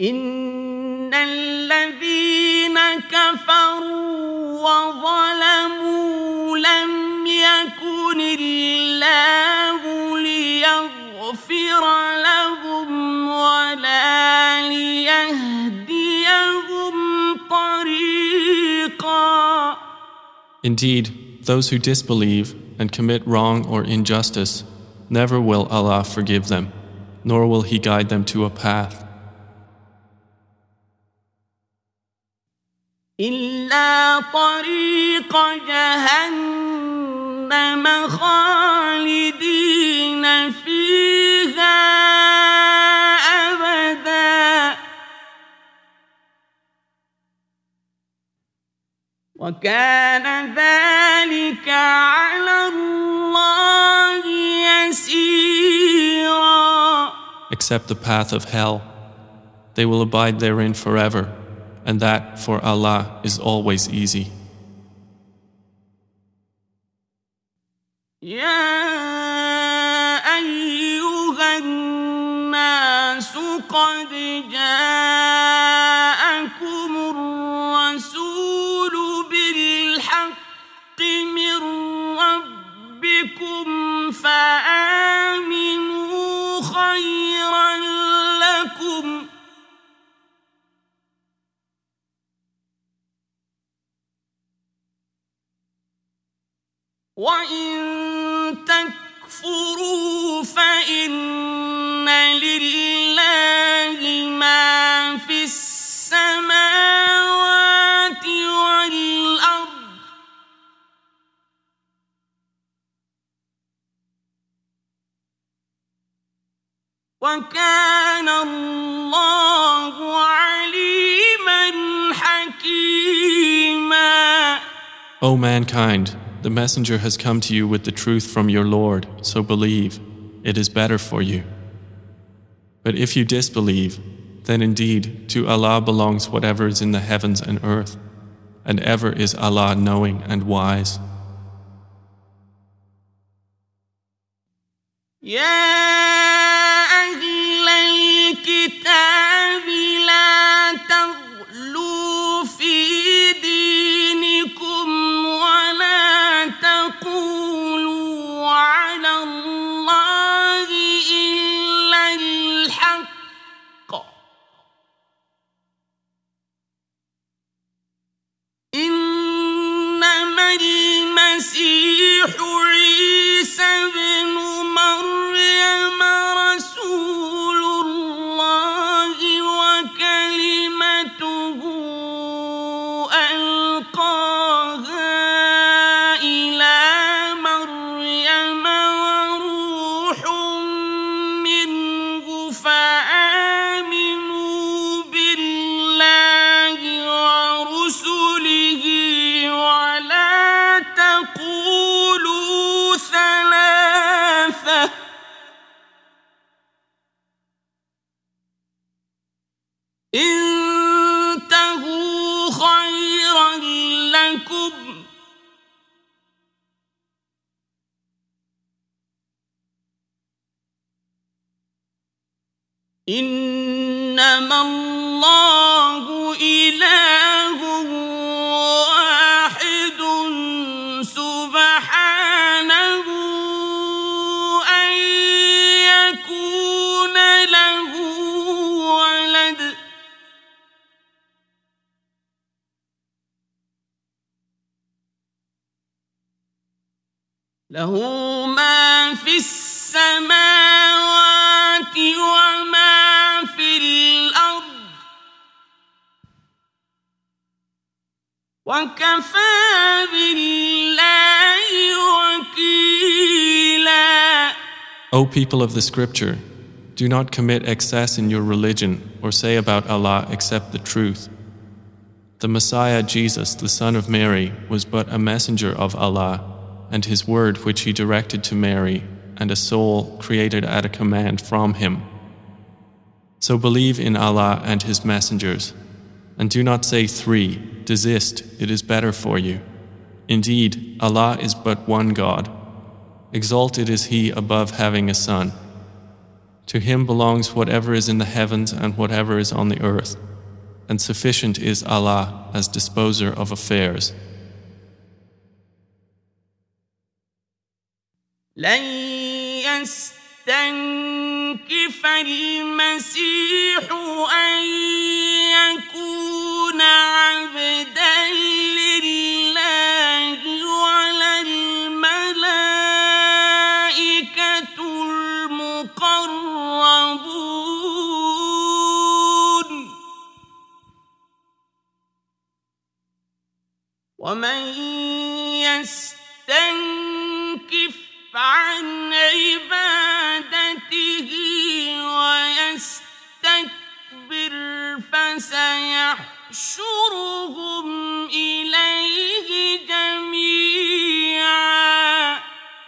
إن الذين كفروا وظلموا ليغفر لهم ولا ليهديهم طريقا Indeed, those who disbelieve and commit wrong or injustice, never will Allah forgive them, nor will He guide them to a path. إلا طريق جهنم خالدين فيها أبدا وكان ذلك على الله يسيرا Except the path of hell. They will abide therein forever, and that for Allah is always easy. يا أيها الناس قد جاءكم الرسول بالحق من ربكم فآمنوا خيرا لكم. وإن فإن لله ما في السماوات والأرض. وكان الله عليما حكيما. O mankind, the Messenger has come to you with the truth from your Lord, so believe, it is better for you. But if you disbelieve, then indeed to Allah belongs whatever is in the heavens and earth, and ever is Allah knowing and wise. يا المسيح عيسى انتهوا خيرا لكم. إنما الله إله له ما في السماوات وما في الأرض وكفى بالله وكيلا O people of the scripture, do not commit excess in your religion or say about Allah except the truth. The Messiah Jesus, the son of Mary, was but a messenger of Allah, and his word which he directed to Mary, and a soul created at a command from him. So believe in Allah and his messengers, and do not say three, desist, it is better for you. Indeed, Allah is but one God. Exalted is He above having a son. To Him belongs whatever is in the heavens and whatever is on the earth and sufficient is Allah as disposer of affairs. لن يستنكف المسيح أن يكون عبدا لله ولا الملائكة المقربون. ومن يستنكف عن عبادته ويستكبر فسيحشرهم إليه جميعا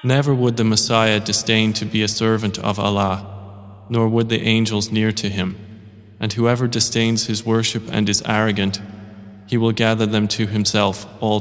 Never would the Messiah disdain to be a servant of Allah, nor would the angels near to him. And whoever disdains his worship and is arrogant, he will gather them to himself all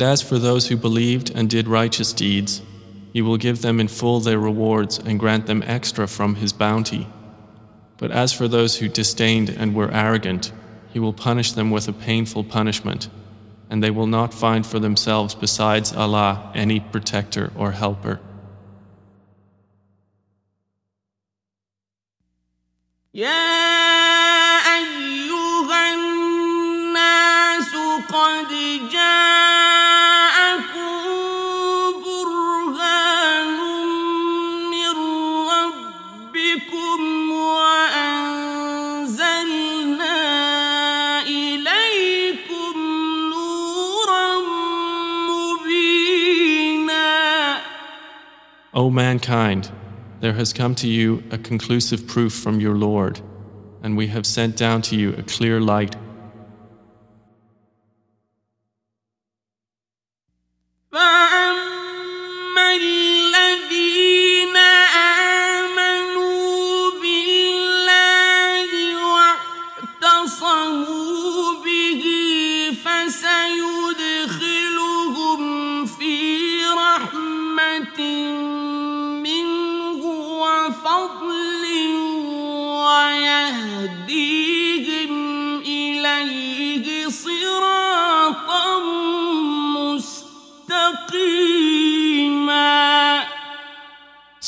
And as for those who believed and did righteous deeds, he will give them in full their rewards and grant them extra from his bounty. But as for those who disdained and were arrogant, he will punish them with a painful punishment, and they will not find for themselves besides Allah any protector or helper. يا O mankind, there has come to you a conclusive proof from your Lord, and we have sent down to you a clear light.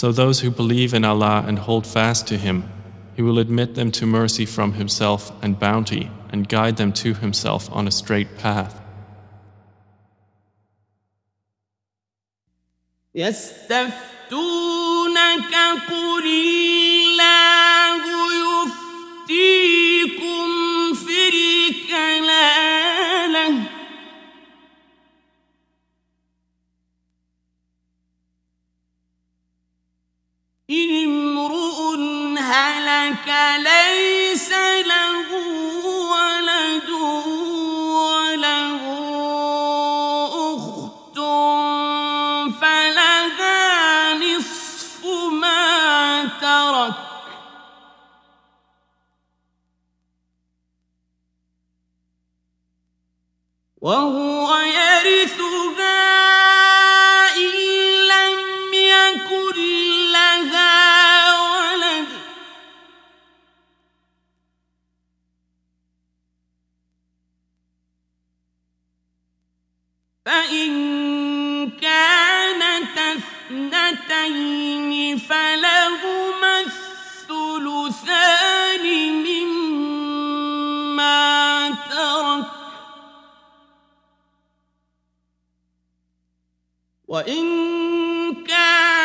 So those who believe in Allah and hold fast to Him, He will admit them to mercy from Himself and bounty and guide them to Himself on a straight path. يستفتونك قل الله امرؤ هلك ليس له ولد وله أخت فلها نصف ما ترك. وهو يرثه فإن كانت اثنتين فلهما الثلثان مما ترك. وإن كانوا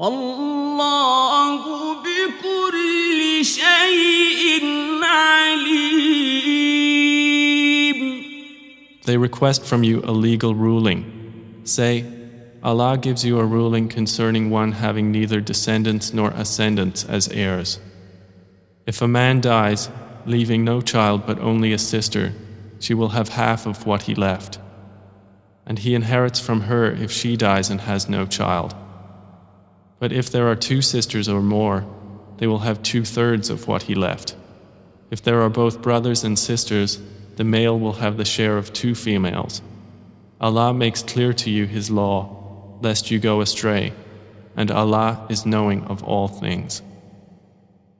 والله بكل شيء عليم They request from you a legal ruling. Say, Allah gives you a ruling concerning one having neither descendants nor ascendants as heirs. If a man dies, leaving no child but only a sister, she will have half of what he left. And he inherits from her if she dies and has no child. But if there are two sisters or more, they will have two thirds of what he left. If there are both brothers and sisters, the male will have the share of two females. Allah makes clear to you His law, lest you go astray, and Allah is knowing of all things.